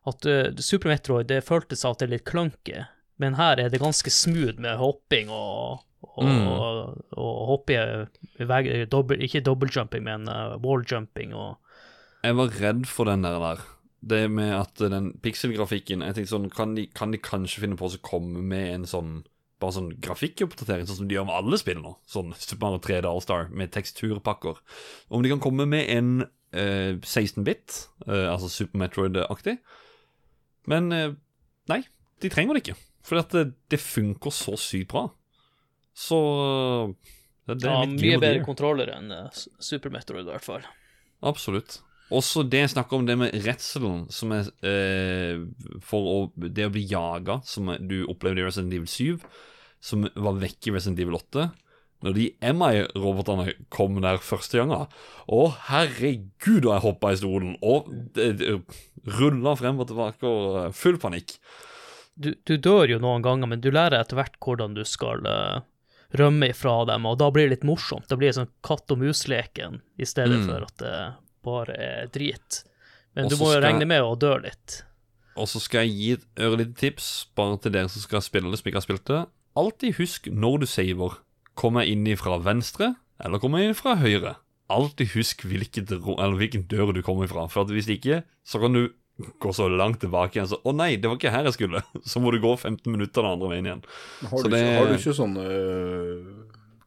at uh, Super Metroid det føltes at det er litt klønke, men her er det ganske smooth med hopping og, og, Mm. og, og hoppe i vegg, dobbel, ikke dobbeltjumping, men uh, walljumping og Jeg var redd for den der. der. Det med at den pikselgrafikken Jeg tenkte sånn, kan de, kan de kanskje finne på å komme med en sånn Bare sånn grafikkoppdatering, sånn som de gjør med alle spill nå. Sånn Super Mario 3D All-Star med teksturpakker. Om de kan komme med en eh, 16-bit, eh, altså Super Metroid-aktig. Men eh, nei, de trenger det ikke. For det, det funker så sykt bra. Så det, det er ja, mye bedre kontroller enn uh, Super Metroid, i hvert fall. Absolutt. Også det jeg snakker om, det med redselen som er eh, For å, det å bli jaga, som du opplevde i Resident Evil 7, som var vekk i Resident Evil 8. Når de MI-robotene kom der første gangen Å, herregud, og jeg hoppa i stolen og rulla frem og tilbake og eh, full panikk. Du, du dør jo noen ganger, men du lærer etter hvert hvordan du skal eh, rømme ifra dem, og da blir det litt morsomt. Da blir det sånn katt og mus-leken i stedet Mm. for at det bare er drit. Men Også du må jo skal- regne med å dø litt. Og så skal jeg gi et ørlite tips, bare til dere som skal spille det som ikke har spilt det. Alltid husk når du saver. Kommer jeg inn fra venstre, eller kommer jeg inn fra høyre? Alltid husk hvilket, ro- eller hvilken dør du kommer ifra. For at hvis ikke, så kan du gå så langt tilbake igjen så Å nei, det var ikke her jeg skulle. Så må du gå 15 minutter den andre veien igjen. Har, Så du, det- ikke, har du ikke sånn øh,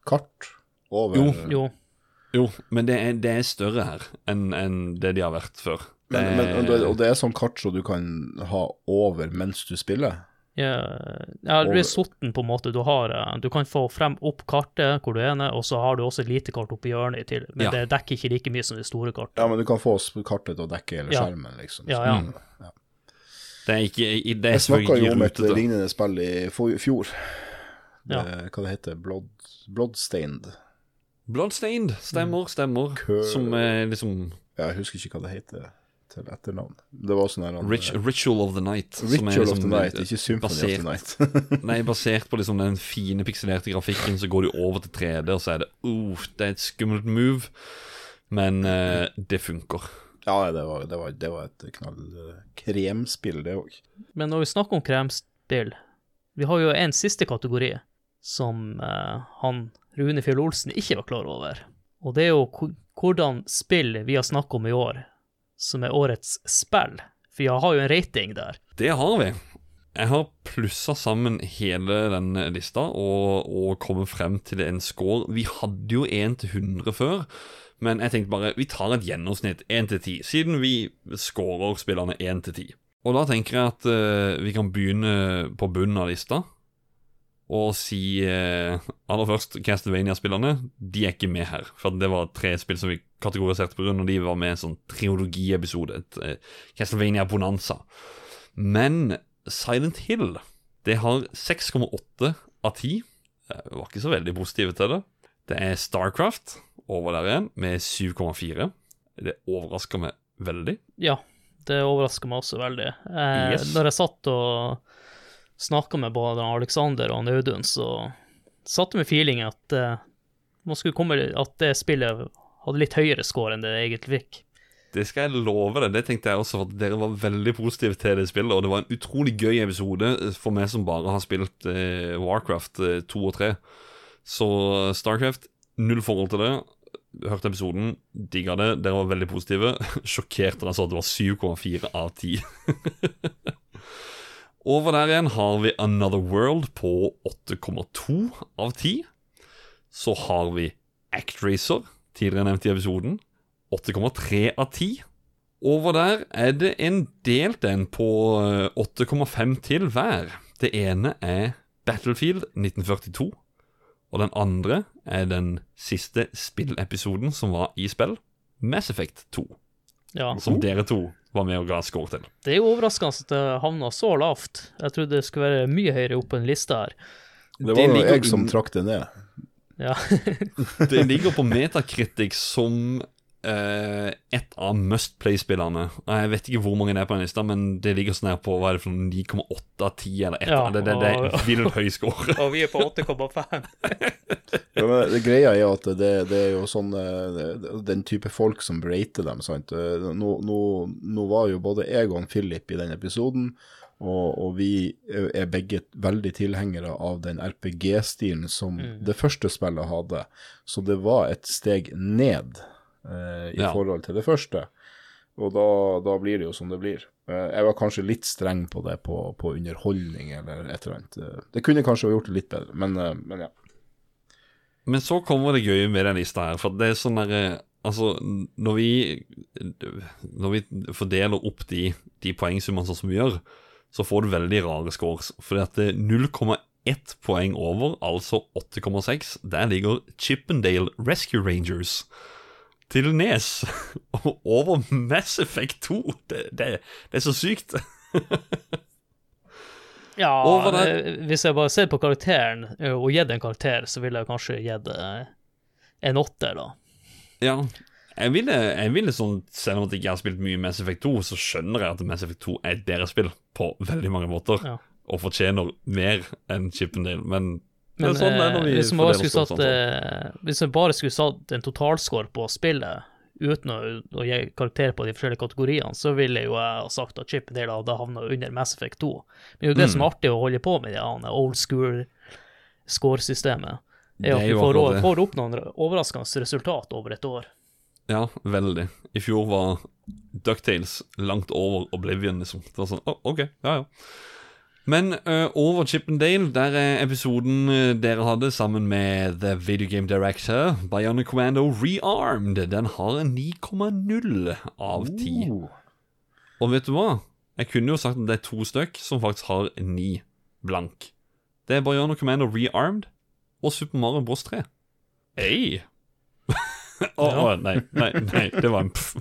kart over Jo, Jo, Jo, men det er, det er større her enn en det de har vært før. Det Men, men, og, det, er- og det er sånn kart som du kan ha over mens du spiller? ja, ja det blir sotten på en måte. Du, har, eh, du kan få frem opp kartet hvor du er, og så har du også et lite kart oppi hjørnet i til, men Ja. det dekker ikke like mye som det store kartet. Ja, men du kan få kartet til å dekke hele skjermen, liksom. Ja, ja. ja. Det er ikke i- det er Jeg snakka jo om et rutete. lignende spill i fjor. Det, Ja. Hva det heter Blood, Bloodstained? Bloodstained, stemmer, stemmer. Kø- Som er liksom Ja, jeg husker ikke hva det heter til etternavn. Det var sånn her Rit Ritual of the Night. som er Ritual of liksom, the Night, eh, ikke Symphony of the Night. Nei, basert på liksom den fine pikselerte grafikken, så går du over til 3D, og så er det uh, Det er et skummelt move, men uh, det funker. ja, det var, det var, det var et knall eh, kremspill, det òg. Men når vi snakker om kremspill, vi har jo en siste kategori som uh, han Rune Fjell Olsen ikke var klar over. Og det er jo hvordan spill vi har snakket om i år, som er årets spill. For jeg har jo en rating der. Det har vi. Jeg har plussa sammen hele den lista og, og kommet frem til en score. Vi hadde jo 1 til 100 før, men jeg tenkte bare vi tar et gjennomsnitt 1 til 10, siden vi scorer spillerne 1 til 10. Og da tenker jeg at uh, vi kan begynne på bunnen av lista. Og si eh, aller først Castlevania-spillerne. De er ikke med her. For det var tre spill som vi kategoriserte på grunn, og de var med i en sånn triologiepisode. Eh, Castlevania Bonanza. Men Silent Hill Det har 6,8 av 10. Jeg var ikke så veldig positive til det. Det er Starcraft over der igjen, med 7,4. Det overrasker meg veldig. Ja, det overrasker meg også veldig. Eh, Yes. Når jeg satt og snakka med både Alexander og Audun, så satte vi feeling at uh, komme, at det spillet hadde litt høyere score enn det det egentlig fikk. Det skal jeg love deg. Det tenkte jeg også, for dere var veldig positive til det spillet. Og det var en utrolig gøy episode for meg som bare har spilt uh, Warcraft eh, 2 og 3. Så Starcraft, null forhold til det. Hørte episoden, digga det. Dere var veldig positive. Sjokkerte da jeg så at det var 7,4 av 10. Over der igjen har vi Another World på 8,2 av 10. Så har vi Actracer, tidligere nevnt i episoden. 8,3 av 10. Over der er det en delt en på eh, 8,5 til hver. Det ene er Battlefield 1942. Og den andre er den siste spillepisoden som var i spill, Mass Effect 2. Ja. Som dere to var med og ga score til. Det er jo overraskende at det havna så lavt. Jeg trodde det skulle være mye høyere opp på en liste her. Det Det var jo jeg som trakk det ned. Ja. Det ligger på metakritikk som eh, et av Must Play-spillerne. Jeg vet ikke hvor mange det er på den lista, men det ligger sånn her på hva er det for 9,8 av 10 eller 1. Ja. Det, det, det er vill høy score. Og vi er på 8,5. Ja, det greia er at det, det er jo sånn eh, Den type folk som rater dem, sant. Eh, Nå, nå, nå var jo både jeg og Philip i den episoden, og, og vi er begge veldig tilhengere av den RPG-stilen som det første spillet hadde. Så det var et steg ned eh, i Ja. forhold til det første. Og da, da blir det jo som det blir. Eh, Jeg var kanskje litt streng på det på, på underholdning eller et eller annet. Eh, Det kunne kanskje gjort det litt bedre, men, eh, men ja. Men så kommer det gøye med den lista her, for det er sånn derre Altså, når vi Når vi fordeler opp de, de poengsummene sånn som vi gjør, så får du veldig rare scores. Fordi at det er 0,1 poeng over, altså 8,6, der ligger Chippendale Rescue Rangers. Til Nes over Mass Effect 2. Det, det, det er så sykt. Ja, Og eh, hvis jeg bare ser på karakteren og og gitt en karakter, så ville jeg kanskje gitt det en åtter, da. Ja. Jeg ville, jeg ville sånn, Selv om jeg ikke har spilt mye Mass Effect 2, så skjønner jeg at Mass Effect 2 er et bedre spill på veldig mange måter. Ja. Og fortjener mer enn Chippendale, men, Men sånn eh, vi hvis, vi skulle satt, eh, hvis jeg bare skulle satt en totalscore på spillet, uten å, å gi karakter på de forskjellige kategoriene, så ville jo jeg ha sagt at Chip Dale hadde havna under Mass Effect 2. Men det er jo det Mm. som er artig å holde på med det andre old school score-systemet. Er er at vi får, får opp noen overraskende resultat over et år. Ja, veldig. I fjor var Ducktales langt over Oblivion, liksom. Det var sånn, oh, ok, ja, ja. Men uh, over Chippendale, der er episoden eh, dere hadde sammen med The Video Game Director, Bionic Commando Rearmed. Den har en 9,0 av 10. Oh. Og vet du hva? Jeg kunne jo sagt at det er to stykk som faktisk har 9 blank. Det er Bionic Commando Rearmed og Super Mario Bros 3. Hei! Å, å, nei, nei, nei, det var en pff.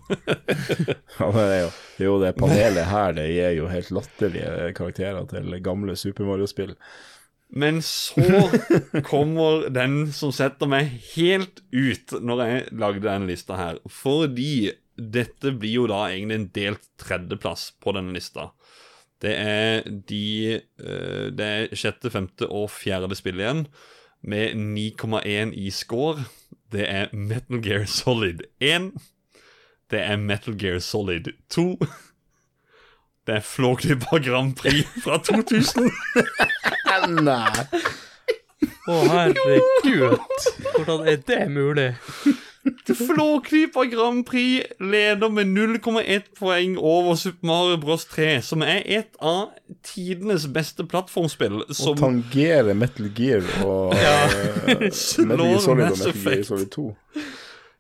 Ja, det, er jo, jo det panelet her, det gir jo helt latterlige karakterer til gamle Super Mario-spill. Men så kommer den som setter meg helt ut når jeg lagde denne lista her. Fordi dette blir jo da egentlig en delt tredjeplass på denne lista. Det er de eh, Det er sjette, femte og fjerde spill igjen, med 9,1 i score. Det er Metal Gear Solid 1. Det er Metal Gear Solid 2. Det er Flåklypa Grand Prix fra 2000. Nei! Å, herregud! Hvordan er det mulig? Flåklypa Grand Prix leder med 0,1 poeng over Super Mario Bros 3, som er et av tidenes beste plattformspill. Som... Og tangere Metal Gear og ja. Metal Gear Solid og Metal Gear Solid 2.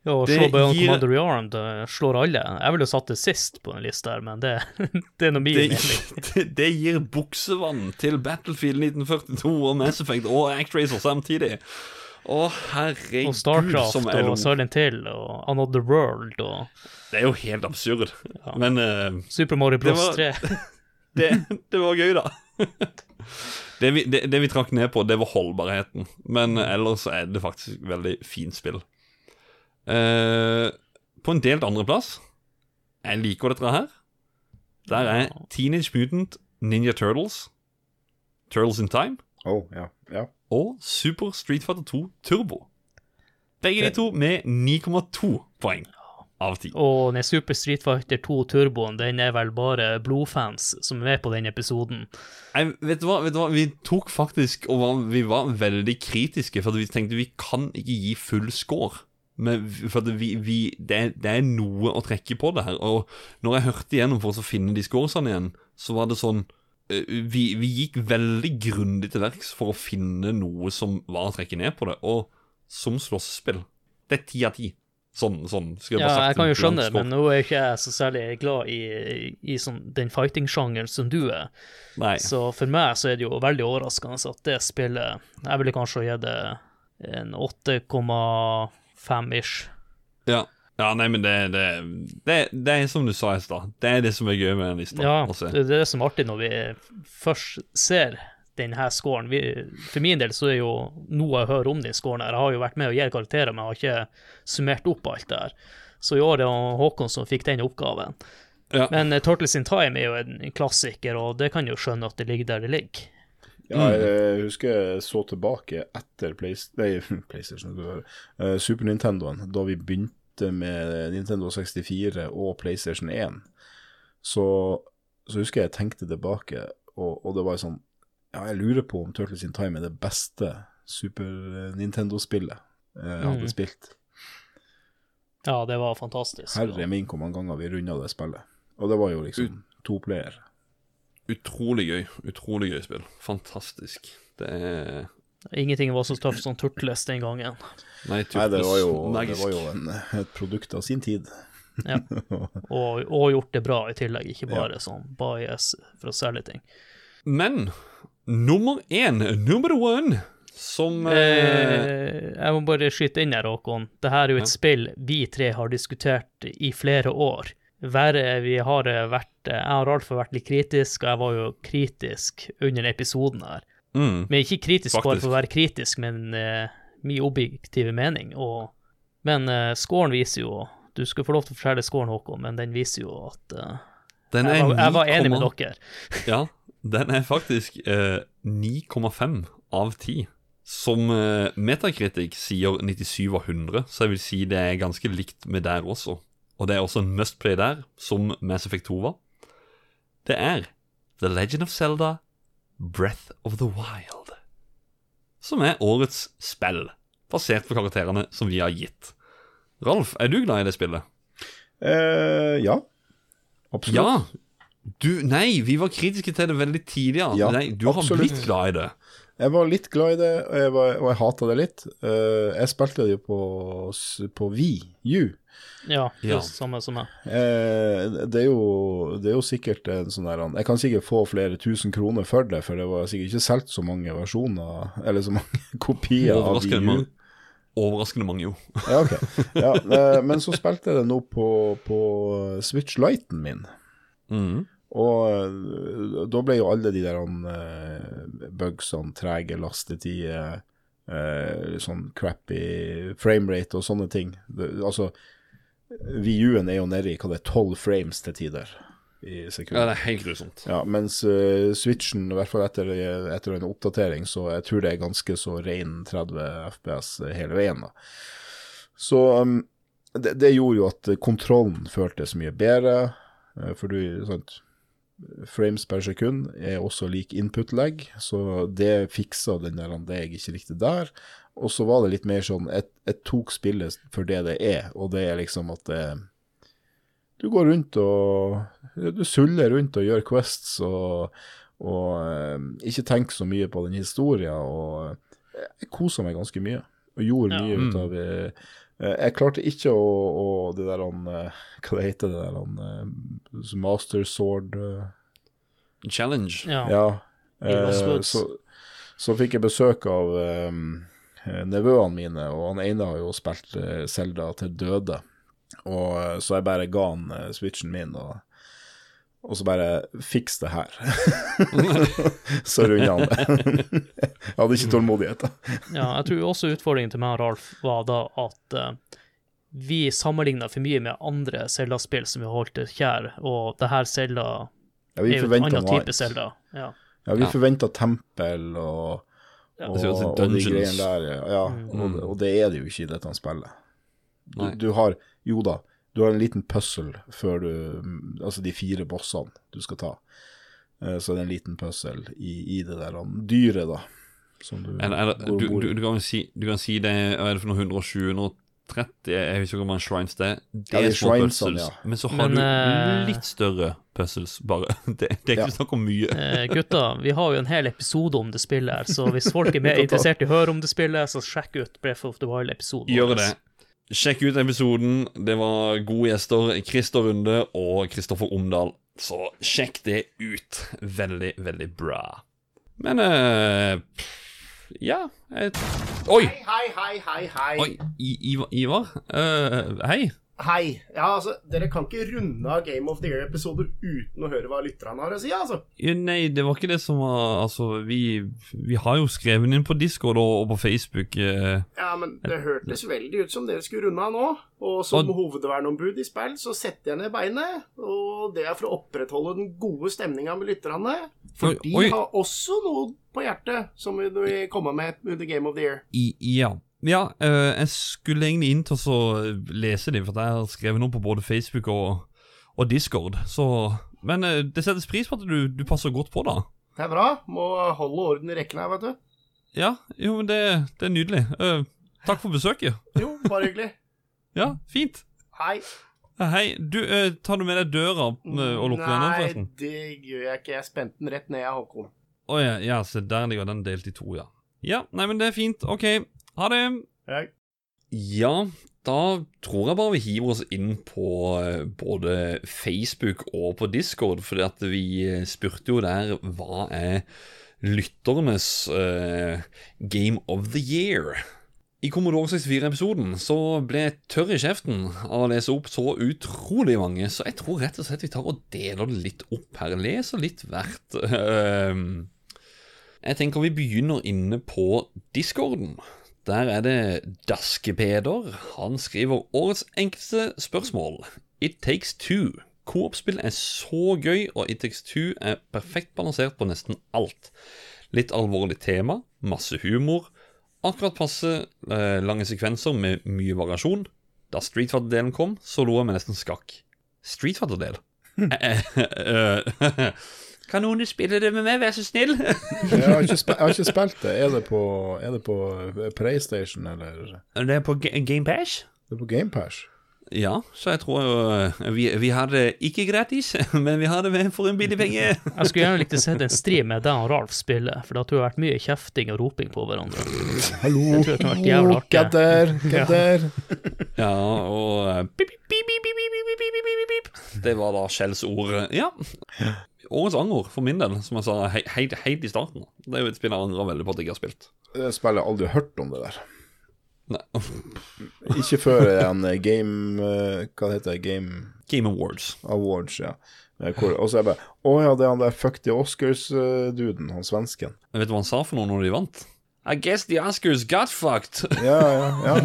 Ja, og Det slå Beyond gir- Commander Rearmed eh, slår alle. Jeg ville satt det sist på en liste her, men det, det er nå min det, mening. det, det gir buksevann til Battlefield 1942 og Mass Effect og Actracer samtidig. Å, herregud, Og Starcraft som jeg lo. og Silent Hill og Another World og Det er jo helt absurd. Men uh, Super Mario Bros. var- 3. det, det var gøy, da. Det vi, det, det vi trakk ned på, det var holdbarheten. Men ellers er det faktisk veldig fint spill. Uh, på en delt andreplass Jeg liker dette her. Der er Teenage Mutant Ninja Turtles, Turtles in Time Oh, ja, ja. Og Super Street Fighter 2 Turbo. Begge de to med 9,2 poeng av 10. Og den Super Street Fighter 2 Turboen, den er vel bare blodfans som er med på den episoden. Nei, vet, du hva, vet du hva, vi tok faktisk og var, vi var veldig kritiske, for vi tenkte vi kan ikke gi full score. Men, for vi, vi, det, det er noe å trekke på det her. Og når jeg hørte igjennom for å finne de scoresene igjen, så var det sånn vi, vi gikk veldig grundig til verks for å finne noe som var å trekke ned på det. Og som slåssespill, det er ti av ti. Sånn, sånn Skulle jeg Ja, bare sagt jeg kan jo skjønne det, men nå er jeg ikke jeg så særlig glad i, i sånn, den fighting-sjangeren som du er. Nei. Så for meg så er det jo veldig overraskende at det spillet Jeg ville kanskje gitt det en 8,5-ish. Ja. Ja, nei, men det, det, det, det er som du sa i stad. Det er det som er gøy med den lista. Ja, å det er det som er artig når vi først ser denne scoren. Vi, for min del så er jo noe jeg hører om den scoren her. Jeg har jo vært med og gitt karakterer, men jeg har ikke summert opp alt det her. Så i år er det Håkon som fikk den oppgaven. Ja. Men uh, Turtles in Time er jo en klassiker, og det kan jo skjønne at det ligger der det ligger. Ja, jeg husker jeg så tilbake etter Playst nei, PlayStation, uh, Super Nintendoen, da vi begynte med Nintendo 64 og PlayStation 1. Så, så husker jeg jeg tenkte tilbake, og, og det var sånn Ja, jeg lurer på om Turtles in Time er det beste Super Nintendo-spillet jeg hadde Mm. spilt. Ja, det var fantastisk. Herre min hvor mange ganger vi runda det spillet. Og det var jo liksom to player. Utrolig gøy. Utrolig gøy spill. Fantastisk. Det er Ingenting var så tøft som Turtles den gangen. Nei, Nei, det var jo, det var jo en, et produkt av sin tid. Ja. Og, og gjort det bra i tillegg, ikke bare sånn bias for å selge ting. Men nummer én, number one, som eh, jeg må bare skyte inn her, Håkon. Dette er jo et Ja. spill vi tre har diskutert i flere år. Verre, vi har vært Jeg har altfor vært litt kritisk, og jeg var jo kritisk under episoden her. Mm, Men ikke kritisk bare for å være kritisk, men uh, min objektive mening. Og, men uh, scoren viser jo Du skal få lov til å fortelle scoren, Håkon, men den viser jo at uh, Den er jeg, var, jeg var enig med dere. Ja, den er faktisk eh, 9,5 av 10. Som eh, Metacritic sier 97 av 100, så jeg vil si det er ganske likt med der også. Og det er også en must play der, som Mass Effect 2 var. Det er The Legend of Zelda Breath of the Wild. Som er årets spill, basert på karakterene som vi har gitt. Ralf, er du glad i det spillet? Uh, ja. Absolutt. Ja! Du, nei, vi var kritiske til det veldig tidlig. Ja. Nei, du har blitt glad i det. Jeg var litt glad i det, og jeg, var, og jeg hata det litt. Uh, jeg spilte det jo på, på Wii U. Ja, Ja. just samme som meg. Uh, det, er jo, det er jo sikkert en sånn der Jeg kan sikkert få flere tusen kroner for det, for det var sikkert ikke solgt så mange versjoner, eller så mange kopier av Wii U. mange. Overraskende mange, jo. Ja, ok. Ja, uh, men så spilte jeg det nå på, på Switch Lighten min. Mhm. Og eh, da ble jo alle de der uh, bugsene, trege lastetider, uh, sånn crappy framerate og sånne ting. Det, altså, VU-en er jo nede i hva det er, 12 frames til tider i Ja, det er helt grusomt. Ja, mens uh, Switchen, i hvert fall etter, etter en oppdatering, så jeg tror det er ganske så ren 30 FPS hele veien. da. Så um, det, det gjorde jo at kontrollen føltes mye bedre, eh, for du, sant, frames per sekund er også lik input-lag, så det fiksa den der det jeg ikke likte der. Og så var det litt mer sånn, jeg, jeg tok spillet for det det er, og det er liksom at det, du går rundt og Du suller rundt og gjør quests og, og eh, ikke tenker så mye på den historien. Og jeg kosa meg ganske mye, og gjorde Ja. mye ut av eh, Jeg klarte ikke å, å det der han eh, Hva det heter det der han eh, Master Sword eh, Challenge. Ja. Ja. Eh, så, så fikk jeg besøk av eh, nevøene mine, og han ene har jo spilt eh, Zelda til døde. Og eh, Så jeg bare ga han eh, switchen min, og, og så bare Fiks det her. så runda han det. jeg hadde ikke tålmodighet. da. Ja, jeg tror også utfordringen til meg og Ralf var da at uh, vi sammenligna for mye med andre Zelda-spill som vi holdt kjær, og det her Zelda Ja, er jo et annen noe type. Zelda. Ja. Ja, vi Ja. forventa tempel og, Ja. og, som og de greiene der. Ja, Mm. og, og det er det jo ikke i dette spillet. Du, du har Jo da, du har en liten puzzle før du Altså de fire bossene du skal ta. Eh, Så det er en liten puzzle i, i det der dyret, da. Som du Eller, eller, du, du, du, kan si, du kan si det Hva er det for noe 120, 130 Jeg husker ikke hvor mange shrines det er. Det Ja, er de små puzzles. ja. Men så har Men, du eh, litt større puzzles, bare. Det, det er ikke Ja. snakk om mye. Eh, gutta, vi har jo en hel episode om det spillet her, så hvis folk er mer interessert i å høre om det spillet, så sjekk ut Breath of the Wild-episoden. Gjør det. Sjekk ut episoden. Det var gode gjester. Christer Runde og Kristoffer Omdal. Så sjekk det ut. Veldig, veldig bra. Men uh, Ja jeg, Oi! Hei, hei, hei, hei. hei. Oi, I, Ivar? Eh, hei. Hei. Ja, altså, dere kan ikke runde av Game of the Year-episoder uten å høre hva lytterne har å si, altså. Ja, Nei, det var ikke det som var Altså, vi, vi har jo skrevet inn på Discord og, og på Facebook. eh, Ja, men det hørtes veldig ut som dere skulle runde av nå. Og som Og- hovedverneombud i spill, så setter jeg ned beinet. Og det er for å opprettholde den gode stemninga med lytterne. For Oi, de har også noe på hjertet som vi vil komme med under Game of the Year. i, ja. Ja, eh, jeg skulle egentlig inn til å lese dem, for jeg har skrevet noe på både Facebook og, og Discord. Så Men eh, det settes pris på at du, du passer godt på, da. Det er bra. Må holde orden i rekken her, vet du. Ja, jo, men det, det er nydelig. Uh, takk for besøket. Jo, bare hyggelig. Ja, fint. Hei. Hei, du, eh, tar du med deg døra og lukker den, Nei, forresten? det gjør jeg ikke. Jeg spente den rett ned, jeg, Håkon. Å ja, ja, se der ligger den delt i to, ja. Ja, nei, men det er fint. OK, ha det. Hei. Ja, da tror jeg bare vi hiver oss inn på eh, både Facebook og på Discord, fordi at vi eh, spurte jo der hva er lytternes uh, Game of the Year. I Commodore 64-episoden så ble jeg tørr i kjeften av å lese opp så utrolig mange, så jeg tror rett og slett vi tar og deler det litt opp her. Leser litt hvert. Uh, Jeg tenker vi begynner inne på discorden. Der er det Daskepeder. Han skriver årets enkleste spørsmål. It Takes Two. Coop-spill er så gøy, og It Takes Two er perfekt balansert på nesten alt. Litt alvorlig tema, masse humor, akkurat passe eh, lange sekvenser med mye variasjon. Da Street Fighter-delen kom, så lo jeg meg nesten skakk. Street Fighter-del? Kan noen spille det med meg, vær så snill? jeg, har ikke, jeg, har ikke spilt det. Er det på, er det på PlayStation, eller? Det er på GamePash. Det er på GamePash? Ja, så jeg tror jo vi, vi har det ikke gratis, men vi har det med for en billig penge. jeg skulle gjerne likt å se en stream med deg og Ralf spille, for da tror jeg det har vært mye kjefting og roping på hverandre. Hallo, kødder, kødder. Ja, og Bip, bip, bip, bip, bip, bip, bip, bip Det var da skjellsord, ja. Årets anger for min del, som jeg sa helt, helt i starten. Det er jo et spill jeg angrer veldig på at jeg ikke har spilt. Det spillet har aldri hørt om det der. Nei. Ikke før en game eh, Hva heter det? Game Game Awards. Awards, ja. Eh, Hvor, og så er jeg bare Å ja, det er han der Fuck the Oscars-duden, han svensken. Jeg vet du hva han sa for noe når de vant? I guess the Oscars got fucked. Ja, ja, ja.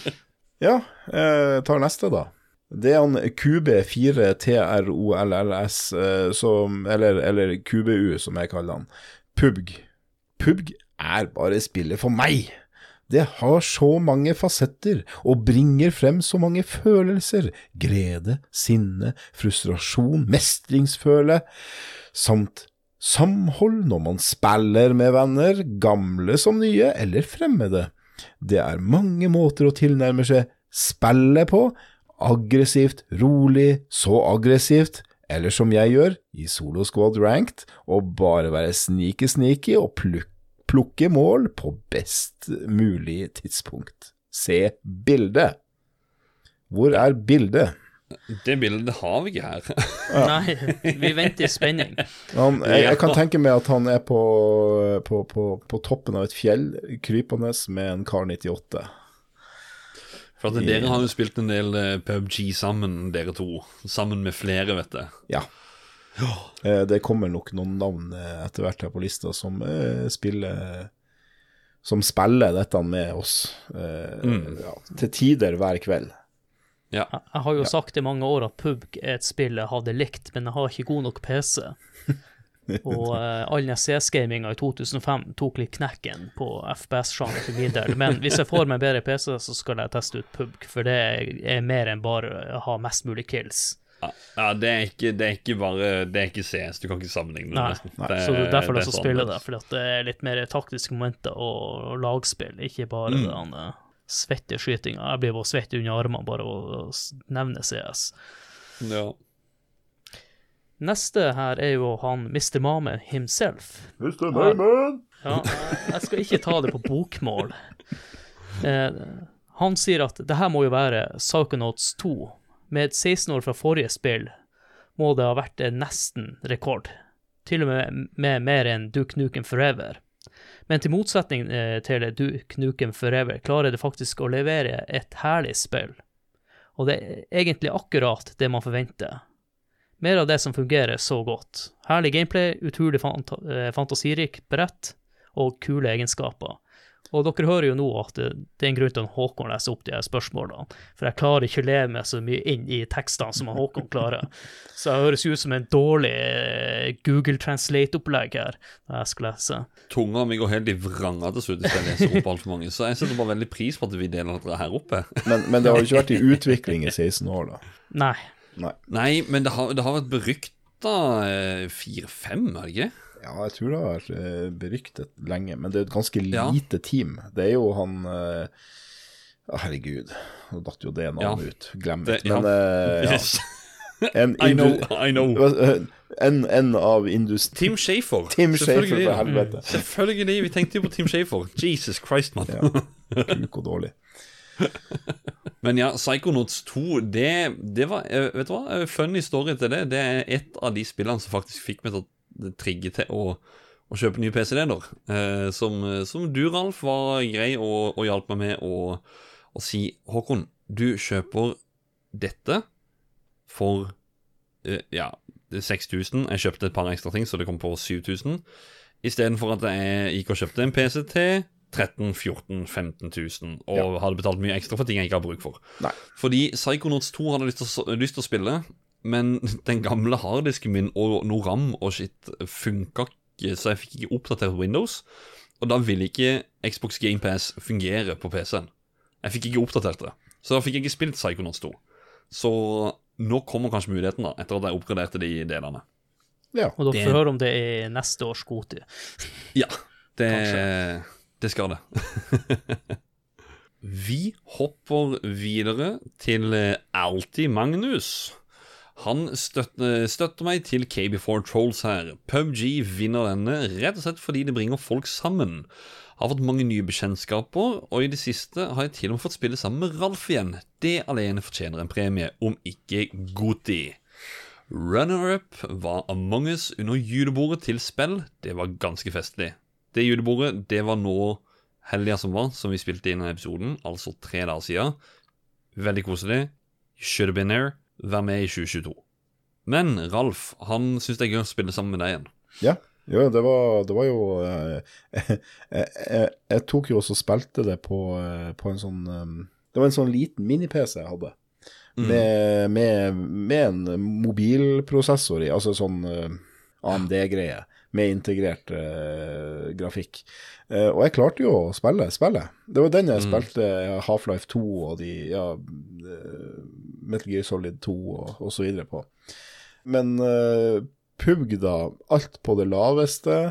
Ja, jeg tar neste, da. Det er han QB4TROLLS, eh, som Eller, eller QBU, som jeg kaller han. PUBG. PUBG er bare spillet for meg. Det har så mange fasetter og bringer frem så mange følelser. Glede, sinne, frustrasjon, mestringsføle, samt samhold når man spiller med venner, gamle som nye eller fremmede. Det er mange måter å tilnærme seg spillet på. Aggressivt, rolig, så aggressivt, eller som jeg gjør, i Solo Squad Ranked, og bare være sneaky-sneaky og plukke mål på best mulig tidspunkt. Se bildet. Hvor er bildet? Det bildet har vi ikke her. Nei, vi venter i spenning. Han, jeg, jeg kan tenke meg at han er på, på, på, på toppen av et fjell, krypende med en Kar 98. For at dere har jo spilt en del eh, PubG sammen, dere to. Sammen med flere, vet jeg. Ja. ja. Det kommer nok noen navn eh, etter hvert her på lista som eh, spiller Som spiller dette med oss mm. ja, til tider hver kveld. Ja. Jeg har jo sagt i mange år at PUBG er et spill jeg hadde likt, men jeg har ikke god nok PC. Og uh, all CS-gaminga i 2005 tok litt knekken på FPS-sjangeren for min del. Men hvis jeg får meg en bedre PC, så skal jeg teste ut PUBG, for det er mer enn bare å ha mest mulig kills. Ja, ja det, er ikke, det er ikke bare Det er ikke CS, du kan ikke sammenligne det. Nei. Så det er derfor det er også så spiller det, at det er litt mer taktiske momenter og, og lagspill, ikke bare Mm. den uh, svetteskytinga. Jeg blir bare svett under armene bare å nevne CS. Ja. Neste her er jo han Mr. Mame himself. Mr. Mamen! Ja, jeg skal ikke ta det på bokmål. Eh, han sier at det her må jo være Psychonauts 2. Med 16 år fra forrige spill må det ha vært en nesten rekord. Til og med med mer enn Duke Nukem Forever. Men til motsetning eh, til Duke Nukem Forever klarer det faktisk å levere et herlig spill. Og det er egentlig akkurat det man forventer. Mer av det som fungerer så godt. Herlig gameplay, utrolig fant eh, fantasirik brett og kule egenskaper. Og dere hører jo nå at det, det er en grunn til at Håkon leser opp de her spørsmålene, for jeg klarer ikke å leve meg så mye inn i tekstene som Håkon klarer. Så jeg høres ut som en dårlig eh, Google Translate-opplegg her når jeg skal lese. Tunga mi går helt i vranga til slutt hvis jeg leser opp altfor mange. Så jeg setter bare veldig pris på at vi deler dette her oppe. Men, men det har jo ikke vært i utvikling i 16 år, da. Nei. Nei. Nei, men det har, det har vært berykta fire-fem, er det ikke? Ja, jeg tror det har vært eh, beryktet lenge, men det er et ganske Ja. lite team. Det er jo han eh, Herregud, nå datt jo det navnet Ja. ut. Glem Det-. Men ja. eh, ja. Yes. En, I know, I know. En, en av industri... Tim Shafer. Tim Selvfølgelig. for helvete. Selvfølgelig. Vi tenkte jo på Tim Shafer. Jesus Christ, mann. Ja. Kuk og dårlig. Men ja, Psychonauts 2, det, det var eh, Vet du hva? Eh, Funny story til det. Det er et av de spillene som faktisk fikk meg til å trigge til å, å kjøpe nye PC-leder. Eh, som, som du, Ralf, var grei og, og hjalp meg med å, å si Håkon, du kjøper dette for eh, ja, 6000. Jeg kjøpte et par ekstra ting, så det kom på 7000. Istedenfor at jeg gikk og kjøpte en PC til 13 14 15 000 og hadde betalt mye ekstra for ting jeg ikke har bruk for. Nei. Fordi Psychonauts 2 hadde lyst til, å, lyst til å spille, men den gamle harddisken min og noe RAM og shit funka ikke, så jeg fikk ikke oppdatert Windows. Og da ville ikke Xbox GamePass fungere på PC-en. Jeg fikk ikke oppdatert det. Så da fikk jeg ikke spilt Psychonauts 2. Så nå kommer kanskje muligheten, da, etter at jeg oppgraderte de delene. Ja. Og dere får høre om det er neste års kvote. Ja, det, det skal det. Vi hopper videre til eh, Alti Magnus. Han støtter, støtter meg til KB4 Trolls her. PubG vinner denne rett og slett fordi det bringer folk sammen. Har fått mange nye bekjentskaper, og i det siste har jeg til og med fått spille sammen med Ralf igjen. Det alene fortjener en premie, om ikke Goti. Runner-up var Among us under julebordet til spill. Det var ganske festlig. Det julebordet, det var nå helga som var, som vi spilte inn i episoden, altså tre dager siden. Veldig koselig. Should have been there. Vær med i 2022. Men Ralf, han syns det er gøy å spille sammen med deg igjen. Ja, jo, det var, det var jo eh, jeg, jeg, jeg tok jo også og spilte det på, eh, på en sånn eh, Det var en sånn liten mini-PC jeg hadde. Med, med, med en mobilprosessor i, altså sånn AMD-greie, med integrert uh, grafikk. Uh, og jeg klarte jo å spille spillet. Det var den jeg spilte Half-Life 2 og de ja, eh, Metal Gear Solid 2 og, og så videre på. Men uh, PUBG, da, alt på det laveste.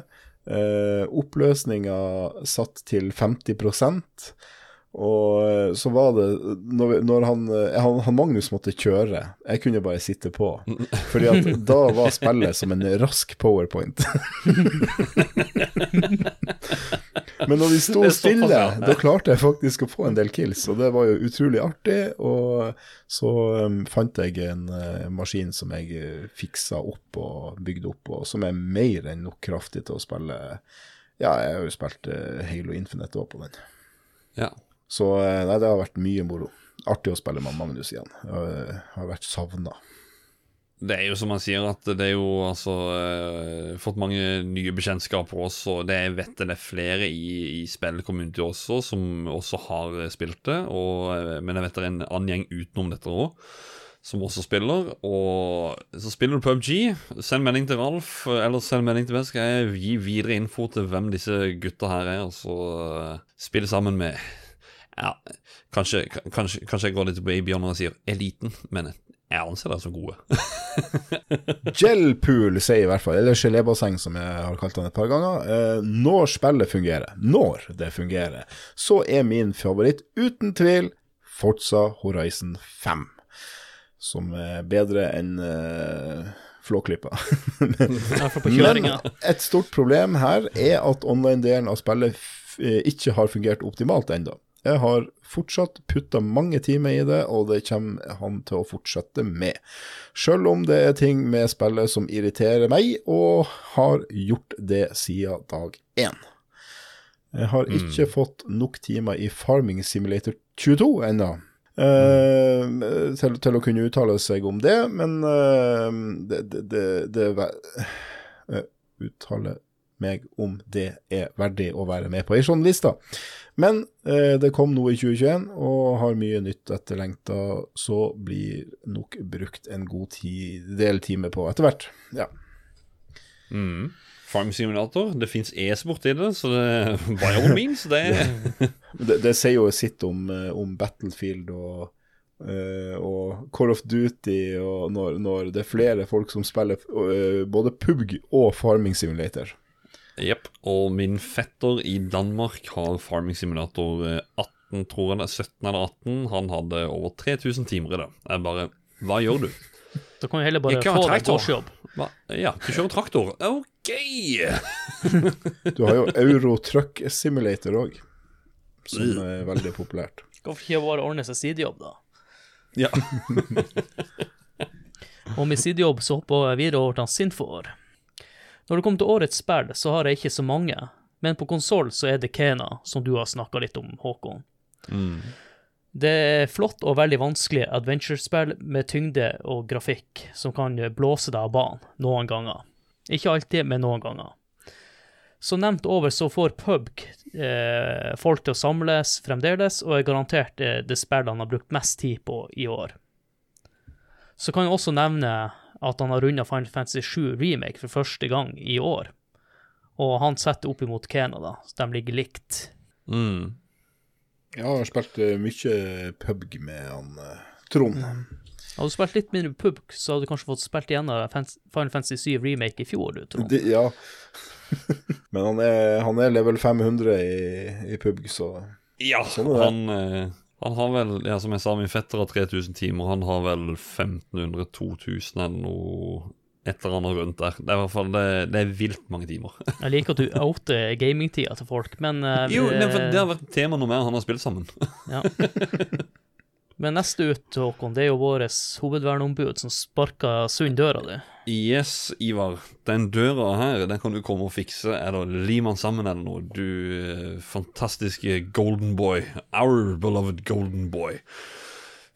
Oppløsninga satt til 50 og eh, så var det Når, når han, eh, han, han Magnus måtte kjøre, jeg kunne bare sitte på. Fordi at da var spillet som en rask powerpoint. Men når vi sto stille, da klarte jeg faktisk å få en del kills, og det var jo utrolig artig. Og så um, fant jeg en uh, maskin som jeg fiksa opp og bygde opp, og som er mer enn nok kraftig til å spille Ja, jeg har jo spilt uh, Halo Infinite òg på den. Ja. Så eh, nei, det har vært mye moro. Artig å spille med Magnus igjen. Jeg eh, har vært savna. Det er jo som han sier, at det er jo altså eh, Fått mange nye bekjentskaper også. Det jeg vet det er flere i, i spillcommunity også som også har eh, spilt det. Og, eh, men jeg vet det er en annen gjeng utenom dette òg som også spiller. Og så spiller du PubG. Send melding til Ralf, eh, eller send melding til meg, skal jeg gi videre info til hvem disse gutta her er, og så eh, spille sammen med ja, kanskje, kanskje, kanskje jeg går litt i Bjørn og sier eliten, men jeg anser dere som gode. Gelpool sier i hvert fall, eller gelébasseng som jeg har kalt den et par ganger. Eh, når spillet fungerer, når det fungerer, så er min favoritt uten tvil Forza Horizon 5. Som er bedre enn uh, Flåklypa. Men et stort problem her er at online-delen av spillet f eh, ikke har fungert optimalt ennå. Jeg har fortsatt putta mange timer i det, og det kommer han til å fortsette med. Selv om det er ting med spillet som irriterer meg, og har gjort det siden dag én. Jeg har ikke fått nok timer i Farming Simulator 22 ennå. Uh, til, til å kunne uttale seg om det, men uh, det, det, det, det eh, Uttale meg om det er verdig å være med på ei sånn liste. Men eh, det kom noe i 2021, og har mye nytt etterlengta, så blir nok brukt en god ti, del time på etter hvert. Ja. Mm. Farm Simulator. Det fins e-sport i det, så det by all means, det Det, det sier jo sitt om, eh, om Battlefield og, eh, og Call of Duty, og når, når det er flere folk som spiller eh, både PUBG og Farming Simulator. Jepp. Og min fetter i Danmark har Farming Simulator eh, 18, tror jeg det er 17 eller 18. Han hadde over 3000 timer i det. Jeg bare Hva gjør du? Da kan du heller bare få deg gårdsjobb. Ja, du kjører traktor. OK! Du har jo Euro Truck Simulator òg, som er veldig populært. Hvorfor ikke bare ordne seg sidejobb, da? Ja. Og med sidejobb så hopper jeg videre over til Sinfor. Når det kommer til årets spill, så har jeg ikke så mange, men på konsoll så er det Kena, som du har snakka litt om, Håkon. Mm. Det er flott og veldig vanskelig adventure-spill med tyngde og grafikk som kan blåse deg av banen noen ganger. Ikke alltid, men noen ganger. Som nevnt over så får PUBG eh, folk til å samles fremdeles, og er garantert eh, det spillet han har brukt mest tid på i år. Så kan jeg også nevne at han har runda Final Fantasy 7 Remake for første gang i år. Og han setter opp imot Kena, da, så de ligger likt. Mm. Jeg har spilt eh, mye PubG med han Trond. Trond. Hadde du spilt litt mindre pubg, så hadde du kanskje fått spilt igjennom Final Fantasy 7 Remake i fjor, du, Trond. Det, ja. Men han er, han er level 500 i, i PubG, så Ja, Sånn er det. han, eh, han har vel ja, Som jeg sa, min fetter har 3000 timer. Han har vel 1500-2000 eller noe et eller annet rundt der. Det er i hvert fall det, det er vilt mange timer. Jeg liker at du outer gamingtida til folk, men uh, Jo, nei, for Det har vært tema noe mer han har spilt sammen. ja. Men neste ut, Håkon, det er jo vårt hovedverneombud som sparker sund døra di. Yes, Ivar. Den døra her, den kan du komme og fikse. Eller lime den sammen eller noe. Du eh, fantastiske golden boy. Our beloved golden boy.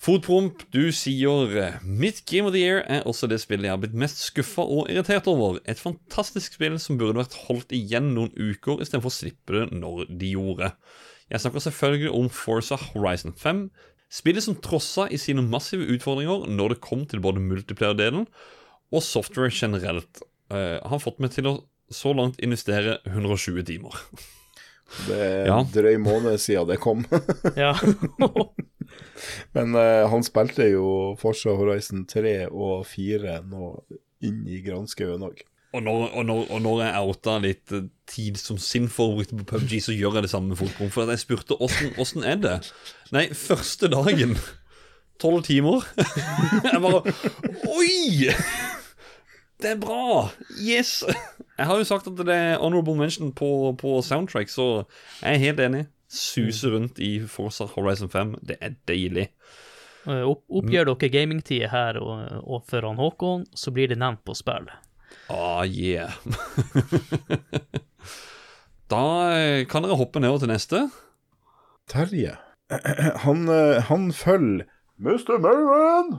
Fotpromp, du sier eh, Mitt Game of the Year er også det spillet jeg har blitt mest skuffa og irritert over. Et fantastisk spill som burde vært holdt igjen noen uker istedenfor å slippe det når de gjorde. Jeg snakker selvfølgelig om Forza Horizon 5. Spillet som trossa i sine massive utfordringer når det kom til både multiplayer-delen og software generelt. Uh, har fått meg til å så langt investere 120 timer. det er Ja. drøy måned siden det kom. Ja. Men uh, han spilte jo Forza Horizon 3 og 4 nå inn i granskauen òg. Og når, og, når, og når jeg outa litt eh, tid som sin forbrukte på PubG, så gjør jeg det samme med fotball. For jeg spurte åssen er det? Nei, første dagen Tolv timer. Jeg bare Oi! Det er bra! Yes! Jeg har jo sagt at det er honorable mention på, på soundtrack, så jeg er helt enig. Suse rundt i Forza Horizon 5. Det er deilig. Oppgjør Opp, oppgir dere gamingtida her og, og foran Håkon, så blir det nevnt på spill. Ah, yeah. da eh, kan dere hoppe nedover til neste. Terje. Han, eh, han følger Mr. Merman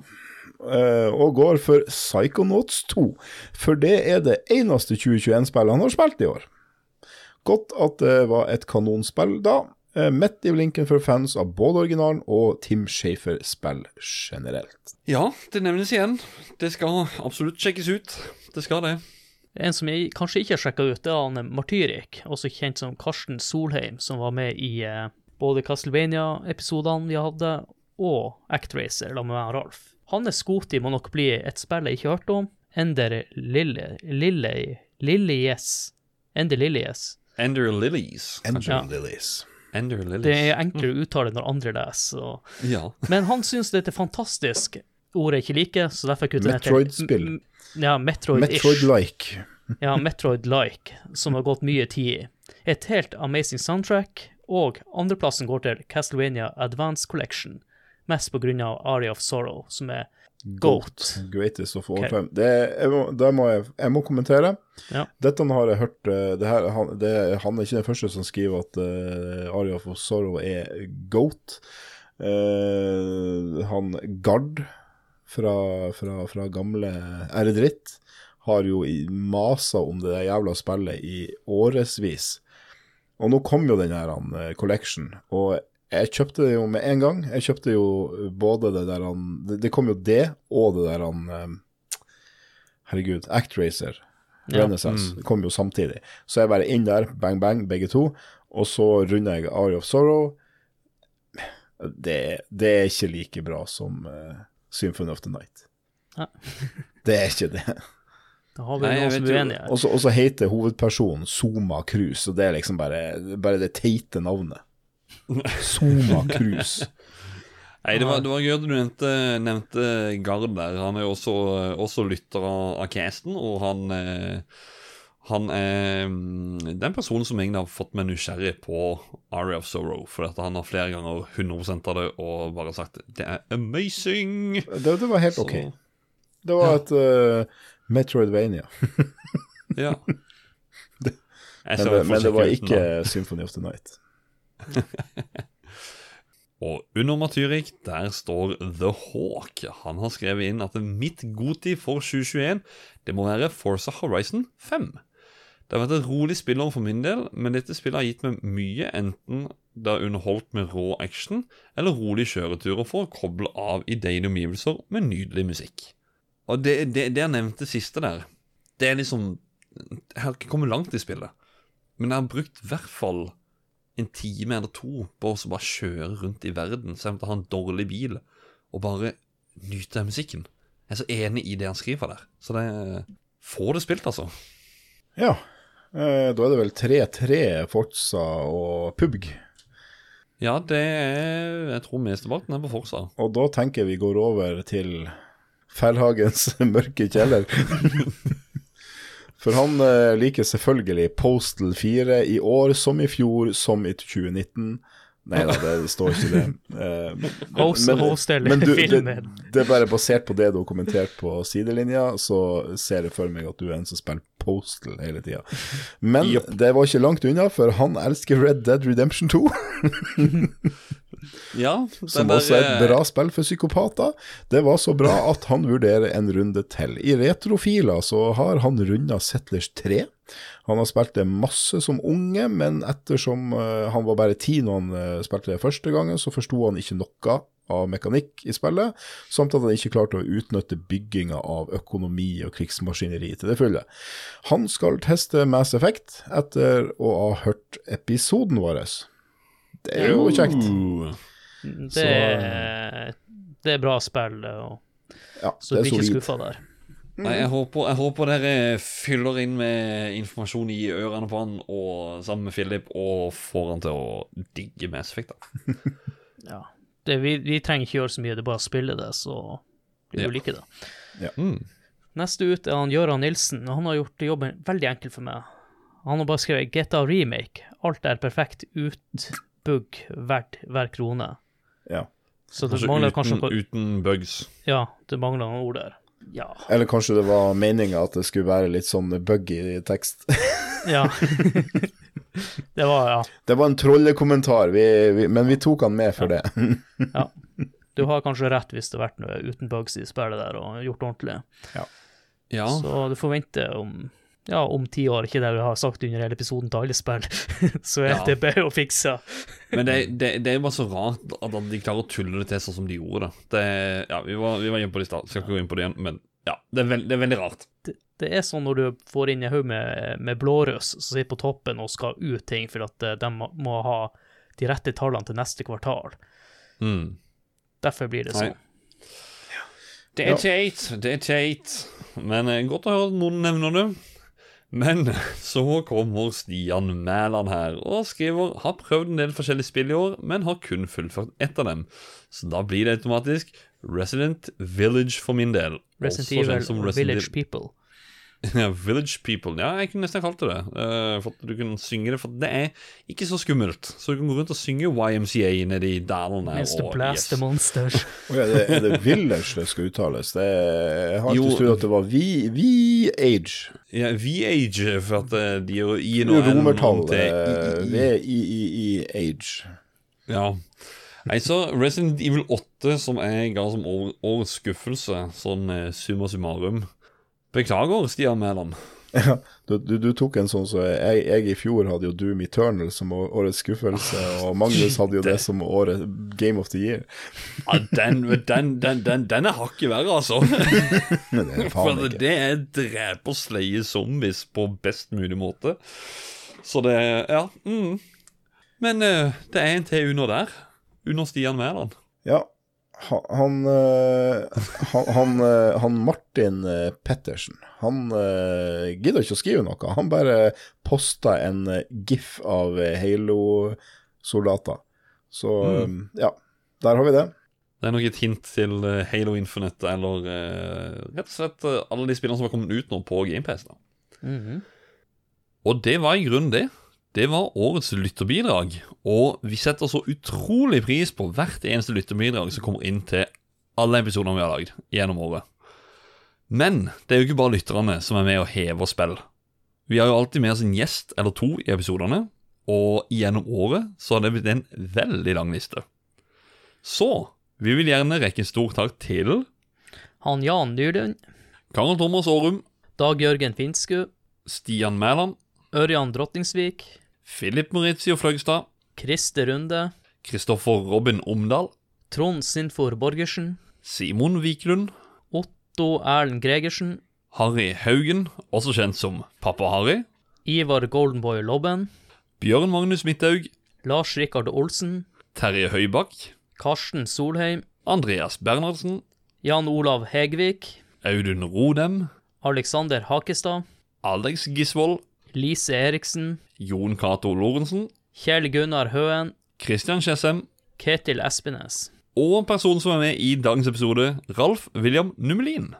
eh, og går for Psychonauts 2. For det er det eneste 2021-spillet han har spilt i år. Godt at det var et kanonspill da. Eh, Midt i blinken for fans av både originalen og Tim Shafer-spill generelt. Ja, det nevnes igjen. Det skal absolutt sjekkes ut. Det skal det. En som jeg kanskje ikke har sjekka ut, det er han Martyrik, også kjent som Karsten Solheim, som var med i eh, både Castlevania-episodene vi hadde, og Actracer, sammen med meg være Ralf. Hans Skoti må nok bli et spill jeg ikke har hørt om. Ender Lille Lille Lillies. Ender Lillies. Ender Lillies. Ender Lilies. Det er enklere å uttale når andre leser. Og... Ja. Men han syns dette er fantastisk. Ord jeg ikke liker, så derfor kutter jeg Metroid-spill. Ja, Metroid-ish. Metroid-like. Ja, Metroid-like, som har gått mye tid i. Et helt amazing soundtrack, og andreplassen går til Castlevania Advance Collection, mest på grunn av Aria of Sorrow, som er GOAT. Greatest of all okay. time. Det, jeg, må, det må jeg, jeg må kommentere. Ja. Dette har jeg hørt eh, det her, han, det, han er ikke den første som skriver at uh, Aria of Sorrow er goat. Uh, han Gard fra, fra, fra gamle R-dritt har jo masa om det der jævla spillet i årevis. Og nå kom jo den her han, uh, collection, og jeg kjøpte det jo med en gang. Jeg kjøpte jo både det der han Det, det kom jo det, og det der han eh, Herregud, Actracer. Ja. Mm. Det kom jo samtidig. Så jeg bare inn der, bang, bang, begge to. Og så runder jeg Ari of Sorrow. Det, det er ikke like bra som uh, Symphony of the Night. Ja. Det er ikke det. Da har vi Nei, noen som er uenige her. Og så heter hovedpersonen Soma Cruise, og det er liksom bare, bare det teite navnet. Soma Cruise. Nei, det var, det var gøy at du nevnte, nevnte Gard der. Han er jo også, også lytter av, av casten, og han eh, Han er mm, den personen som egentlig har fått meg nysgjerrig på Aria of Sorrow. For at han har flere ganger 100 av det og bare sagt 'det er amazing'. Det, det var helt Så- ok. Det var et uh, Metroidvania. Ja. Men det, men det var ikke da. Symphony of the Night. Og under Matyrik, der står The Hawk. Han har skrevet inn at mitt goti for 2021, det må være Forza Horizon 5. Det har vært et rolig spillår for min del, men dette spillet har gitt meg mye, enten det har underholdt med rå action, eller rolige kjøreturer for å koble av i deilige omgivelser med nydelig musikk. Og det, det, det jeg nevnte siste der, det er liksom Jeg har ikke kommet langt i spillet, men jeg har brukt i hvert fall en time eller to på å bare kjøre rundt i verden, selv om du har en dårlig bil, og bare nyte musikken. Jeg er så enig i det han skriver der. Så det Få det spilt, altså. Ja. Eh, da er det vel 3-3 Forza og PUBG. Ja, det er Jeg tror mesteparten er på Forsa. Og da tenker jeg vi går over til Fellhagens mørke kjeller. For han eh, liker selvfølgelig Postal 4 i år som i fjor som i 2019. Nei da, det står ikke det. Eh, Host- host-del i du, det, det er bare basert på det du har kommentert på sidelinja, så ser jeg for meg at du er en som spiller Postal hele tida. Men det var ikke langt unna, for han elsker Red Dead Redemption 2. Ja, Som der, også er et bra spill for psykopater. Det var så bra at han vurderer en runde til. I retrofiler så har han runda Settlers 3. Han har spilt det masse som unge, men ettersom eh, han var bare ti når han eh, spilte det første gangen, så forsto han ikke noe av mekanikk i spillet, samt at han ikke klarte å utnytte bygginga av økonomi og krigsmaskineri til det fulle. Han skal teste Mass Effect etter å ha hørt episoden vår. Det er jo kjekt. Det, er- det er bra spill, og, Ja, så det du er blir ikke skuffa der. Nei, jeg håper, jeg håper dere fyller inn med informasjon i ørene på han og sammen med Philip, og får han til å digge Mass Effect. da. Ja. Det, vi, vi trenger ikke gjøre så mye, det er bare å spille det, så blir du Ja. like det. Mm. Neste ut er han Gøran Nilsen, og han har gjort jobben veldig enkel for meg. Han har bare skrevet GTA Remake. Alt er perfekt ut bugg verdt hver krone. Ja. Så det kanskje mangler uten, kanskje noe uten bugs. Ja, det mangler noen ord der. Ja. Eller kanskje det var meninga at det skulle være litt sånn buggy tekst. Ja. det var, ja. Det var en trollekommentar, vi, vi, men vi tok han med for det. ja. Du har kanskje rett hvis det har vært noe uten bugs i spillet der og gjort ordentlig. Ja. Så du får vente om ja, om ti år, ikke det vi har sagt under hele episoden til alle spill, så er Ja. det bare å fikse. Men det, det, det er jo bare så rart at de klarer å tulle det til sånn som de gjorde det. det ja, vi var, vi var inne på det i stad, skal ikke gå inn på det igjen, men ja, det er, veld, det er veldig rart. Det, det er sånn når du får inn en haug med, med blårøs som sitter på toppen og skal ut ting for at eh, de må, må ha de rette tallene til neste kvartal. Mm. Derfor blir det sånn. Det er teit, det er teit. Men eh, godt å høre noen nevner det. Men så kommer Stian Mæland her og skriver har prøvd en del forskjellige spill i år, men har kun fullført ett av dem. Så da blir det automatisk Resident Village for min del. Resident Evil Resident Village People. Ja, Village People. Ja, jeg kunne nesten kalt det det. eh, for at du kunne synge det, for det er ikke så skummelt. Så du kan gå rundt og synge YMCA nede i dalene. Mr. Blast yes. Monster. oh, ja, det, er det Village det skal uttales? Det er, jeg har ikke alltid trodd at det var V-Age. Ja, V-Age, for at eh, de gjør i noe Romertall. V-I-I-Age. Ja. Nei, så Resident Evil 8, som jeg ga som år, årets skuffelse, sånn eh, summa summarum Beklager, Stian Mæland. Ja, du, du, du tok en sånn så jeg, jeg i fjor hadde jo Doom Eternal som årets skuffelse, og Magnus hadde jo det som året Game of the Year. Ja, den, den, den, den, den er hakket verre, altså. Det er For faen ikke ikke. det er drepe og sleie zombies på best mulig måte. Så det Ja. Mm. Men eh, det er en til under der. Under Stian Mæland. Ja, han, eh, han, han, eh, han Martin eh, Pettersen, han gidder ikke å skrive noe. Han bare posta en gif av Halo-soldater. Så Mm. ja, der har vi det. Det er nok et hint til Halo Infinite, eller rett og slett alle de spillene som har kommet ut nå på GamePass. Mm -hmm. Og det var i grunnen det. Det var årets lytterbidrag. Og vi setter så utrolig pris på hvert eneste lytterbidrag som kommer inn til alle episodene vi har lagd gjennom året. Men det er jo ikke bare lytterne som er med og hever spill. Vi har jo alltid med oss en gjest eller to i episodene, og gjennom året så har det blitt en veldig lang liste. Så vi vil gjerne rekke en stor takk til Han Jan Dyrlund, Karl Thomas Aarum, Dag Jørgen Finsku, Stian Mæland, Ørjan Drottingsvik, Philip Maurizio Fløgstad, Christer Runde, Kristoffer Robin Omdal, Trond Sinfor Borgersen, Simon Wiklund, Otto Erlend Gregersen, Harry Haugen, også kjent som Pappa Harry, Ivar Goldenboy Lobben, Bjørn Magnus Midthaug, Lars Rikard Olsen, Terje Høybakk, Karsten Solheim, Andreas Bernhardsen, Jan Olav Hegvik, Audun Rodem, Alexander Hakestad, Alex Gisvold, Lise Eriksen, Jon Cato Lorentzen, Kjell Gunnar Høen, Christian Skjessem Ketil Espenes. og personen som er med i dagens episode, Ralf William Nummelin.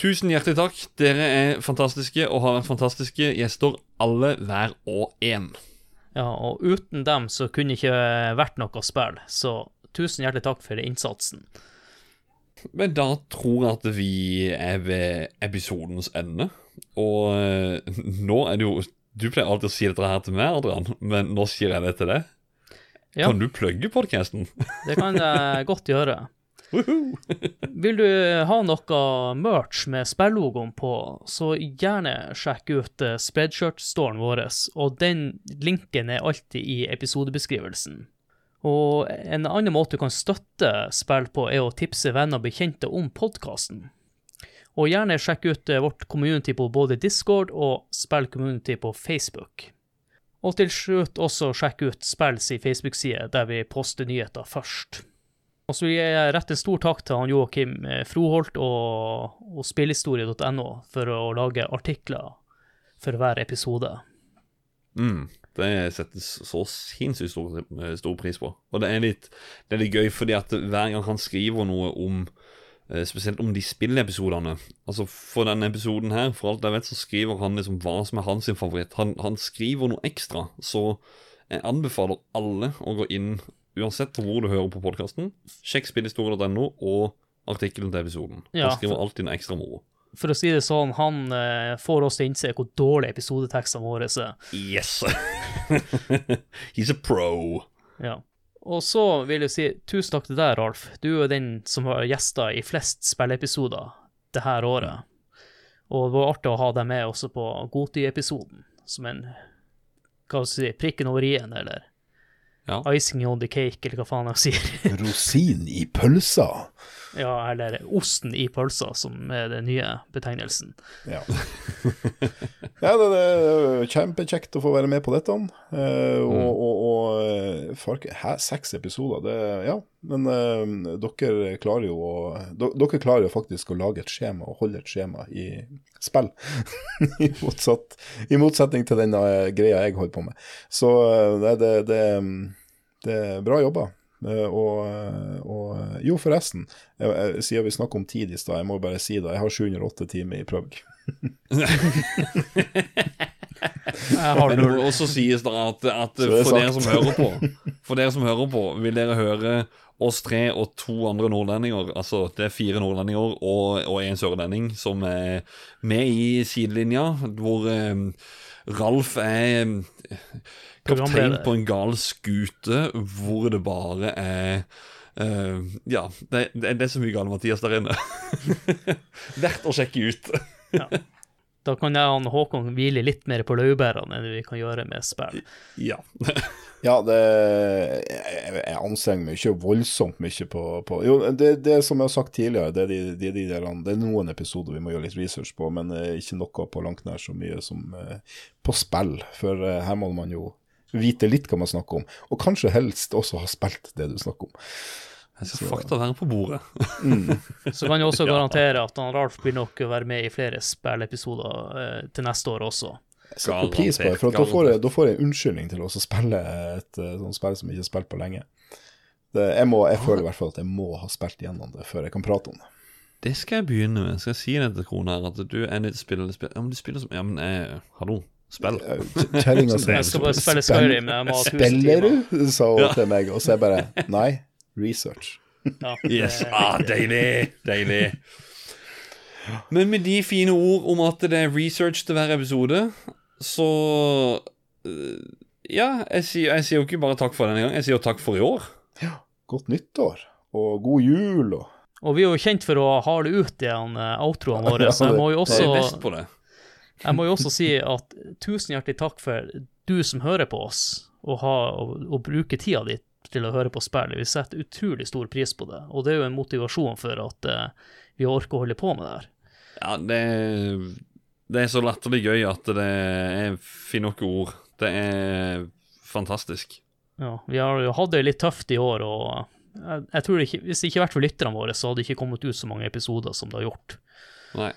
Tusen hjertelig takk. Dere er fantastiske og har vært fantastiske gjester, alle hver og en. Ja, og uten dem så kunne ikke vært noe spill, så tusen hjertelig takk for innsatsen. Men da tror jeg at vi er ved episodens ende. Og eh, nå er det jo Du pleier alltid å si dette her til meg, Adrian, men nå sier jeg det til deg. Ja. Kan du plugge podkasten? Det kan jeg godt gjøre. Vil du ha noe merch med spillogoen på, så gjerne sjekk ut eh, Spreadshirt-storen vår, og den linken er alltid i episodebeskrivelsen. Og en annen måte du kan støtte spill på, er å tipse venner og bekjente om podkasten. Og gjerne sjekk ut eh, vårt community på både Discord og Spill Community på Facebook. Og til slutt også sjekk ut Spills i Facebook-side, der vi poster nyheter først. Og så vil jeg rette en stor takk til han Joakim eh, Froholt og, og spillhistorie.no for å lage artikler for hver episode. Mm, det settes så sinnssykt stor, stor pris på. Og det er, litt, det er litt gøy, fordi at hver gang han skriver noe om eh, Spesielt om de spilleepisodene. Altså For denne episoden her, for alt jeg vet, så skriver han liksom hva som er hans favoritt. Han, han skriver noe ekstra, så jeg anbefaler alle å gå inn, uansett hvor du hører på podkasten, sjekk spillhistorie.no og artikkelen til episoden. Ja, han skriver alltid noe ekstra moro. For å si det sånn, han eh, får oss til å innse hvor dårlige episodetekstene våre er. Yes! He's a pro. Ja. Og så vil jeg si tusen takk til deg, Ralf. Du er den som har gjester i flest spilleepisoder det her året. Og det var artig å ha deg med også på Goti-episoden, som en hva skal si, prikken over i-en, eller Ja. icing on the cake, eller hva faen jeg sier. Rosin i pølsa. Ja, eller osten i pølsa, som er den nye betegnelsen. Ja. ja, det, er kjempekjekt å få være med på dette. Eh, og og, og fark, hæ, seks episoder, det Ja, men eh, dere klarer jo å Dere klarer jo faktisk å lage et skjema og holde et skjema i spill. I, motsatt, I motsetning til den eh, greia jeg holder på med. Så eh, det, det, det, det er bra jobba. Eh, Og, og jo, forresten, jeg, jeg, siden vi snakker om tid i stad, jeg må bare si det. Jeg har 708 timer i prøvg. Det må også sies da at, at for dere som hører på For dere som hører på, vil dere høre oss tre og to andre nordlendinger Altså det er fire nordlendinger og, og en sørlending som er med i sidelinja, hvor eh, Ralf er kaptein på en gal skute hvor det bare er uh, ja, det, det, det er så mye gale Mathias der inne. Verdt å sjekke ut. Da kan jeg og Håkon hvile litt mer på laurbærene enn vi kan gjøre med spill. Ja. Ja, det Jeg, jeg anstrenger meg ikke voldsomt mye på, på Jo, det, det som jeg har sagt tidligere, det er, de, de, de der, det er noen episoder vi må gjøre litt research på, men eh, ikke noe på langt nær så mye som eh, på spill. For her må man jo vite litt hva man snakker om, og kanskje helst også ha spilt det du snakker om. Jeg skal fakta være på bordet. Så kan jeg også garantere at han Ralf blir nok å være med i flere spilleepisoder eh, til neste år også. Jeg setter pris på det, for at da får, jeg, da får jeg en unnskyldning til å spille et eh, sånt spill som jeg ikke har spilt på lenge. Det, jeg, må, jeg føler i hvert fall at jeg må ha spilt gjennom det før jeg kan prate om det. Det skal jeg begynne med. Skal jeg si det til kona her, at du er nødt til å spille spill. Ja, men du spiller som Ja, men jeg, hallo, spill. Eh, kj- Kjerringa si Jeg skal bare spille Skyrim. Jeg må ha 1000 Spiller du? sa hun til meg, og så jeg bare Nei, research. Ja, Yes, det- ah, deilig, deilig. Men med de fine ord om at det er research til hver episode, så eh, Ja, jeg sier, jeg sier jo ikke bare takk for denne gang, jeg sier jo takk for i år. Godt nyttår, og god jul, og Og vi er jo kjent for å hale ut igjen eh, outroene våre, så jeg må jo er også, på det. Jeg må jo også si at tusen hjertelig takk for du som hører på oss, og, ha, og, og bruker tida di til å høre på spill. Vi setter utrolig stor pris på det, og det er jo en motivasjon for at uh, vi orker å holde på med det her. Ja, det, det er så latterlig gøy at det er finner nok ord. Det er fantastisk. Ja, vi har jo hatt det litt tøft i år, og jeg, jeg tror ikke, hvis det ikke hadde vært for lytterne våre, så hadde det ikke kommet ut så mange episoder som det har gjort. Nei.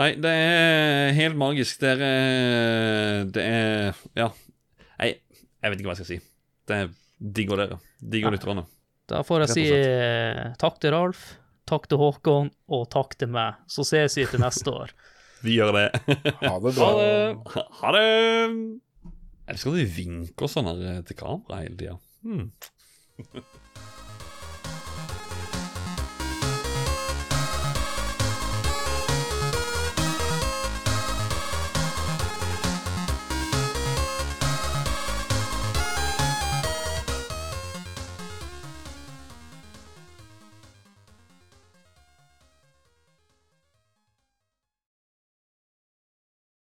Nei, det er helt magisk. Det er Det er Ja. Nei, jeg vet ikke hva jeg skal si. Det er digger dere. Digger lytterne. Da får jeg si eh, takk til Ralf, takk til Håkon, og takk til meg. Så ses vi til neste år. Vi gjør det. ha det bra. Ha det! Ha- det! Jeg skal at vinke og sånn her til kamera hele tida. Hmm.